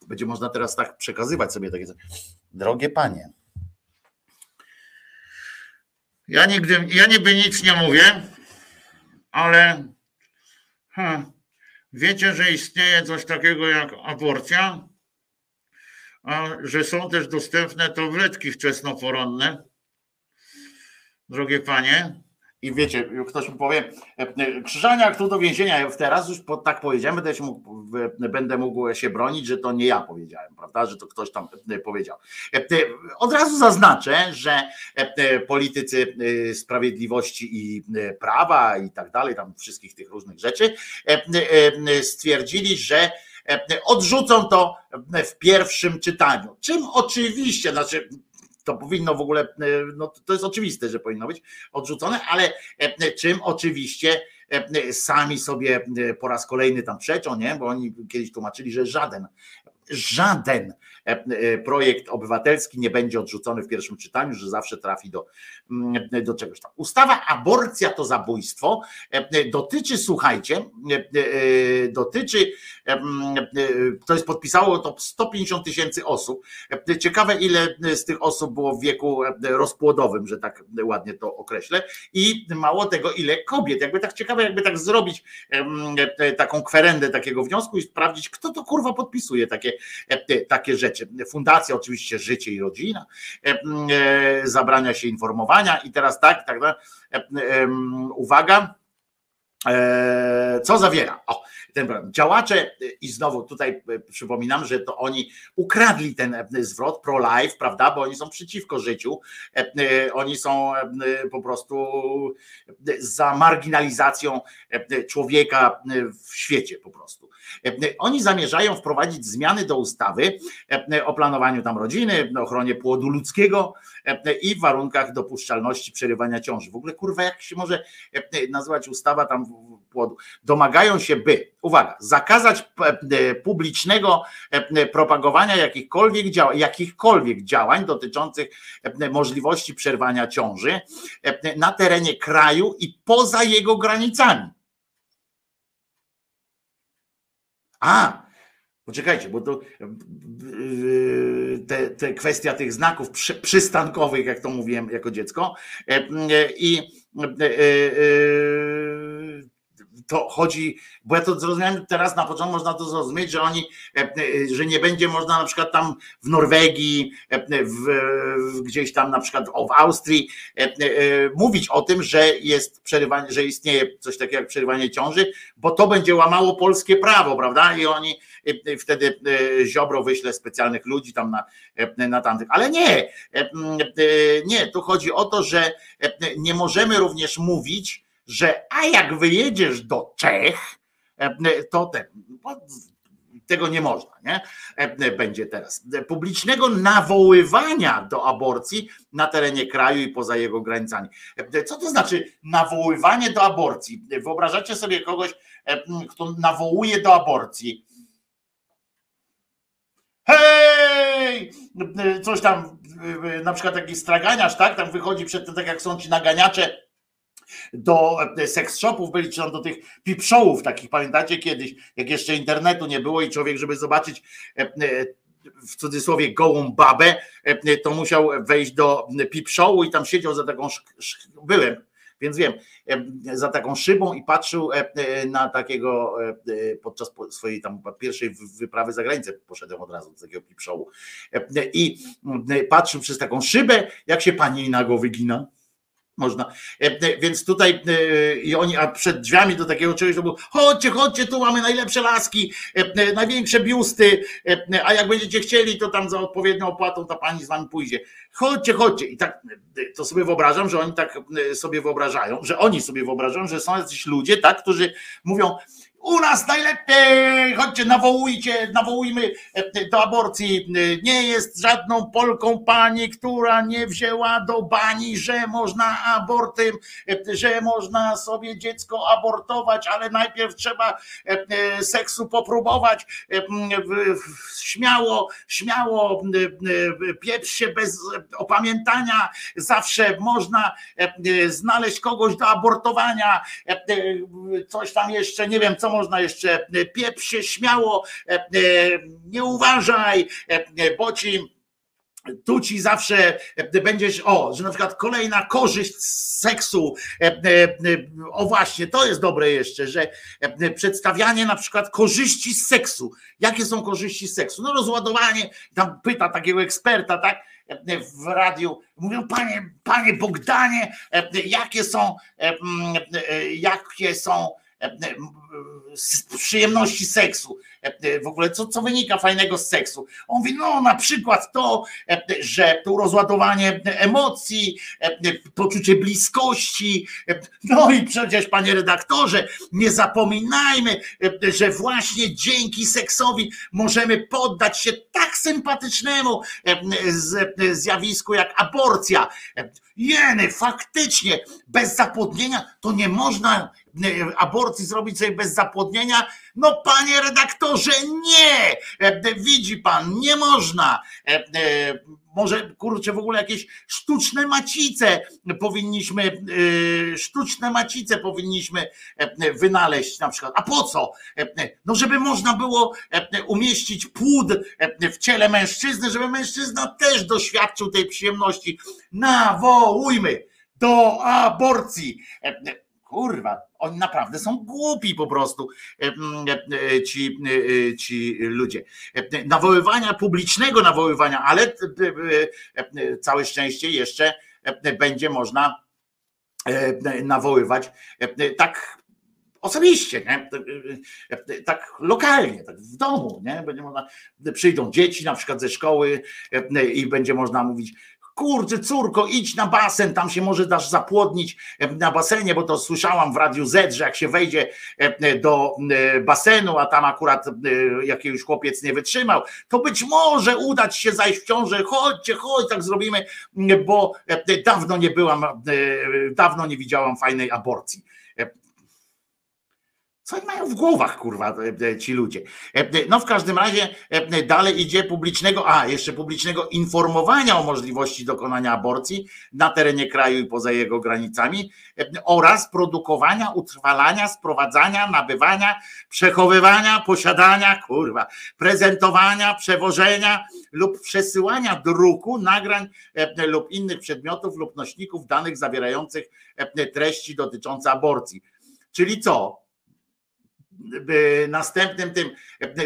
będzie można teraz tak przekazywać sobie takie coś, drogie panie, ja nigdy, ja niby nic nie mówię, ale hmm, wiecie, że istnieje coś takiego jak aborcja? że są też dostępne tabletki wczesnoporonne. Drogie panie, i wiecie, ktoś mi powie, e, Krzyżaniak tu do więzienia, teraz już po, tak powiedziałem, będę, mógł, będę mógł się bronić, że to nie ja powiedziałem, prawda, że to ktoś tam e, powiedział. E, od razu zaznaczę, że politycy sprawiedliwości i prawa i tak dalej, tam wszystkich tych różnych rzeczy, stwierdzili, że odrzucą to w pierwszym czytaniu. Czym oczywiście, znaczy to powinno w ogóle, e, no to jest oczywiste, że powinno być odrzucone, ale e, czym oczywiście e, sami sobie po raz kolejny tam przeczą, nie? Bo oni kiedyś tłumaczyli, że żaden, żaden projekt obywatelski nie będzie odrzucony w pierwszym czytaniu, że zawsze trafi do, mm, do czegoś tam. Ustawa aborcja to zabójstwo dotyczy, słuchajcie, dotyczy to jest podpisało to 150 tysięcy osób. Ciekawe, ile z tych osób było w wieku rozpłodowym, że tak ładnie to określę. I mało tego, ile kobiet. Jakby tak ciekawe, jakby tak zrobić taką kwerendę takiego wniosku i sprawdzić, kto to kurwa podpisuje takie, takie rzeczy. Fundacja oczywiście Życie i Rodzina, zabrania się informowania i teraz tak, tak, uwaga, co zawiera? O, ten problem. Działacze, i znowu tutaj e, przypominam, że to oni ukradli ten e, zwrot pro-life, prawda, bo oni są przeciwko życiu, e, oni są po prostu za marginalizacją człowieka w świecie po prostu. Oni zamierzają wprowadzić zmiany do ustawy o planowaniu tam rodziny, ochronie płodu ludzkiego i warunkach dopuszczalności przerywania ciąży. W ogóle kurwa, jak się może nazywać ustawa tam płodu? Domagają się, by uwaga, zakazać e, publicznego e, propagowania jakichkolwiek działań, jakichkolwiek działań dotyczących e, możliwości przerwania ciąży na terenie kraju i poza jego granicami. A, poczekajcie, bo to te, te kwestia tych znaków przystankowych, jak to mówiłem jako dziecko, i to chodzi, bo ja to zrozumiałem teraz na początku, można to zrozumieć, że oni, e, e, że nie będzie można na przykład tam w Norwegii, e, w, gdzieś tam na przykład w Austrii mówić o tym, że jest przerywanie, że istnieje coś takiego jak przerywanie ciąży, bo to będzie łamało polskie prawo, prawda? I oni wtedy Ziobro wyśle specjalnych ludzi tam na, na tamtych. Ale nie, nie, tu chodzi o to, że nie możemy również mówić, że a jak wyjedziesz do Czech, e, to ten, tego nie można, nie? E, będzie teraz. Publicznego nawoływania do aborcji na terenie kraju i poza jego granicami. E, co to znaczy nawoływanie do aborcji? Wyobrażacie sobie kogoś, kto nawołuje do aborcji? Hej! Coś tam, na przykład jakiś straganiarz, tak? Tam wychodzi przed tym, tak jak są ci naganiacze do e, seks shopów byli, czy tam do tych pipshołów takich, pamiętacie kiedyś, jak jeszcze internetu nie było i człowiek, żeby zobaczyć e, e, w cudzysłowie gołą babę, to musiał wejść do pipshołu i tam siedział za taką, byłem, więc wiem, za taką szybą i patrzył na takiego, podczas swojej tam pierwszej wyprawy za granicę. Poszedłem od razu do takiego pipshołu i patrzył przez taką szybę, jak się pani nago wygina można. E, e, więc tutaj e, i oni, a przed drzwiami do takiego czegoś to było, chodźcie, chodźcie, tu mamy najlepsze laski, największe biusty, a jak będziecie chcieli, to tam za odpowiednią opłatą ta pani z wami pójdzie. Chodźcie, chodźcie. I tak to sobie wyobrażam, że oni tak sobie wyobrażają, że oni sobie wyobrażają, że są jacyś ludzie, tak, którzy mówią, u nas najlepiej, chodźcie, nawołujcie, nawołujmy e, do aborcji. Nie jest żadną Polką pani, która nie wzięła do bani, że można abortem, e, że można sobie dziecko abortować, ale najpierw trzeba e, seksu popróbować. Śmiało, śmiało, pieprz się bez opamiętania. Zawsze można znaleźć kogoś do abortowania. Coś tam jeszcze, nie wiem, co można jeszcze, e, pieprz się śmiało, e, e, nie uważaj, bo ci tu ci zawsze będziesz, o, że na przykład kolejna korzyść z seksu, o właśnie, to jest dobre jeszcze, że przedstawianie na przykład korzyści z seksu. Jakie są korzyści z seksu? No rozładowanie, tam pyta takiego eksperta, tak, w radiu, mówią, panie, panie Bogdanie, jakie są, jakie są przyjemności seksu. W ogóle co, co wynika fajnego z seksu? On mówi, no na przykład to, że to rozładowanie emocji, poczucie bliskości. No i przecież, panie redaktorze, nie zapominajmy, że właśnie dzięki seksowi możemy poddać się tak sympatycznemu zjawisku jak aborcja. Jeny, faktycznie, bez zapłodnienia to nie można aborcji zrobić sobie bez zapłodnienia? No panie redaktorze, nie! Widzi pan, nie można. Może kurczę w ogóle jakieś sztuczne macice powinniśmy, sztuczne macice powinniśmy wynaleźć na przykład. A po co? No żeby można było umieścić płód w ciele mężczyzny, żeby mężczyzna też doświadczył tej przyjemności. Nawołujmy do aborcji kurwa, oni naprawdę są głupi po prostu, ci, ci ludzie. Nawoływania, publicznego nawoływania, ale całe szczęście jeszcze będzie można nawoływać tak osobiście, nie? tak lokalnie, tak w domu, nie? Będzie można, przyjdą dzieci na przykład ze szkoły i będzie można mówić, kurczę, córko, idź na basen, tam się może dasz zapłodnić na basenie, bo to słyszałam w Radiu Z, że jak się wejdzie do basenu, a tam akurat jakiś chłopiec nie wytrzymał, to być może udać się zajść w ciążę, chodźcie, chodź, tak zrobimy, bo dawno nie byłam, dawno nie widziałam fajnej aborcji. Co oni mają w głowach, kurwa, ci ludzie? No w każdym razie dalej idzie publicznego, a jeszcze publicznego informowania o możliwości dokonania aborcji na terenie kraju i poza jego granicami oraz produkowania, utrwalania, sprowadzania, nabywania, przechowywania, posiadania, kurwa, prezentowania, przewożenia lub przesyłania druku, nagrań lub innych przedmiotów lub nośników danych zawierających treści dotyczące aborcji. Czyli co? Następnym tym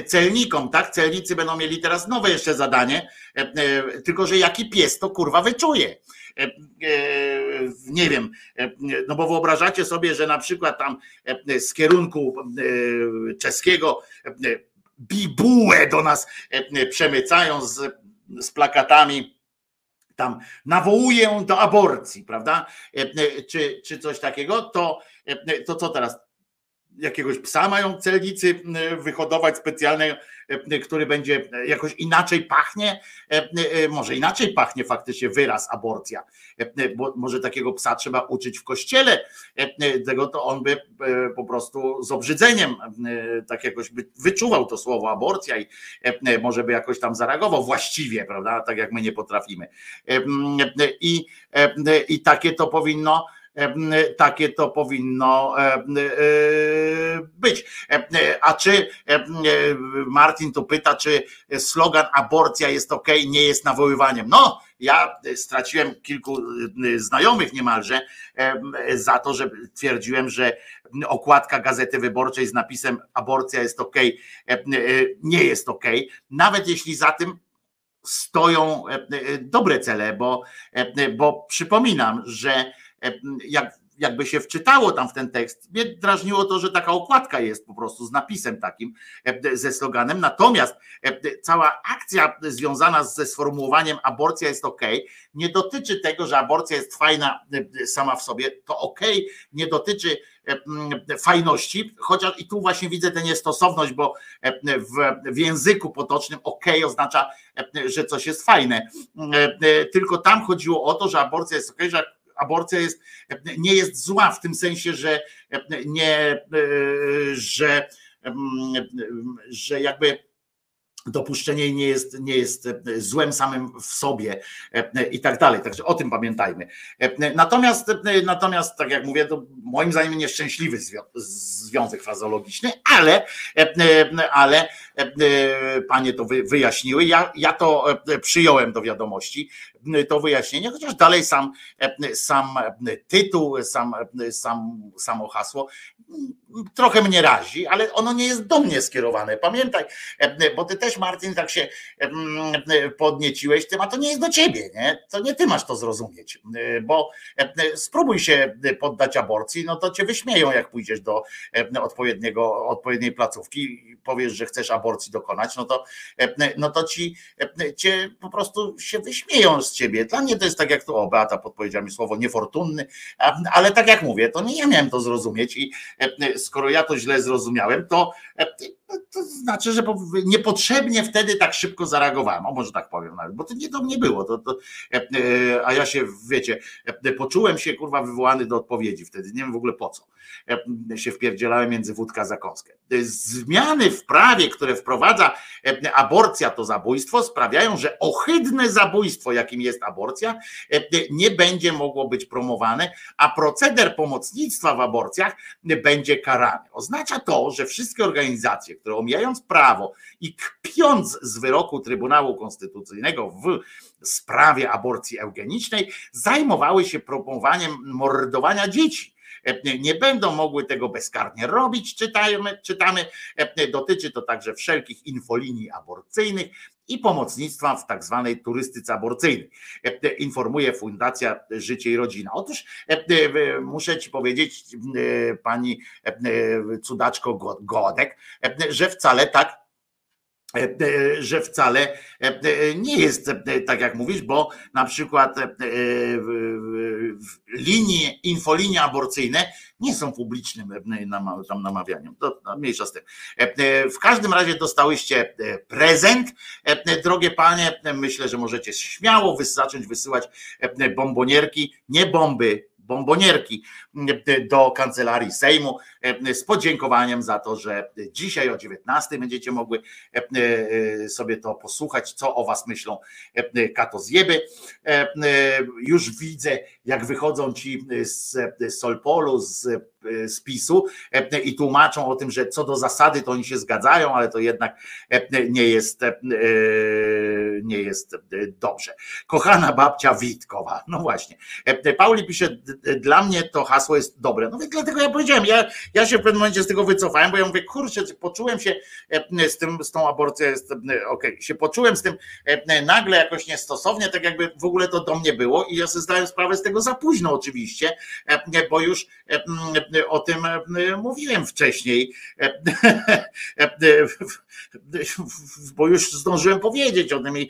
celnikom, tak? Celnicy będą mieli teraz nowe jeszcze zadanie, tylko że jaki pies to kurwa wyczuje. Nie wiem, no bo wyobrażacie sobie, że na przykład tam z kierunku czeskiego bibułę do nas przemycają z, z plakatami tam nawołuję do aborcji, prawda? Czy, czy coś takiego, to, to co teraz? Jakiegoś psa mają celnicy wyhodować specjalny, który będzie jakoś inaczej pachnie, może inaczej pachnie faktycznie wyraz aborcja, bo może takiego psa trzeba uczyć w kościele, tego to on by po prostu z obrzydzeniem tak jakoś by wyczuwał to słowo aborcja i może by jakoś tam zareagował właściwie, prawda, tak jak my nie potrafimy. I, i takie to powinno takie to powinno e, być. A czy Martin tu pyta, czy slogan aborcja jest ok, nie jest nawoływaniem? No, ja straciłem kilku znajomych niemalże za to, że twierdziłem, że okładka Gazety Wyborczej z napisem aborcja jest ok, nie jest ok, nawet jeśli za tym stoją dobre cele, bo, bo przypominam, że jak, jakby się wczytało tam w ten tekst, mnie drażniło to, że taka okładka jest po prostu z napisem takim, ze sloganem. Natomiast cała akcja związana ze sformułowaniem aborcja jest ok, nie dotyczy tego, że aborcja jest fajna sama w sobie, to ok, nie dotyczy fajności, chociaż i tu właśnie widzę tę niestosowność, bo w, w języku potocznym ok oznacza, że coś jest fajne. Tylko tam chodziło o to, że aborcja jest ok, że aborcja jest, nie jest zła w tym sensie, że nie, że, że jakby dopuszczenie nie jest, nie jest złem samym w sobie i tak dalej. Także o tym pamiętajmy. Natomiast, natomiast tak jak mówię, to moim zdaniem nieszczęśliwy związek fazologiczny, ale, ale panie to wyjaśniły. Ja, ja to przyjąłem do wiadomości, to wyjaśnienie, chociaż dalej sam, sam tytuł, sam, sam, samo hasło trochę mnie razi, ale ono nie jest do mnie skierowane. Pamiętaj, bo ty też, Martin, tak się podnieciłeś tym, a to nie jest do ciebie, nie? To nie ty masz to zrozumieć, bo spróbuj się poddać aborcji, no to cię wyśmieją, jak pójdziesz do odpowiedniego, odpowiedniej placówki i powiesz, że chcesz aborcji dokonać, no to, no to ci cię po prostu się wyśmieją z ciebie. Dla mnie to jest tak jak to, o Beata podpowiedziała mi słowo niefortunny, ale tak jak mówię, to nie ja miałem to zrozumieć i skoro ja to źle zrozumiałem, to, to znaczy, że niepotrzebnie wtedy tak szybko zareagowałem, o może tak powiem nawet, bo to nie do mnie było, to, to, a ja się, wiecie, poczułem się kurwa wywołany do odpowiedzi wtedy, nie wiem w ogóle po co się wpierdzielałem między wódka a zakąskę. Zmiany w prawie, które wprowadza aborcja to zabójstwo, sprawiają, że ohydne zabójstwo, jakim jest aborcja, nie będzie mogło być promowane, a proceder pomocnictwa w aborcjach będzie karany. Oznacza to, że wszystkie organizacje, które omijając prawo i kpiąc z wyroku Trybunału Konstytucyjnego w sprawie aborcji eugenicznej, zajmowały się promowaniem mordowania dzieci nie będą mogły tego bezkarnie robić, czytajmy, czytamy. Dotyczy to także wszelkich infolinii aborcyjnych i pomocnictwa w tak zwanej turystyce aborcyjnej. Informuje Fundacja Życie i Rodzina. Otóż muszę ci powiedzieć, pani cudaczko Godek, że wcale tak że wcale nie jest tak jak mówisz, bo na przykład linie, infolinie aborcyjne nie są publicznym tam namawianiem. To mniejsza z tym. W każdym razie dostałyście prezent, drogie panie. Myślę, że możecie śmiało zacząć wysyłać bombonierki, nie bomby, bombonierki do kancelarii Sejmu z podziękowaniem za to, że dzisiaj o 19 będziecie mogły sobie to posłuchać, co o was myślą kato zjeby. Już widzę, jak wychodzą ci z Solpolu, z spisu i tłumaczą o tym, że co do zasady to oni się zgadzają, ale to jednak nie jest nie jest dobrze. Kochana babcia Witkowa, no właśnie. Pauli pisze, dla mnie to hasło jest dobre. No więc dlatego ja powiedziałem, ja, ja się w pewnym momencie z tego wycofałem, bo ja mówię, kurczę, poczułem się z tym, z tą aborcją, okej, okay. się poczułem z tym nagle jakoś niestosownie, tak jakby w ogóle to do mnie było i ja sobie zdałem sprawę z tego za późno oczywiście, bo już o tym mówiłem wcześniej, bo już zdążyłem powiedzieć o tym i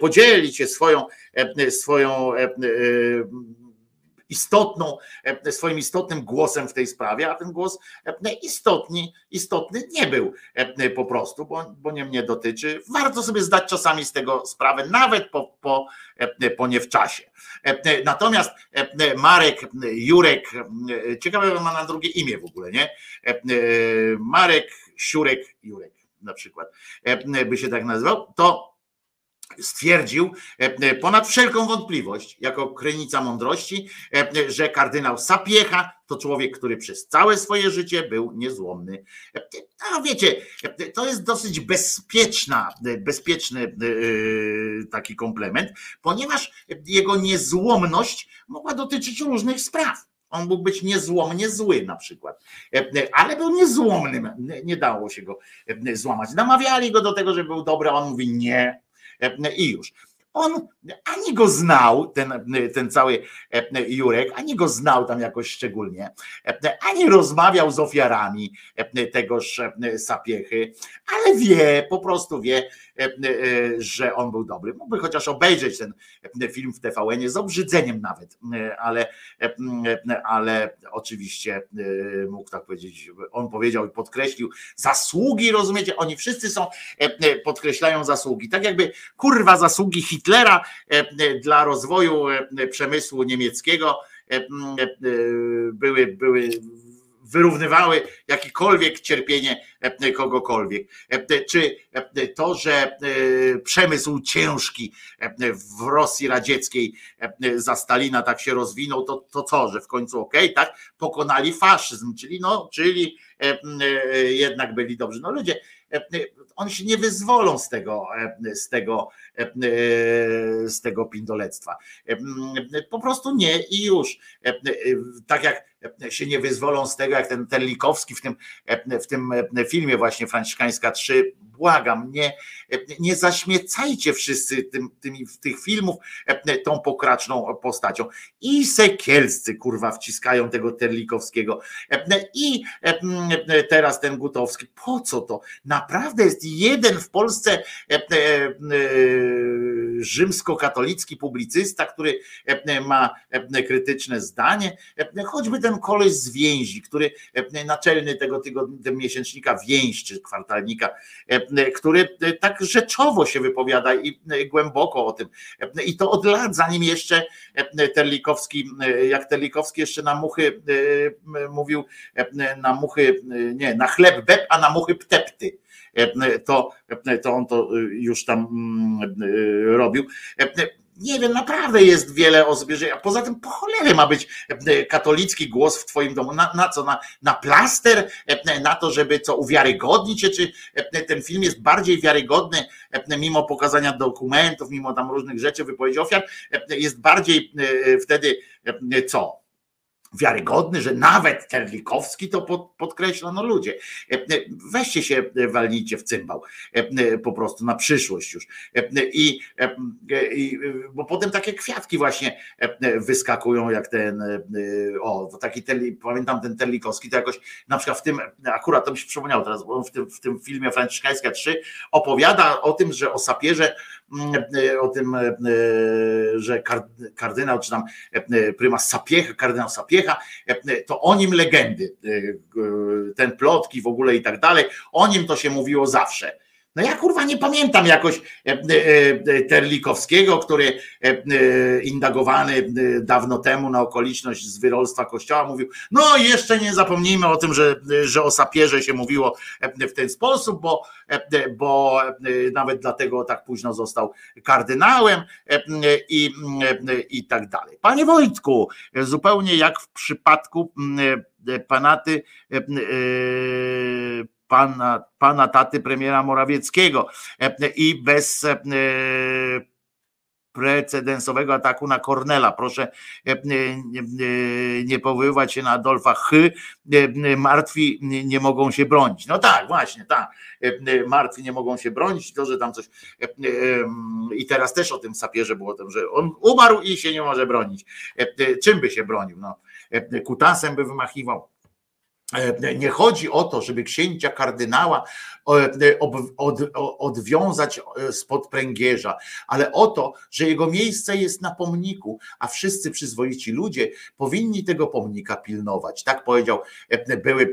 podzielić się swoją, swoją istotną, swoim istotnym głosem w tej sprawie, a ten głos istotny, istotny nie był po prostu, bo, bo nie mnie dotyczy. Warto sobie zdać czasami z tego sprawę, nawet po, po, po nie w czasie. Natomiast Marek, Jurek, ciekawe ma na drugie imię w ogóle, nie? Marek, Siurek, Jurek na przykład, by się tak nazywał, to stwierdził e, ponad wszelką wątpliwość, jako krynica mądrości, e, że kardynał Sapiecha to człowiek, który przez całe swoje życie był niezłomny. E, a wiecie, to jest dosyć bezpieczna, bezpieczny taki komplement, ponieważ jego niezłomność mogła dotyczyć różnych spraw. On mógł być niezłomnie zły na przykład, ale był niezłomnym, nie dało się go złamać. Namawiali go do tego, że był dobry, a on mówi nie, i już. On ani go znał, ten, ten cały Jurek, ani go znał tam jakoś szczególnie, ani rozmawiał z ofiarami tegoż sapiechy, ale wie, po prostu wie, że on był dobry. Mógłby chociaż obejrzeć ten film w tvn z obrzydzeniem nawet, ale, ale oczywiście mógł tak powiedzieć, on powiedział i podkreślił zasługi, rozumiecie, oni wszyscy są, podkreślają zasługi, tak jakby kurwa zasługi Hitlera dla rozwoju przemysłu niemieckiego były, były wyrównywały jakiekolwiek cierpienie kogokolwiek. Czy to, że przemysł ciężki w Rosji radzieckiej za Stalina tak się rozwinął, to, to co, że w końcu okej, okay, tak, pokonali faszyzm, czyli no, czyli jednak byli dobrzy. No ludzie, oni się nie wyzwolą z tego, z tego, z tego pindolectwa. Po prostu nie i już. Tak jak się nie wyzwolą z tego, jak ten Terlikowski w tym, w tym filmie właśnie Franciszkańska 3, błagam, nie, nie zaśmiecajcie wszyscy tym, tymi, tych filmów tą pokraczną postacią. I Sekielscy kurwa wciskają tego Terlikowskiego i teraz ten Gutowski. Po co to? Naprawdę jest jeden w Polsce rzymskokatolicki publicysta, który ma krytyczne zdanie, choćby ten koleś z więzi, który naczelny tego, tego miesięcznika więź czy kwartalnika, który tak rzeczowo się wypowiada i głęboko o tym. I to od lat, zanim jeszcze Terlikowski, jak Terlikowski jeszcze na muchy mówił, na muchy, nie, na chleb beb, a na muchy ptepty to, to on to już tam robił. Nie wiem, naprawdę jest wiele osób, a poza tym po cholerę ma być katolicki głos w twoim domu, na, na co, na, na plaster, na to, żeby co uwiarygodnić się, czy ten film jest bardziej wiarygodny, mimo pokazania dokumentów, mimo tam różnych rzeczy, wypowiedzi ofiar, jest bardziej wtedy co? Wiarygodny, że nawet Terlikowski to pod, podkreśla, no ludzie, weźcie się, walnijcie w cymbał, po prostu na przyszłość już. I, i bo potem takie kwiatki właśnie wyskakują, jak ten, o, taki, pamiętam ten Terlikowski, to jakoś na przykład w tym, akurat to mi się przypomniało teraz, bo w tym, w tym filmie Franciszkańska 3 opowiada o tym, że o sapierze o tym, że kardynał, czy tam prymas Sapiecha, kardynał Sapiecha, to o nim legendy, ten plotki w ogóle i tak dalej, o nim to się mówiło zawsze. No ja kurwa nie pamiętam jakoś e, e, e, Terlikowskiego, który indagowany dawno temu na okoliczność zwyrolstwa kościoła mówił, no jeszcze nie zapomnijmy o tym, że, że o sapierze się mówiło w ten sposób, bo, bo nawet dlatego tak późno został kardynałem i, i tak dalej. Panie Wojtku, zupełnie jak w przypadku panaty pana, pana taty premiera Morawieckiego e, i bez e, precedensowego ataku na Kornela. Proszę e, nie powoływać się na Adolfa Ch. Martwi nie mogą się bronić. No tak, właśnie, tak. Martwi nie mogą się bronić. To, że tam coś. I teraz też o tym sapierze było, że on umarł i się nie może bronić. Czym by się bronił? No, kutasem by wymachiwał nie chodzi o to, żeby księcia kardynała e, odwiązać e, spod pręgierza, ale o to, że jego miejsce jest na pomniku, a wszyscy przyzwoici ludzie powinni tego pomnika pilnować. Tak powiedział były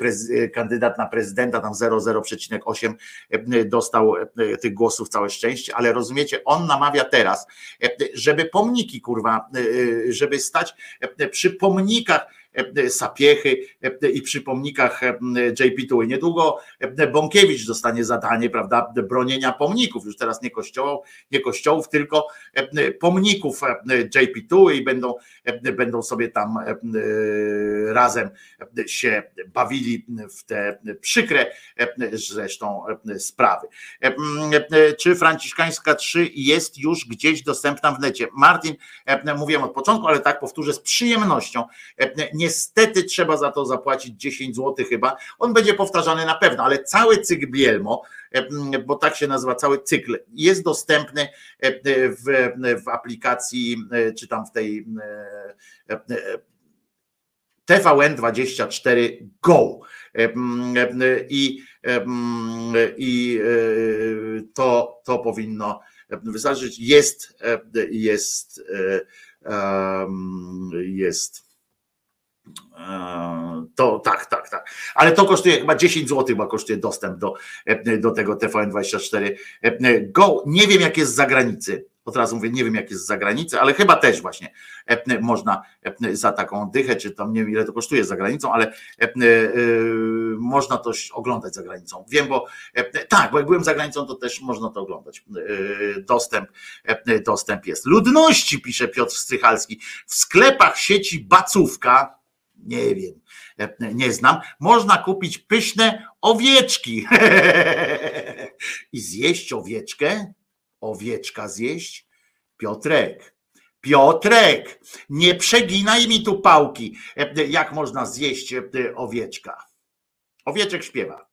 kandydat na prezydenta, tam 0,08 dostał tych głosów całe szczęście, ale rozumiecie, on namawia teraz, żeby pomniki, kurwa, żeby stać przy pomnikach E, sapiechy e, i przy pomnikach e, JP Tuły. Niedługo Bąkiewicz dostanie zadanie, prawda, bronienia pomników, już teraz nie kościołów, nie kościołów, tylko pomników JP Tuły i będą, będą sobie tam razem się bawili w te przykre zresztą sprawy. Czy Franciszkańska 3 jest już gdzieś dostępna w necie? Martin, mówiłem od początku, ale tak powtórzę z przyjemnością. Nie Niestety trzeba za to zapłacić 10 zł chyba. On będzie powtarzany na pewno, ale cały cykl Bielmo, e, bo tak się nazywa cały cykl, jest dostępny e, w, w aplikacji, e, czy tam w tej TVN24 Go. I, i to, to powinno wystarczyć. Jest, jest, jest to tak, tak, tak. Ale to kosztuje chyba 10 zł, chyba kosztuje dostęp do, do tego TVN24 Go. Nie wiem, jak jest z zagranicy, od razu mówię, nie wiem jak jest za granicą, ale chyba też właśnie można za taką dychę, czy tam nie wiem ile to kosztuje za granicą, ale można to oglądać za granicą. Wiem, bo tak, bo jak byłem za granicą, to też można to oglądać. Dostęp, dostęp jest. Ludności, pisze Piotr Strychalski, w sklepach sieci Bacówka, nie wiem, nie znam, można kupić pyszne owieczki. I zjeść owieczkę, owieczka zjeść, Piotrek, Piotrek, nie przeginaj mi tu pałki, jak można zjeść owieczka. Owieczek śpiewa.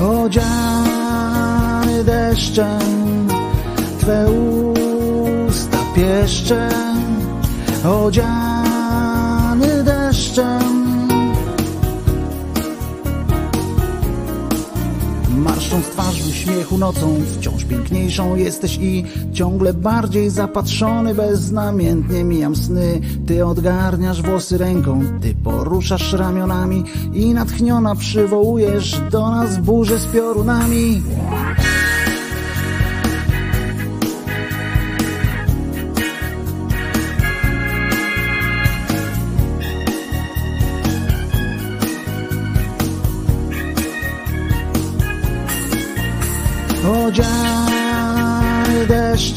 odziany deszczem, Twe usta pieszczem, odziany deszczem. Marszcząc twarz w uśmiechu nocą, wciąż piękniejszą jesteś i ciągle bardziej zapatrzony, beznamiętnie mijam sny. Ty odgarniasz włosy ręką, ty poruszasz ramionami i natchniona przywołujesz do nas burzę z piorunami.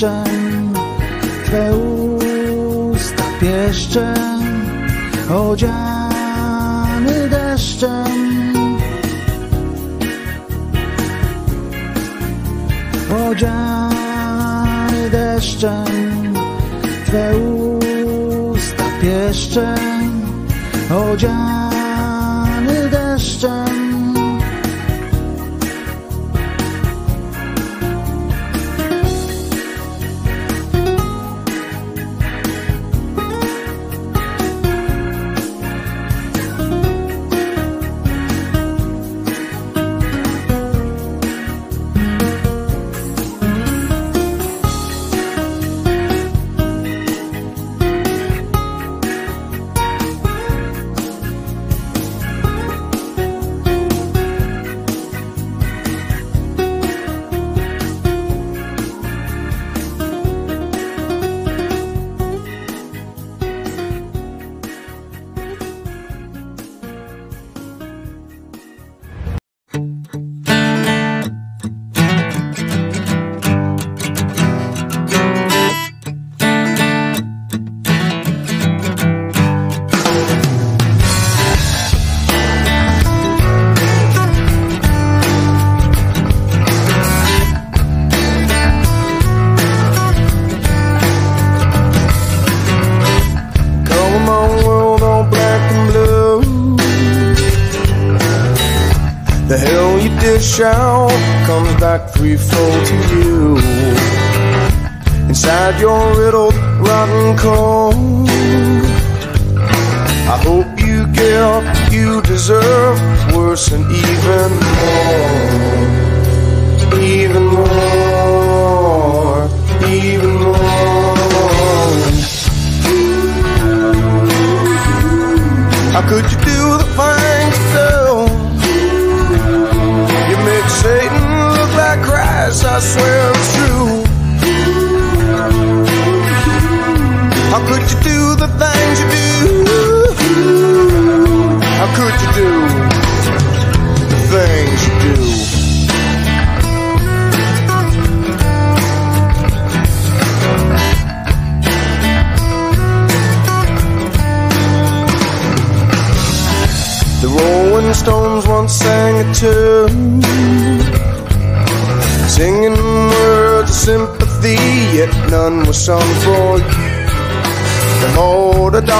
Deszczem, Twe usta pieszczem, odziany deszczem. Odziany deszczem, Twe usta pieszczem, odziany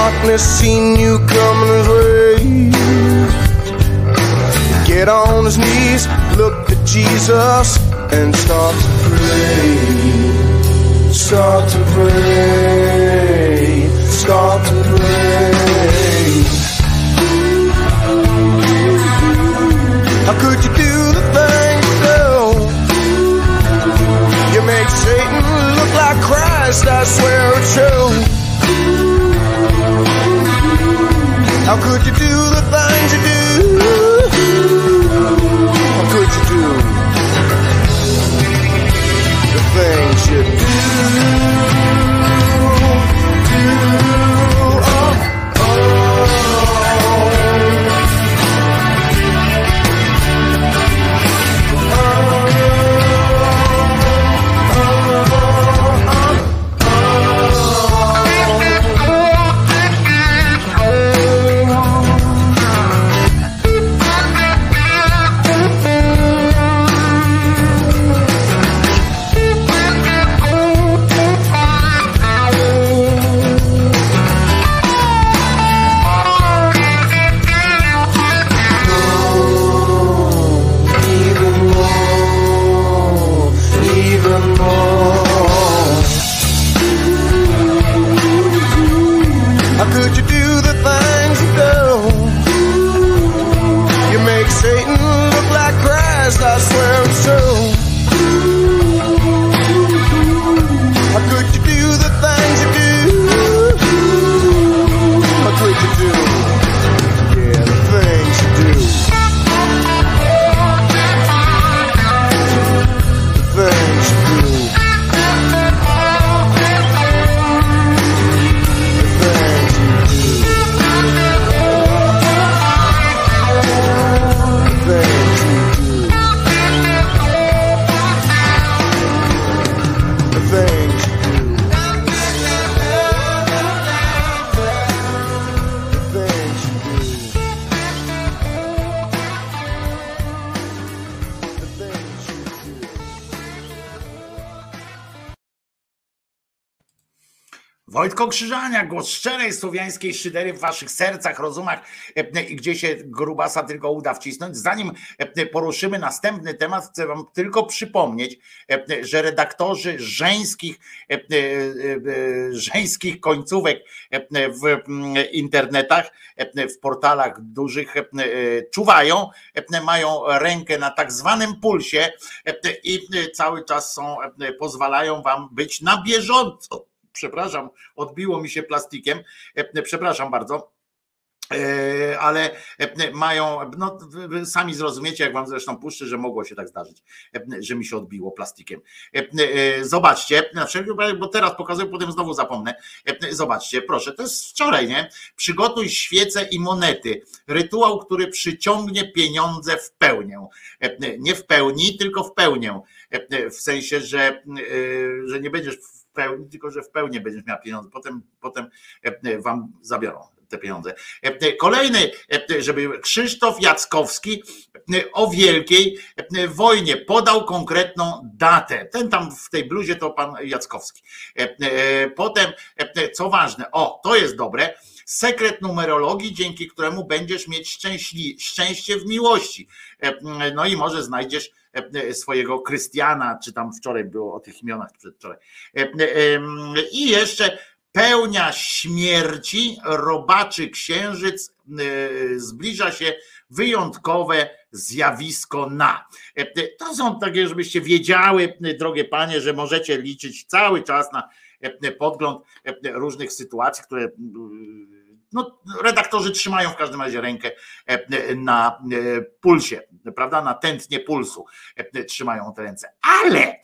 darkness seen you coming his way. Get on his knees, look at Jesus, and start to pray. Start to pray. Start to pray. How could you do the things you do? You make Satan look like Christ, I swear it's true. How could you do the things you do? How could you do the things you do? Wojtko Krzyżania, głos szczerej słowiańskiej szydery w waszych sercach, rozumach e, i gdzie się grubasa tylko uda wcisnąć. Zanim e, poruszymy następny temat, chcę wam tylko przypomnieć, e, że redaktorzy żeńskich, żeńskich końcówek w mm, internetach, w portalach dużych czuwają, mają rękę na tak zwanym pulsie i cały czas są, pozwalają wam być na bieżąco przepraszam, odbiło mi się plastikiem, E, przepraszam bardzo. E, Ale e, mają, no sami zrozumiecie, jak wam zresztą puszczę, że mogło się tak zdarzyć, że mi się odbiło plastikiem. Zobaczcie, na wszelki wypadek, bo teraz pokazuję, potem znowu zapomnę. Zobaczcie, proszę, to jest wczoraj, nie? Przygotuj świece i monety. Rytuał, który przyciągnie pieniądze w pełnię. Nie w pełni, tylko w pełnię. W sensie, że, że nie będziesz pełni, tylko że w pełni będziesz miał pieniądze. Potem, potem e, wam zabiorą te pieniądze. E, Kolejny, e, żeby Krzysztof Jackowski e, o wielkiej e, wojnie podał konkretną datę. Ten tam w tej bluzie to pan Jackowski. E, e, Potem, e, co ważne, o, to jest dobre, sekret numerologii, dzięki któremu będziesz mieć szczęśli, szczęście w miłości. No i może znajdziesz swojego Krystiana, czy tam wczoraj było o tych imionach przedwczoraj. I jeszcze pełnia śmierci, robaczy księżyc, zbliża się wyjątkowe zjawisko na. To są takie, żebyście wiedziały, drogie panie, że możecie liczyć cały czas na podgląd różnych sytuacji, które no, redaktorzy trzymają w każdym razie rękę na pulsie, prawda? Na tętnie pulsu trzymają te ręce. Ale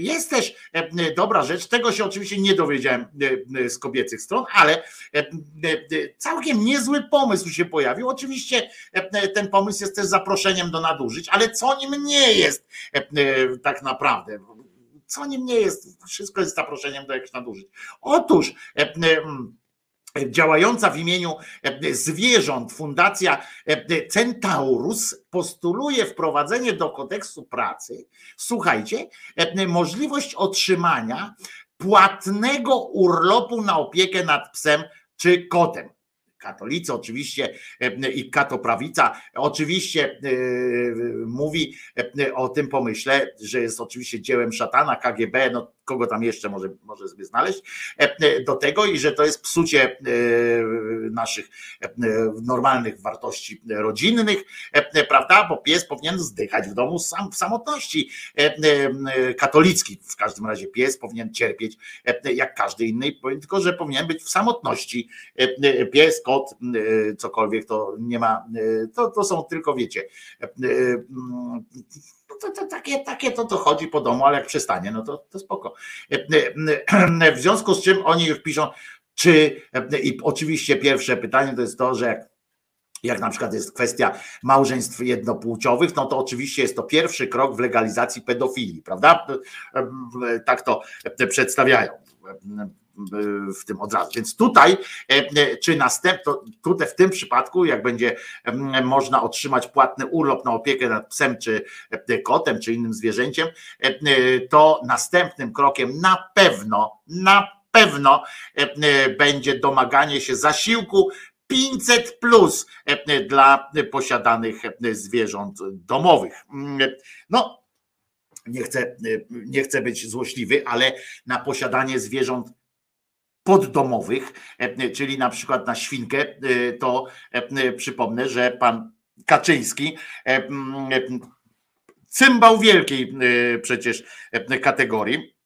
jest też dobra rzecz, tego się oczywiście nie dowiedziałem z kobiecych stron, ale całkiem niezły pomysł się pojawił. Oczywiście ten pomysł jest też zaproszeniem do nadużyć, ale co nim nie jest tak naprawdę? Co nim nie jest? Wszystko jest zaproszeniem do jakichś nadużyć. Otóż działająca w imieniu zwierząt Fundacja Centaurus postuluje wprowadzenie do kodeksu pracy, słuchajcie, możliwość otrzymania płatnego urlopu na opiekę nad psem czy kotem. Katolicy oczywiście i katoprawica oczywiście mówi o tym pomyśle, że jest oczywiście dziełem szatana, KGB, no kogo tam jeszcze może, może sobie znaleźć, do tego i że to jest psucie naszych normalnych wartości rodzinnych, prawda, bo pies powinien zdychać w domu sam, w samotności. Katolicki w każdym razie pies powinien cierpieć jak każdy inny, tylko że powinien być w samotności. Pies, kot, cokolwiek to nie ma, to, to są tylko wiecie, to, to, takie, takie to, to chodzi po domu, ale jak przestanie, no to, to spoko. W związku z czym oni już piszą, czy i oczywiście pierwsze pytanie to jest to, że jak na przykład jest kwestia małżeństw jednopłciowych, no to oczywiście jest to pierwszy krok w legalizacji pedofilii, prawda? Tak to przedstawiają w tym od razu. Więc tutaj, czy następno, tutaj w tym przypadku, jak będzie można otrzymać płatny urlop na opiekę nad psem, czy kotem, czy innym zwierzęciem, to następnym krokiem na pewno, na pewno będzie domaganie się zasiłku 500 plus dla posiadanych zwierząt domowych. No, nie chcę, nie chcę być złośliwy, ale na posiadanie zwierząt poddomowych, czyli na przykład na świnkę, to przypomnę, że pan Kaczyński, cymbał wielkiej przecież kategorii,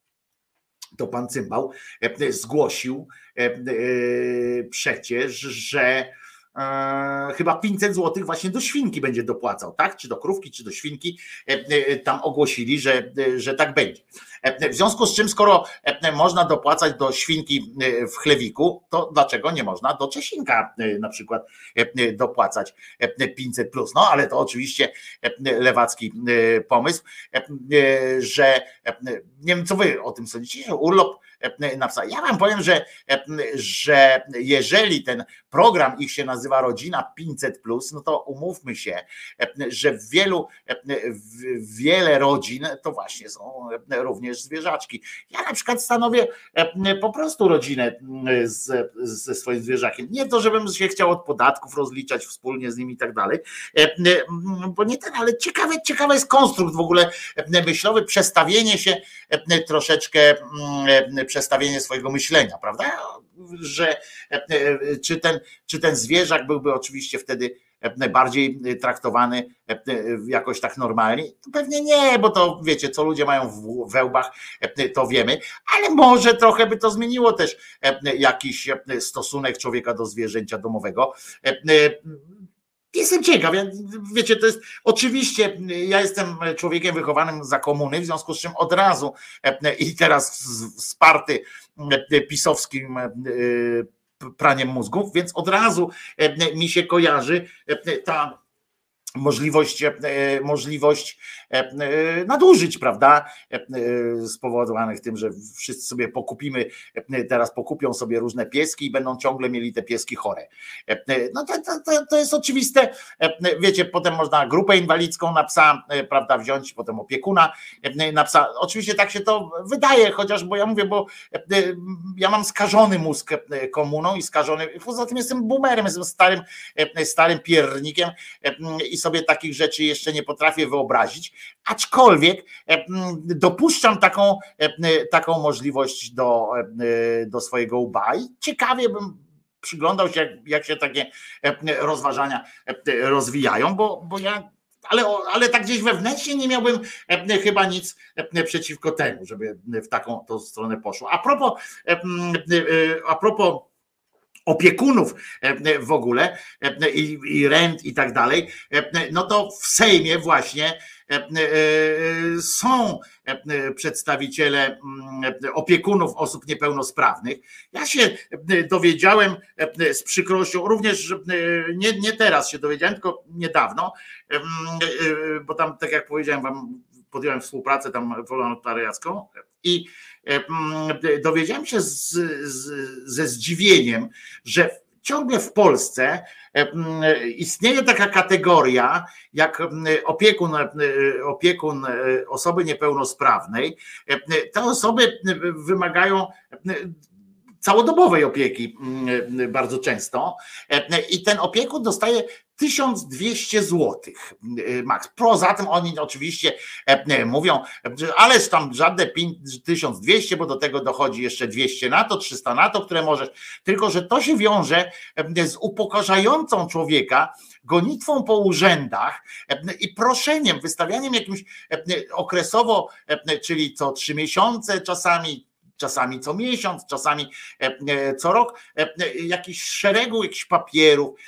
to pan cymbał zgłosił przecież, że chyba 500 zł właśnie do świnki będzie dopłacał, tak? Czy do krówki, czy do świnki. Tam ogłosili, że, że tak będzie. W związku z czym, skoro można dopłacać do świnki w chlewiku, to dlaczego nie można do Czesinka na przykład dopłacać 500 plus? No ale to oczywiście lewacki pomysł, że nie wiem, co wy o tym sądzicie, że urlop psa. Ja wam powiem, że, że jeżeli ten program ich się nazywa Rodzina 500, no to umówmy się, że w wielu, w wiele rodzin to właśnie są również zwierzaczki. Ja na przykład stanowię po prostu rodzinę ze swoim zwierzakiem. Nie to, żebym się chciał od podatków rozliczać wspólnie z nimi i tak dalej, bo nie ten, ale ciekawy, ciekawy jest konstrukt w ogóle myślowy, przestawienie się troszeczkę przestawienie swojego myślenia, prawda? Że czy ten, czy ten zwierzak byłby oczywiście wtedy bardziej traktowany jakoś tak normalnie? Pewnie nie, bo to wiecie, co ludzie mają w wełbach, to wiemy, ale może trochę by to zmieniło też jakiś stosunek człowieka do zwierzęcia domowego Jestem ciekaw, wiecie, to jest oczywiście, ja jestem człowiekiem wychowanym za komuny, w związku z czym od razu i teraz wsparty pisowskim praniem mózgów, więc od razu mi się kojarzy ta możliwość, e, możliwość e, nadużyć, prawda? Spowodowanych tym, że wszyscy sobie pokupimy, teraz pokupią sobie różne pieski i będą ciągle mieli te pieski chore. No to, to, to jest oczywiste. Wiecie, potem można grupę inwalidzką na psa, prawda, wziąć, potem opiekuna na psa. Oczywiście tak się to wydaje, chociaż, bo ja mówię, bo ja mam skażony mózg komuną i skażony, poza tym jestem boomerem, jestem starym, starym piernikiem i sobie takich rzeczy jeszcze nie potrafię wyobrazić, aczkolwiek e, dopuszczam taką, e, taką możliwość do, e, do swojego łba i ciekawie bym przyglądał się, jak, jak się takie rozważania rozwijają, bo, bo ja ale, ale tak gdzieś wewnętrznie nie miałbym chyba nic przeciwko temu, żeby w taką tą stronę poszło. A propos, a propos opiekunów e, w ogóle e, i, i rent i tak dalej, e, no to w Sejmie właśnie są przedstawiciele mm, opiekunów osób niepełnosprawnych. Ja się dowiedziałem z przykrością, również nie, nie teraz się dowiedziałem, tylko niedawno, bo tam, tak jak powiedziałem wam, podjąłem współpracę tam wolontariacką i E, mm, dowiedziałem się z, z, ze zdziwieniem, że ciągle w Polsce e, mm, istnieje taka kategoria jak mm, opiekun, e, opiekun osoby niepełnosprawnej. Te osoby wymagają całodobowej opieki bardzo często i ten opiekun dostaje 1200 zł max. Poza tym oni oczywiście e, mówią, ależ tam żadne 1200, bo do tego dochodzi jeszcze 200 na to, 300 na to, które możesz. Tylko, że to się wiąże z upokarzającą człowieka gonitwą po urzędach i proszeniem, wystawianiem jakimś okresowo, czyli co trzy miesiące czasami, czasami co miesiąc, czasami e, e, co rok, e, jakiś szeregu jakichś papierów,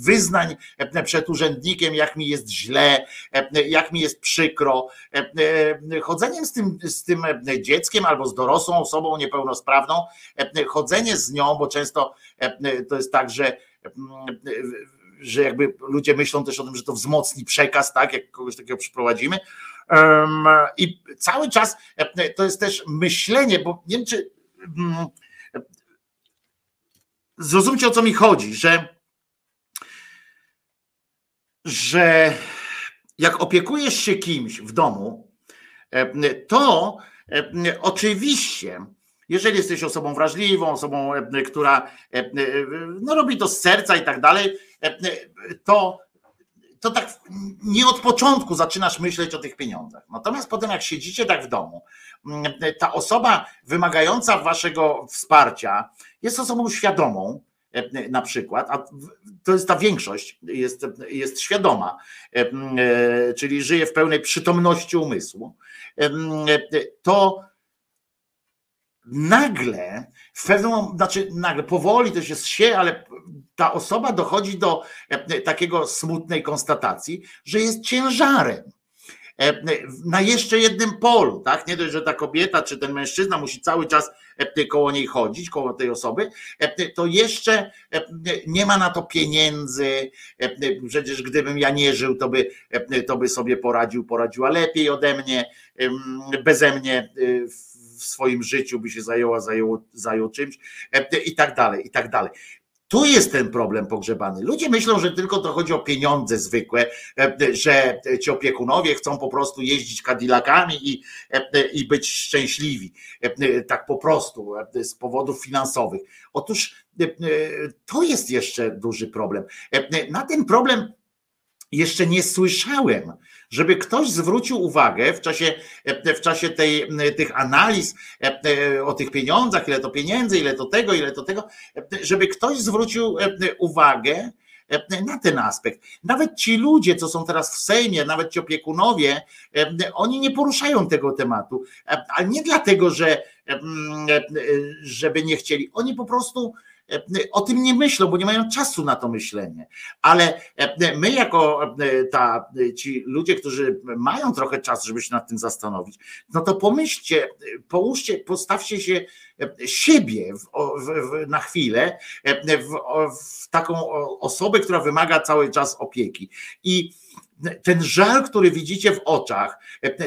wyznań przed urzędnikiem, jak mi jest źle, jak mi jest przykro. Chodzeniem z tym, z tym dzieckiem albo z dorosłą osobą niepełnosprawną, chodzenie z nią, bo często to jest tak, że że jakby ludzie myślą też o tym, że to wzmocni przekaz, tak, jak kogoś takiego przyprowadzimy, i cały czas e, to jest też myślenie, bo nie wiem, czy mm, zrozumcie o co mi chodzi, że, że jak opiekujesz się kimś w domu, e, to e, oczywiście, jeżeli jesteś osobą wrażliwą, osobą, która no, robi to z serca i tak dalej, to to tak nie od początku zaczynasz myśleć o tych pieniądzach. Natomiast potem, jak siedzicie tak w domu, mm, ta osoba wymagająca waszego wsparcia jest osobą świadomą, e, na przykład, a to jest ta większość, jest, jest świadoma, e, e, czyli żyje w pełnej przytomności umysłu, to nagle, w pewnym, znaczy nagle, powoli to się zsie, ale ta osoba dochodzi do e, takiego smutnej konstatacji, że jest ciężarem e, na jeszcze jednym polu, tak? Nie dość, że ta kobieta czy ten mężczyzna musi cały czas e, koło niej chodzić, koło tej osoby, to jeszcze nie ma na to pieniędzy. Przecież gdybym ja nie żył, to by, to by sobie poradził, poradziła lepiej ode mnie, beze mnie w swoim życiu by się zajęła, zajęło, zajął czymś i tak dalej, i tak dalej. Tu jest ten problem pogrzebany. Ludzie myślą, że tylko to chodzi o pieniądze zwykłe, e, że ci opiekunowie chcą po prostu jeździć kadilakami i, e, i być szczęśliwi. E, tak po prostu, z powodów finansowych. Otóż to jest jeszcze duży problem. Na ten problem jeszcze nie słyszałem, żeby ktoś zwrócił uwagę w czasie, w czasie tej, tych analiz e, o tych pieniądzach, ile to pieniędzy, ile to tego, ile to tego, żeby ktoś zwrócił e, uwagę na ten aspekt. Nawet ci ludzie, co są teraz w Sejmie, nawet ci opiekunowie, oni nie poruszają tego tematu, ale nie dlatego, że żeby nie chcieli, oni po prostu o tym nie myślą, bo nie mają czasu na to myślenie. Ale my, jako ta, ci ludzie, którzy mają trochę czasu, żeby się nad tym zastanowić, no to pomyślcie, połóżcie, postawcie się siebie w, w, na chwilę w, w taką osobę, która wymaga cały czas opieki. I ten żal, który widzicie w oczach,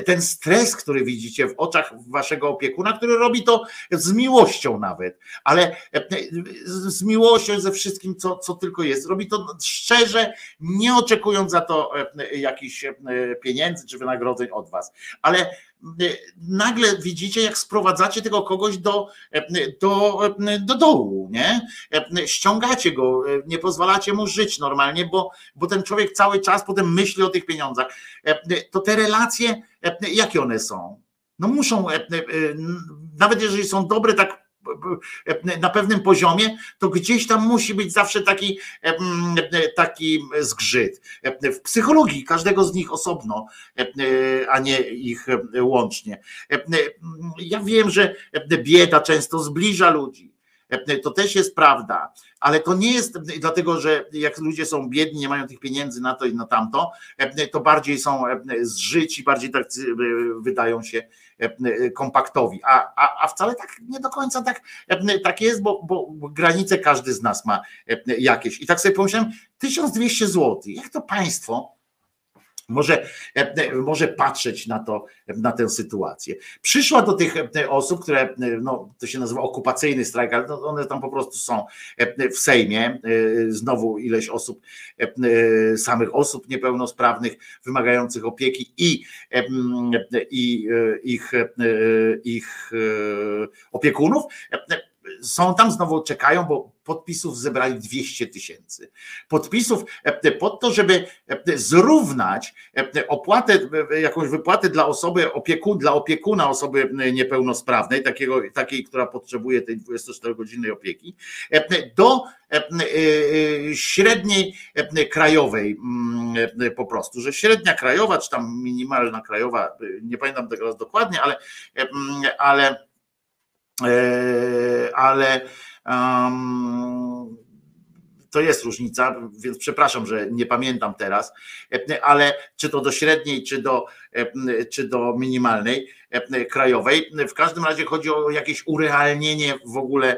ten stres, który widzicie w oczach waszego opiekuna, który robi to z miłością nawet, ale z miłością ze wszystkim, co, co tylko jest. Robi to szczerze, nie oczekując za to jakichś pieniędzy czy wynagrodzeń od was. Ale nagle widzicie, jak sprowadzacie tego kogoś do, do, do dołu, nie? Ściągacie go, nie pozwalacie mu żyć normalnie, bo, bo ten człowiek cały czas potem myśli o tych pieniądzach. To te relacje, jakie one są? No muszą, nawet jeżeli są dobre, tak na pewnym poziomie, to gdzieś tam musi być zawsze taki, taki zgrzyt. W psychologii każdego z nich osobno, a nie ich łącznie. Ja wiem, że bieda często zbliża ludzi. To też jest prawda, ale to nie jest dlatego, że jak ludzie są biedni, nie mają tych pieniędzy na to i na tamto, to bardziej są zżyci, bardziej tak wydają się kompaktowi. A, a, a wcale tak nie do końca tak, tak jest, bo, bo granice każdy z nas ma jakieś. I tak sobie pomyślałem, 1200 zł, jak to państwo może, może patrzeć na to, na tę sytuację. Przyszła do tych osób, które, no, to się nazywa okupacyjny strajk, ale one tam po prostu są w Sejmie, znowu ileś osób, samych osób niepełnosprawnych, wymagających opieki i, i ich, ich opiekunów są tam znowu czekają, bo podpisów zebrali 200 tysięcy. Podpisów e, pod to, żeby e, zrównać e, opłatę, jakąś wypłatę dla osoby opiekun, dla opiekuna osoby niepełnosprawnej, takiego, takiej, która potrzebuje tej 24-godzinnej opieki, do średniej krajowej mm, po prostu, że średnia krajowa, czy tam minimalna krajowa, nie pamiętam tego dokładnie, ale, ale E, ale um, to jest różnica, więc przepraszam, że nie pamiętam teraz, e, ale czy to do średniej, czy do, e, czy do minimalnej krajowej. W każdym razie chodzi o jakieś urealnienie w ogóle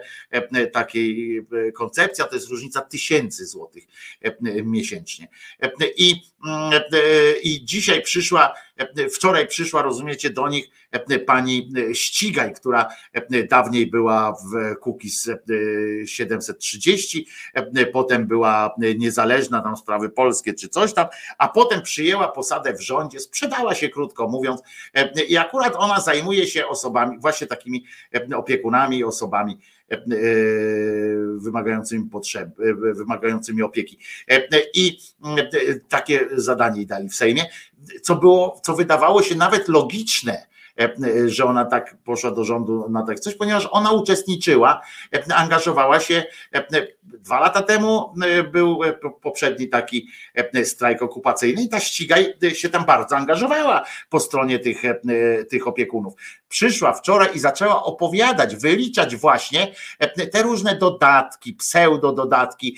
takiej koncepcji, a to jest różnica tysięcy złotych miesięcznie. I, i dzisiaj przyszła, wczoraj przyszła, rozumiecie, do nich pani Ścigaj, która dawniej była w Kukiz 730, potem była niezależna, tam sprawy polskie czy coś tam, a potem przyjęła posadę w rządzie, sprzedała się krótko mówiąc i akurat ona zajmuje się osobami, właśnie takimi opiekunami, osobami wymagającymi potrzeb, wymagającymi opieki. I takie zadanie dali w Sejmie, co było, co wydawało się nawet logiczne, E, że ona tak poszła do rządu na tak coś, ponieważ ona uczestniczyła, e, angażowała się. E, dwa lata temu był poprzedni taki strajk okupacyjny i ta ścigaj się tam bardzo angażowała po stronie tych, tych opiekunów. Przyszła wczoraj i zaczęła opowiadać, wyliczać właśnie te różne dodatki, pseudo dodatki,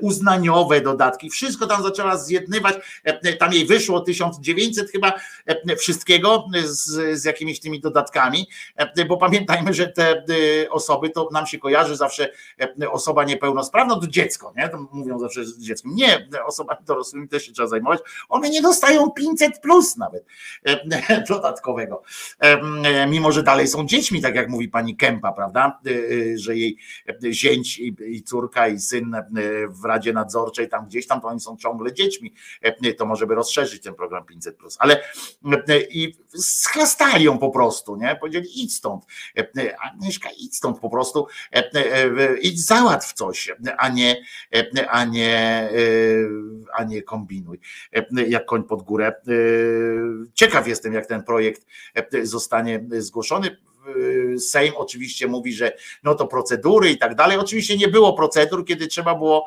uznaniowe dodatki, wszystko tam zaczęła zjednywać. Tam jej wyszło 1900 chyba wszystkiego z, z jakimiś tymi dodatkami, e, bo pamiętajmy, że te e, osoby to nam się kojarzy zawsze e, osoba niepełnosprawna to dziecko, nie? To mówią zawsze z dzieckiem. Nie, osobami dorosłymi też się trzeba zajmować. One nie dostają 500 plus nawet dodatkowego. Mimo, że dalej są dziećmi, tak jak mówi pani Kępa, prawda? Że jej zięć i córka i syn w Radzie Nadzorczej tam gdzieś tam, to oni są ciągle dziećmi. To może by rozszerzyć ten program 500 plus. Ale i schlastali ją po prostu, nie? Powiedzieli idź stąd, Agnieszka idź stąd po prostu, idź załatw coś, a nie, a nie, a nie kombinuj, jak koń pod górę. Ciekaw jestem, jak ten projekt zostanie zgłoszony Sejm oczywiście mówi, że no to procedury i tak dalej. Oczywiście nie było procedur, kiedy trzeba było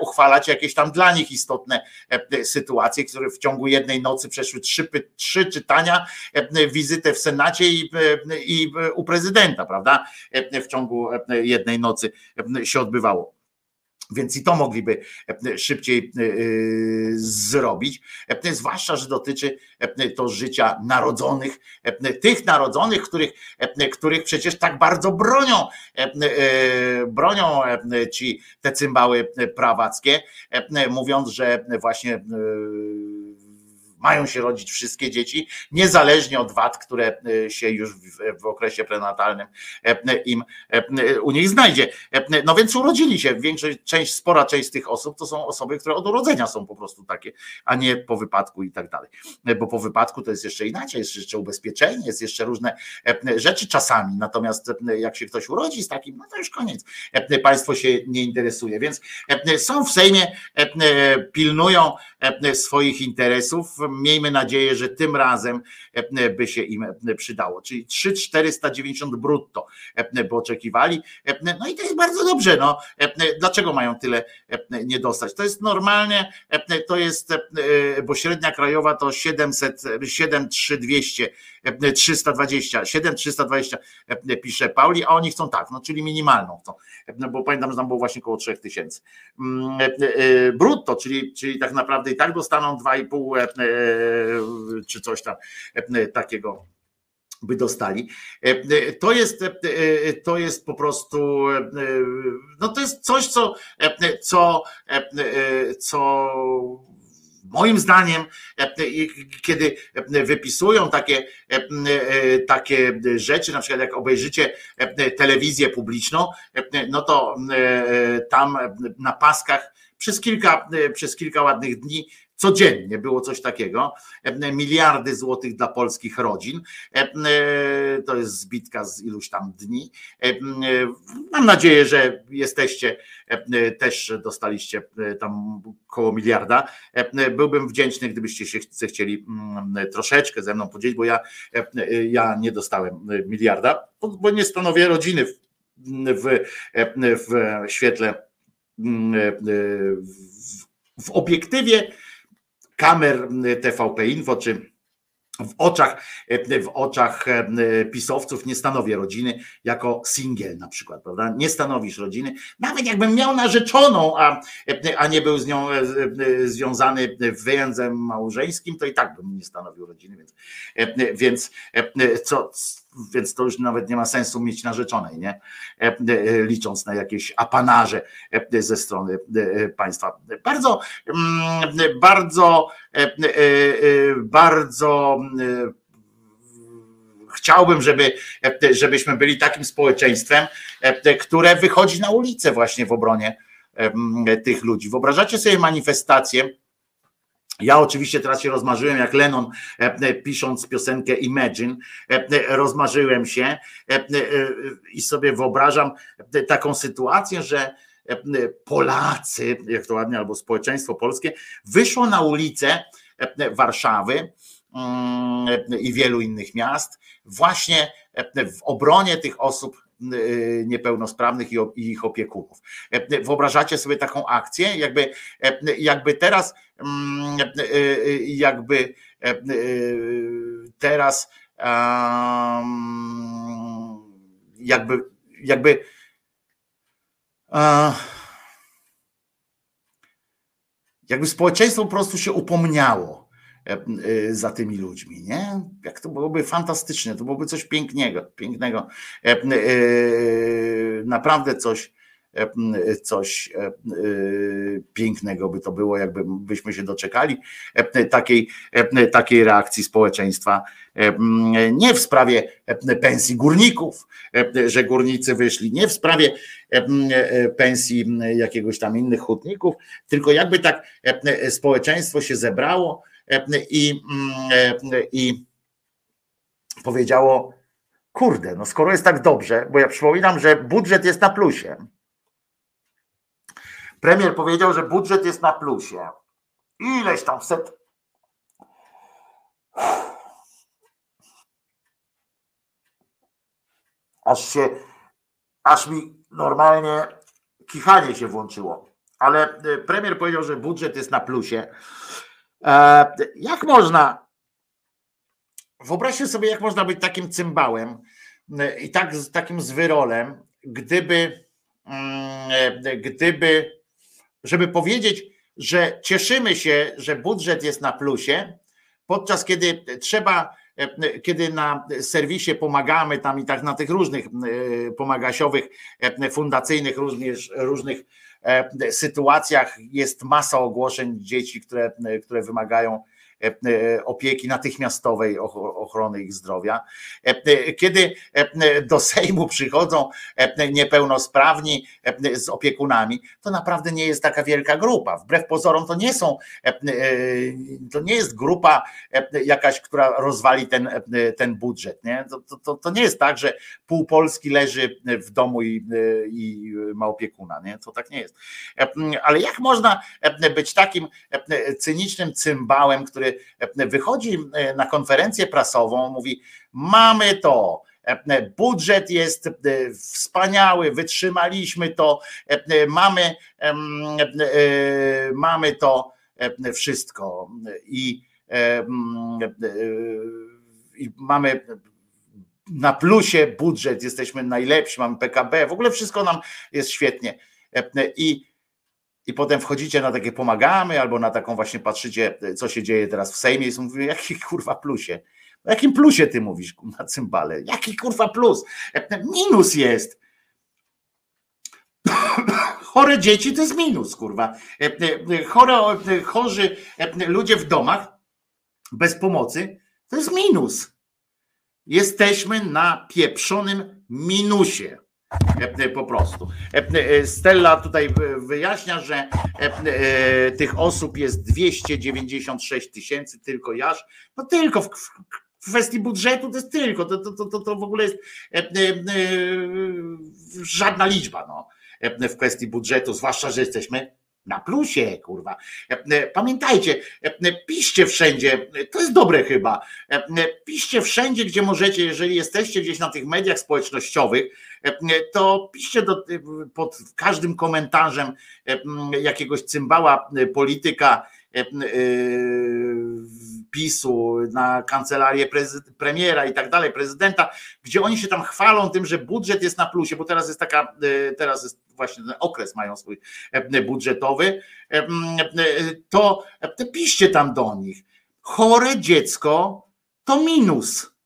uchwalać jakieś tam dla nich istotne sytuacje, które w ciągu jednej nocy przeszły trzy, trzy czytania, wizytę w Senacie i, i u prezydenta, prawda? W ciągu jednej nocy się odbywało. Więc i to mogliby e, szybciej e, e, zrobić, zwłaszcza, że dotyczy to życia narodzonych, tych narodzonych, których, których przecież tak bardzo bronią, bronią ci te cymbały prawackie, mówiąc, że właśnie mają się rodzić wszystkie dzieci, niezależnie od wad, które e, się już w, okresie prenatalnym e, im e, u nich znajdzie. No więc urodzili się. Większość, część, spora część z tych osób to są osoby, które od urodzenia są po prostu takie, a nie po wypadku i tak dalej. Bo po wypadku to jest jeszcze inaczej, jest jeszcze ubezpieczenie, jest jeszcze różne rzeczy czasami. Natomiast jak się ktoś urodzi z takim, no to już koniec. Państwo się nie interesuje. Więc są w Sejmie, pilnują swoich interesów, miejmy nadzieję, że tym razem e, by się im e, przydało. Czyli 3,490 brutto e, by oczekiwali. No i to jest bardzo dobrze. No. Dlaczego mają tyle nie dostać? To jest normalnie, to jest, bo średnia krajowa to 700, 73200 320, 7320 pisze Pauli, a oni chcą tak, no czyli minimalną chcą, no bo pamiętam, że tam było właśnie około 3000. Mm, brutto, czyli, czyli tak naprawdę i tak dostaną 2,5 czy coś tam takiego by dostali. To jest, to jest po prostu, no to jest coś, co, co, co moim zdaniem, kiedy wypisują takie, takie rzeczy, na przykład jak obejrzycie telewizję publiczną, no to tam na paskach przez kilka, przez kilka ładnych dni Codziennie było coś takiego. Miliardy złotych dla polskich rodzin. To jest zbitka z iluś tam dni. Mam nadzieję, że jesteście, też dostaliście tam koło miliarda. Byłbym wdzięczny, gdybyście się chcieli mm, troszeczkę ze mną podzielić, bo ja, ja nie dostałem miliarda, bo nie stanowię rodziny w, w, w świetle mm, w, w obiektywie kamer TVP Info czy w oczach, w oczach pisowców nie stanowię rodziny jako singiel na przykład, prawda? Nie stanowisz rodziny. Nawet jakbym miał narzeczoną, a, a nie był z nią związany wyjęzem małżeńskim, to i tak bym nie stanowił rodziny, więc, więc co, więc to już nawet nie ma sensu mieć narzeczonej, nie? Licząc na jakieś apanarze ze strony państwa. Bardzo, mm, bardzo, bardzo chciałbym, żeby, żebyśmy byli takim społeczeństwem, które wychodzi na ulicę właśnie w obronie tych ludzi. Wyobrażacie sobie manifestację, ja oczywiście teraz się rozmarzyłem jak Lennon pisząc piosenkę Imagine, rozmarzyłem się i sobie wyobrażam taką sytuację, że Polacy, jak to ładnie, albo społeczeństwo polskie, wyszło na ulicę Warszawy mm, i wielu innych miast, właśnie w obronie tych osób niepełnosprawnych i ich opiekunów. Wyobrażacie sobie taką akcję? Jakby, jakby teraz, mm, jakby teraz jakby, jakby jakby społeczeństwo po prostu się upomniało e, e, za tymi ludźmi, nie? Jak to byłoby fantastyczne, to byłoby coś pięknego, pięknego, e, naprawdę coś, coś pięknego by to było, jakbyśmy się doczekali takiej, takiej reakcji społeczeństwa nie w sprawie pensji górników, że górnicy wyszli, nie w sprawie pensji jakiegoś tam innych hutników, tylko jakby tak społeczeństwo się zebrało i, i powiedziało, kurde, no skoro jest tak dobrze, bo ja przypominam, że budżet jest na plusie. Premier powiedział, że budżet jest na plusie. Ileś tam set aż się, aż mi normalnie kichanie się włączyło. Ale e, premier powiedział, że budżet jest na plusie. E, jak można, wyobraźcie sobie, jak można być takim cymbałem e, i tak, takim zwyrolem, gdyby, mm, gdyby, żeby powiedzieć, że cieszymy się, że budżet jest na plusie, podczas kiedy trzeba, kiedy na serwisie pomagamy tam i tak na tych różnych pomagasiowych, fundacyjnych, również różnych sytuacjach jest masa ogłoszeń dzieci, które, które wymagają E, e, opieki natychmiastowej ochrony ich zdrowia. E, kiedy do Sejmu przychodzą niepełnosprawni z opiekunami, to naprawdę nie jest taka wielka grupa. Wbrew pozorom to nie są, to nie jest grupa jakaś, która rozwali ten, ten budżet. Nie? To, to, to nie jest tak, że pół Polski leży w domu i, i ma opiekuna. Nie? To tak nie jest. Ale jak można być takim cynicznym cymbałem, który wychodzi e, na konferencję prasową, mówi: Mamy to. E, budżet jest e, wspaniały, wytrzymaliśmy to, mamy, mamy to wszystko i, i mamy na plusie budżet, jesteśmy najlepsi, mamy PKB, w ogóle wszystko nam jest świetnie. I i potem wchodzicie na takie pomagamy, albo na taką właśnie patrzycie, co się dzieje teraz w Sejmie i mówią, jaki kurwa plusie. O jakim plusie ty mówisz na cymbale? Jaki kurwa plus? Minus jest. Chore dzieci to jest minus, kurwa. Chore, chorzy ludzie w domach bez pomocy to jest minus. Jesteśmy na pieprzonym minusie. E, po prostu. E, e, Stella tutaj wyjaśnia, że tych osób jest 296 tysięcy, tylko jaż. No tylko w kwestii budżetu to jest tylko, to, to, to, to w ogóle jest żadna liczba no, w kwestii budżetu, zwłaszcza, że jesteśmy na plusie, kurwa. Pamiętajcie, piszcie wszędzie, to jest dobre chyba, piszcie wszędzie, gdzie możecie, jeżeli jesteście gdzieś na tych mediach społecznościowych, to piszcie do, pod każdym komentarzem jakiegoś cymbała polityka PiSu na kancelarię premiera i tak dalej, prezydenta, gdzie oni się tam chwalą tym, że budżet jest na plusie, bo teraz jest taka, teraz jest właśnie ten okres mają swój budżetowy, to piszcie tam do nich. Chore dziecko to minus.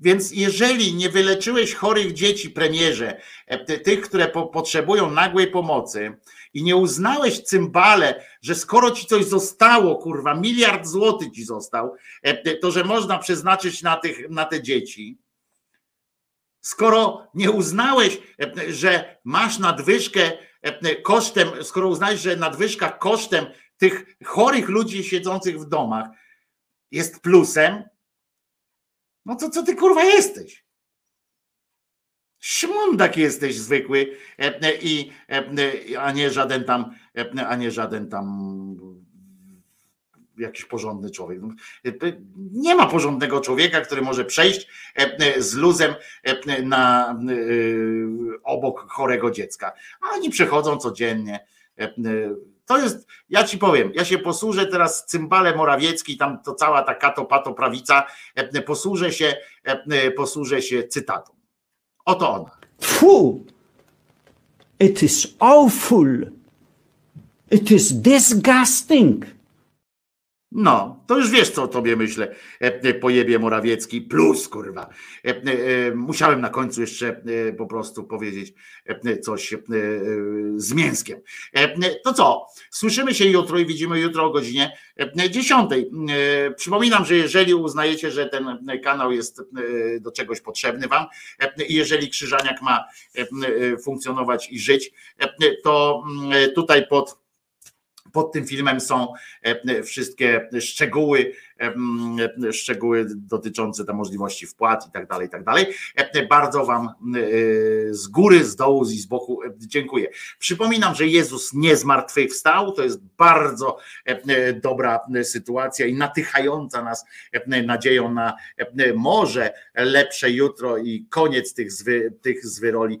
Więc jeżeli nie wyleczyłeś chorych dzieci, premierze, e, tych, które po, potrzebują nagłej pomocy i nie uznałeś cymbale, że skoro ci coś zostało, kurwa, miliard złotych ci został, e, to że można przeznaczyć na, tych, na te dzieci, skoro nie uznałeś, e, że masz nadwyżkę kosztem, skoro uznałeś, że nadwyżka kosztem tych chorych ludzi siedzących w domach jest plusem, no to co ty kurwa jesteś? Śmundak jesteś zwykły, e, e, i, e, a nie żaden tam, a nie żaden tam jakiś porządny człowiek. No, nie ma porządnego człowieka, który może przejść z luzem na obok chorego dziecka. Oni przechodzą codziennie to jest, ja ci powiem, ja się posłużę teraz cymbale Morawiecki, tam to cała ta kato pato prawica, e, posłużę się, e, posłużę się cytatą. Oto ona. Fu! It is awful. It is disgusting. No, to już wiesz, co o tobie myślę. E, e, pojebie Morawiecki plus, kurwa. E, musiałem na końcu jeszcze po prostu powiedzieć coś z mięskiem. To co? Słyszymy się jutro i widzimy jutro o godzinie 10. Przypominam, że jeżeli uznajecie, że ten kanał jest do czegoś potrzebny wam i jeżeli Krzyżaniak ma funkcjonować i żyć, to tutaj pod pod tym filmem są e, wszystkie szczegóły, szczegóły dotyczące tam możliwości wpłat i tak dalej, i tak dalej. Bardzo Wam z góry, z dołu z boku dziękuję. Przypominam, że Jezus nie zmartwychwstał, to jest bardzo dobra sytuacja i natychająca nas nadzieją na może lepsze jutro i koniec tych, zwy, tych zwyroli,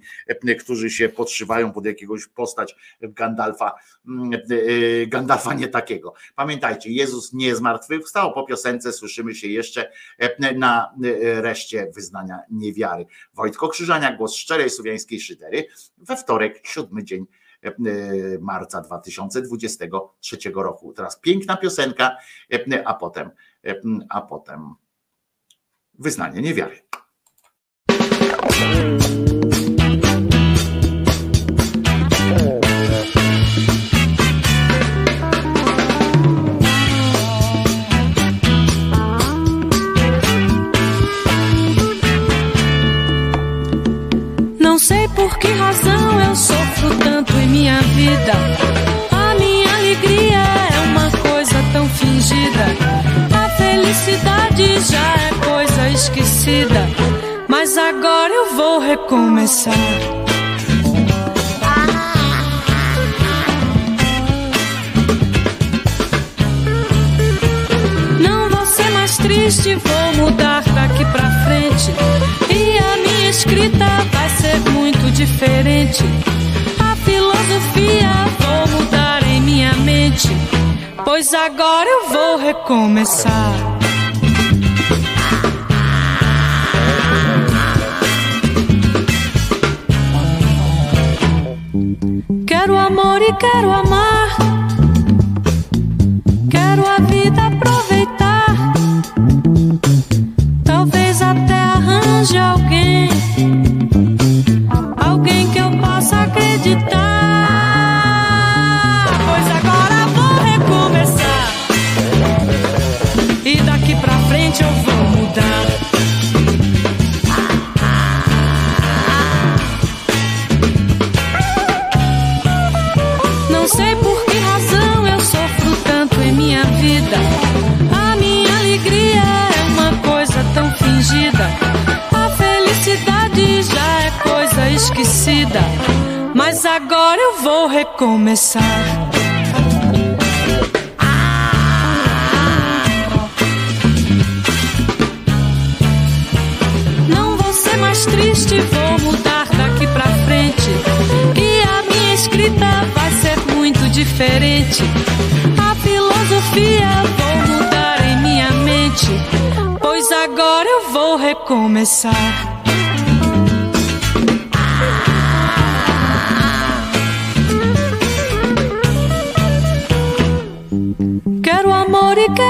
którzy się podszywają pod jakiegoś postać Gandalfa, Gandalfa nie takiego. Pamiętajcie, Jezus nie zmartwychwstał, po piosence słyszymy się jeszcze na reszcie wyznania niewiary. Wojtko Krzyżania, głos szczerej słowiańskiej szydery, we wtorek, siódmy dzień marca 2023 roku. Teraz piękna piosenka, a potem, a potem wyznanie niewiary. Sei por que razão eu sofro tanto em minha vida. A minha alegria é uma coisa tão fingida. A felicidade já é coisa esquecida. Mas agora eu vou recomeçar. Não vou ser mais triste, vou mudar daqui pra frente. E a minha escrita vai ser diferente. A filosofia vou mudar em minha mente. Pois agora eu vou recomeçar. Quero amor e quero amar. Recomeçar. Não vou ser mais triste, vou mudar daqui pra frente. E a minha escrita vai ser muito diferente. A filosofia vou mudar em minha mente. Pois agora eu vou recomeçar.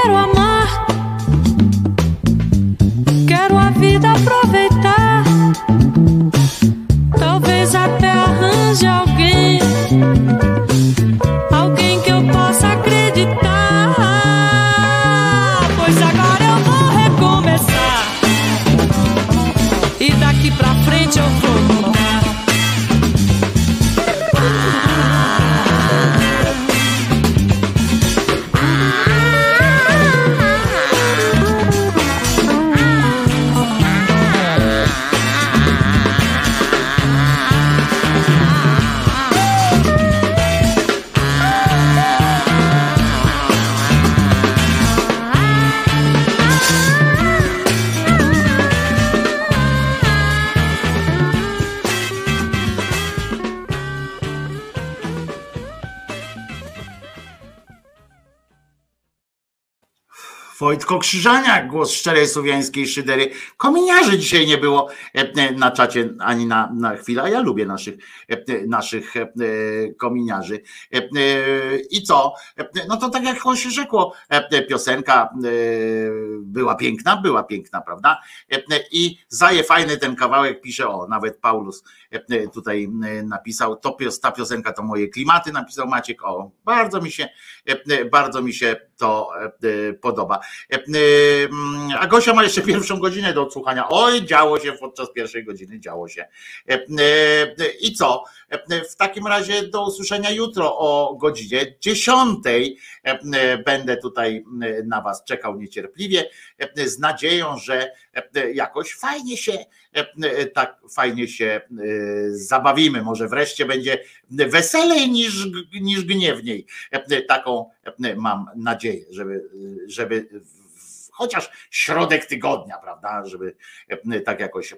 pero amor. Wojtko Krzyżania, głos szczerej słowiańskiej szydery. Kominiarzy dzisiaj nie było e, na czacie ani na, na chwilę, a ja lubię naszych, e, naszych e, kominiarzy. I co? No to tak jak się rzekło, piosenka była piękna, była piękna, prawda? I zaje fajny ten kawałek, pisze, o, nawet Paulus tutaj napisał, to ta piosenka to moje klimaty, napisał Maciek, o, bardzo mi się, bardzo mi się to podoba. A Gosia ma jeszcze pierwszą godzinę do odsłuchania. Oj, działo się podczas pierwszej godziny, działo się. I co? W takim razie do usłyszenia jutro o godzinie 10 e, będę tutaj e, na Was czekał niecierpliwie, e, z nadzieją, że e, jakoś fajnie się, e, e, tak fajnie się e, zabawimy. Może wreszcie będzie weselej niż, niż gniewniej. E, Taką e, mam nadzieję, żeby, żeby chociaż środek tygodnia, prawda, żeby e, tak jakoś e,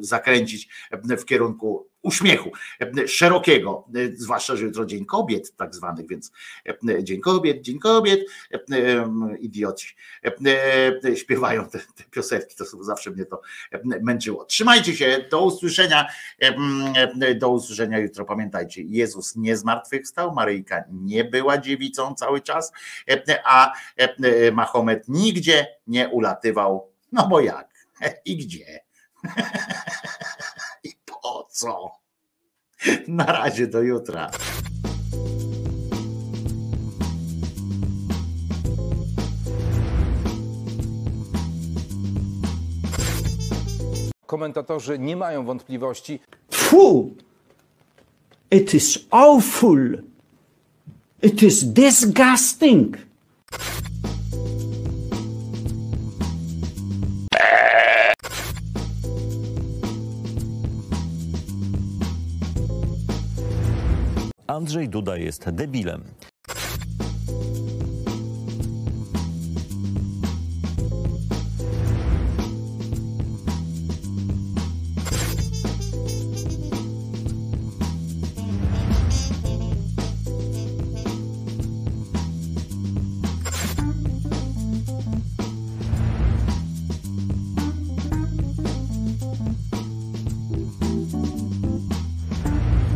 zakręcić e, w kierunku uśmiechu e, szerokiego, e, zwłaszcza, że jutro Dzień Kobiet tak zwanych, więc e, Dzień Kobiet, Dzień Kobiet, idioci śpiewają te, te piosenki, to zawsze mnie to męczyło. Trzymajcie się, do usłyszenia, do usłyszenia jutro. Pamiętajcie, Jezus nie zmartwychwstał, Maryjka nie była dziewicą cały czas, a Mahomet nigdzie nie ulatywał, no bo jak i gdzie co. Na razie, do jutra. Komentatorzy nie mają wątpliwości. Pfu! It is awful. It is disgusting. Andrzej Duda jest debilem.